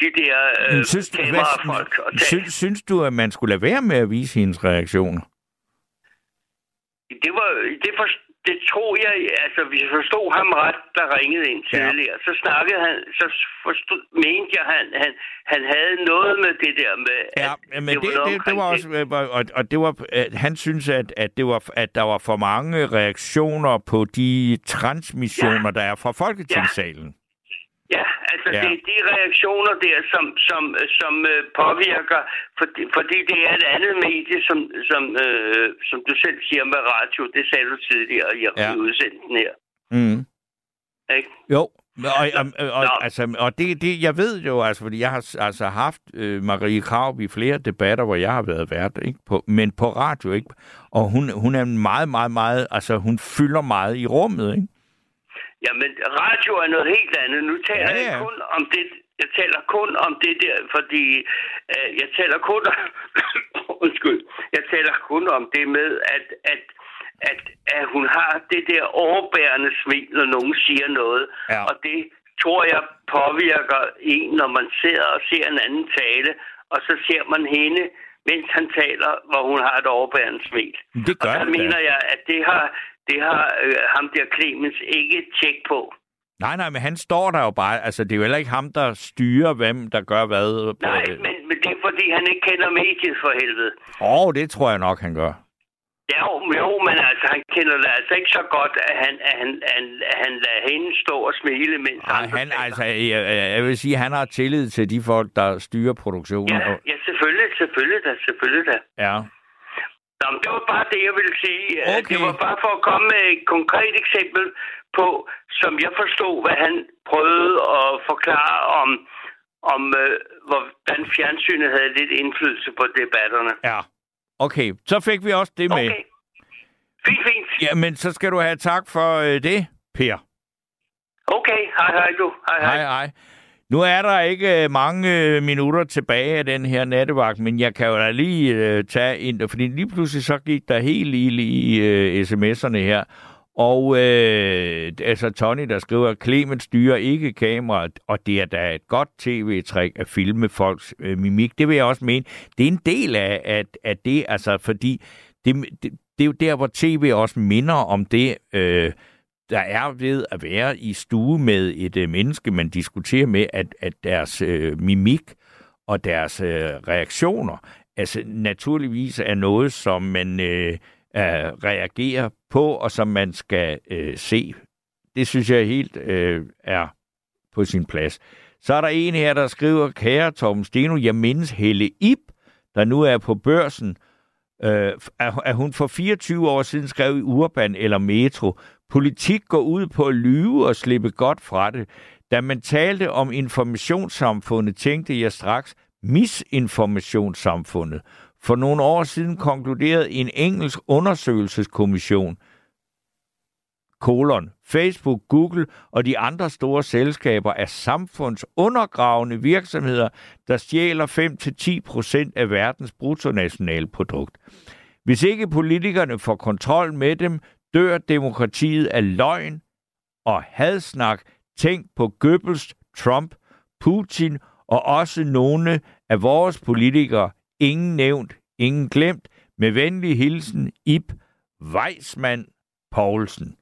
de der øh, synes, du, kamerafolk at hvad, synes, synes du, at man skulle lade være med at vise hendes reaktioner? Det, var, det, for, det tror jeg, altså hvis jeg forstod ham ret, der ringede ind tidligere, så snakkede han, så forstod, mente jeg, han, han, han havde noget med det der med, Ja, at men det, var noget det, det var også, øh, og, og det var, at han synes, at, at, det var, at der var for mange reaktioner på de transmissioner, der er fra Folketingssalen. Ja, altså Ja. ja. det er de reaktioner der, som, som, som øh, påvirker, fordi, fordi det er et andet medie, som, som, øh, som du selv siger med radio, det sagde du tidligere i, Ja. ja. i udsendelsen her. Mm. Ikke? Jo, og, og, og, altså, og det, det, jeg ved jo, altså, fordi jeg har altså haft øh, Marie Krav i flere debatter, hvor jeg har været vært, ikke? På, men på radio, ikke? Og hun, hun er meget, meget, meget, altså hun fylder meget i rummet, ikke? Jamen, radio er noget helt andet. Nu taler Ja, ja, jeg kun om det, jeg taler kun om det der, fordi øh, jeg taler kun om, undskyld, jeg taler kun om det med, at, at, at, at hun har det der overbærende smil, når nogen siger noget. Ja. Og det tror jeg påvirker en, når man sidder og ser en anden tale, og så ser man hende, mens han taler, hvor hun har et overbærende smil. Det gør og der det mener jeg, at det har, det har øh, ham der Clemens ikke tjek på. Nej, nej, men han står der jo bare, altså det er jo heller ikke ham, der styrer, hvem der gør hvad. På, Nej, men, men det er fordi, han ikke kender mediet for helvede. Åh, oh, det tror jeg nok, han gør. Ja, jo, jo, men altså, han kender det altså ikke så godt, at han, at han, at han, at han lader hende stå og smile, mens andre han, taler. altså, jeg, jeg vil sige, at han har tillid til de folk, der styrer produktionen. Ja, ja, selvfølgelig, selvfølgelig da, selvfølgelig da. ja. Nå, det var bare det, jeg ville sige. Okay. Det var bare for at komme med et konkret eksempel på, som jeg forstod, hvad han prøvede at forklare om, om øh, hvordan fjernsynet havde lidt indflydelse på debatterne. Ja. Okay, så fik vi også det med. Okay. Fint, fint. Ja, men så skal du have tak for øh, det, Per. Okay, hej hej du. Hej hej. Hej, hej. Nu er der ikke øh, mange øh, minutter tilbage af den her nattevagt, men jeg kan jo da lige øh, tage ind, fordi lige pludselig så gik der helt ild i øh, sms'erne her. Og øh, altså Tony, der skriver, at Clemens styrer ikke kameraet, og det er da et godt tv-trick at filme folks øh, mimik. Det vil jeg også mene. Det er en del af, at, at det, altså fordi det, det, det er jo der, hvor tv også minder om det, øh, der er ved at være i stue med et øh, menneske, man diskuterer med, at, at deres øh, mimik og deres øh, reaktioner, altså naturligvis er noget, som man øh, øh, reagerer på, og som man skal øh, se. Det synes jeg helt øh, er på sin plads. Så er der en her, der skriver, kære Torben Steno, jeg mindes Helle Ip, der nu er på børsen, øh, at at hun for 24 år siden skrev i Urban eller Metro, politik går ud på at lyve og slippe godt fra det. Da man talte om informationssamfundet, tænkte jeg straks misinformationssamfundet. For nogle år siden konkluderede en engelsk undersøgelseskommission, kolon, Facebook, Google og de andre store selskaber er samfundsundergravende virksomheder, der stjæler 5-10% af verdens bruttonationalprodukt. Hvis ikke politikerne får kontrol med dem, dør demokratiet af løgn og hadsnak. Tænk på Goebbels, Trump, Putin og også nogle af vores politikere. Ingen nævnt, ingen glemt. Med venlig hilsen, Ip Weismann Poulsen.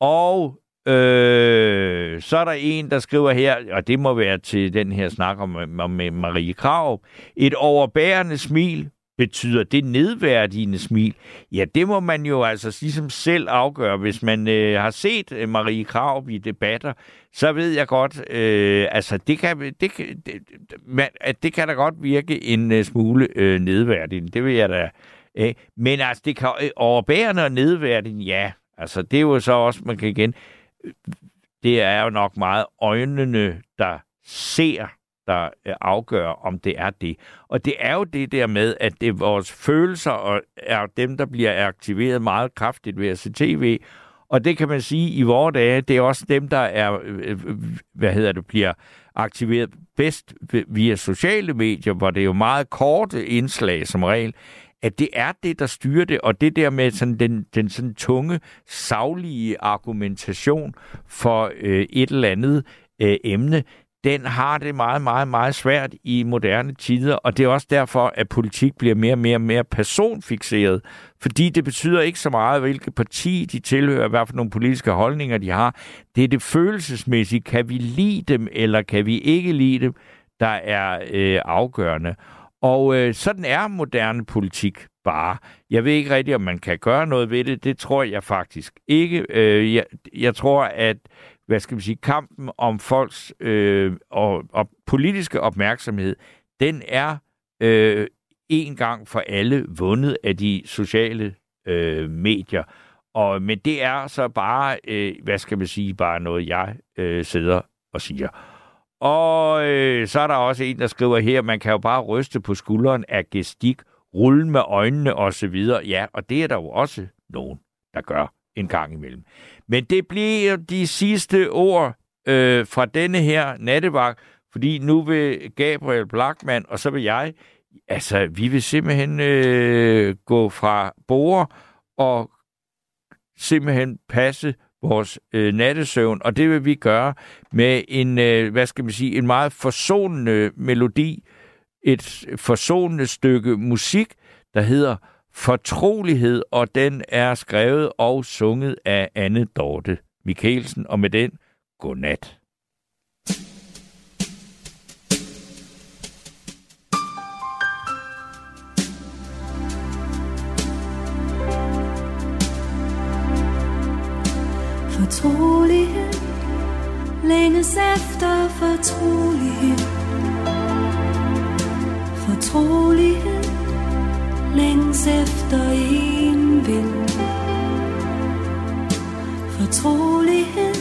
Og øh, så er der en, der skriver her, og det må være til den her snak om, om med Marie Krav. Et overbærende smil, betyder det nedværdigende smil? Ja, det må man jo altså ligesom selv afgøre. Hvis man øh, har set øh, Marie Krav i debatter, så ved jeg godt, øh, altså det kan, det, kan, det, man, at det kan da godt virke en øh, smule øh, nedværdigende. Det vil jeg da. Øh, men altså, det kan øh, overbærende og nedværdigende, ja. Altså, det er jo så også, man kan igen, øh, det er jo nok meget øjnene, der ser, der øh, afgør, om det er det. Og det er jo det der med, at det er vores følelser og er dem, der bliver aktiveret meget kraftigt ved at se tv. Og det kan man sige i vores dage, det er også dem, der er, øh, hvad hedder det, bliver aktiveret bedst via sociale medier, hvor det er jo meget korte indslag som regel at det er det, der styrer det, og det der med sådan den, den sådan tunge, savlige argumentation for øh, et eller andet øh, emne, den har det meget, meget, meget svært i moderne tider, og det er også derfor, at politik bliver mere og mere, mere personfixeret, fordi det betyder ikke så meget, hvilket parti de tilhører, hvad for nogle politiske holdninger de har. Det er det følelsesmæssige. Kan vi lide dem, eller kan vi ikke lide dem, der er øh, afgørende. Og øh, sådan er moderne politik bare. Jeg ved ikke rigtigt, om man kan gøre noget ved det. Det tror jeg faktisk ikke. Øh, jeg, jeg tror, at hvad skal man sige, kampen om folks øh, og, og politiske opmærksomhed, den er øh, en gang for alle vundet af de sociale øh, medier. Og, men det er så bare, øh, hvad skal man sige, bare noget, jeg øh, sidder og siger. Og øh, så er der også en, der skriver her, man kan jo bare ryste på skulderen af gestik, rulle med øjnene osv. Ja, og det er der jo også nogen, der gør en gang imellem. Men det bliver de sidste ord øh, fra denne her nattevagt, fordi nu vil Gabriel Blackman, og så vil jeg, altså vi vil simpelthen øh, gå fra bord og simpelthen passe vores øh, nattesøvn, og det vil vi gøre med en, øh, hvad skal man sige, en meget forsonende melodi, et forsonende stykke musik, der hedder Fortrolighed, og den er skrevet og sunget af Anne Dorte Mikkelsen, og med den, godnat. Fortrolighed, længes efter fortrolighed. Fortrolighed, længes efter en vind. Fortrolighed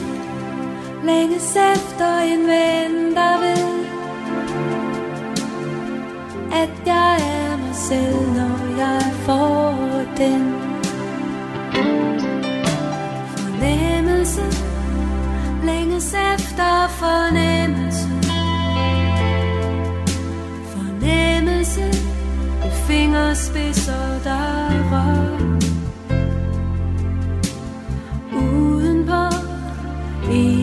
længes efter en ven, der ved At jeg er mig selv, når jeg får den. Fornemmelse længes efter fornemmelse. Fornemmelse fingerspidser, der rører. Udenpå i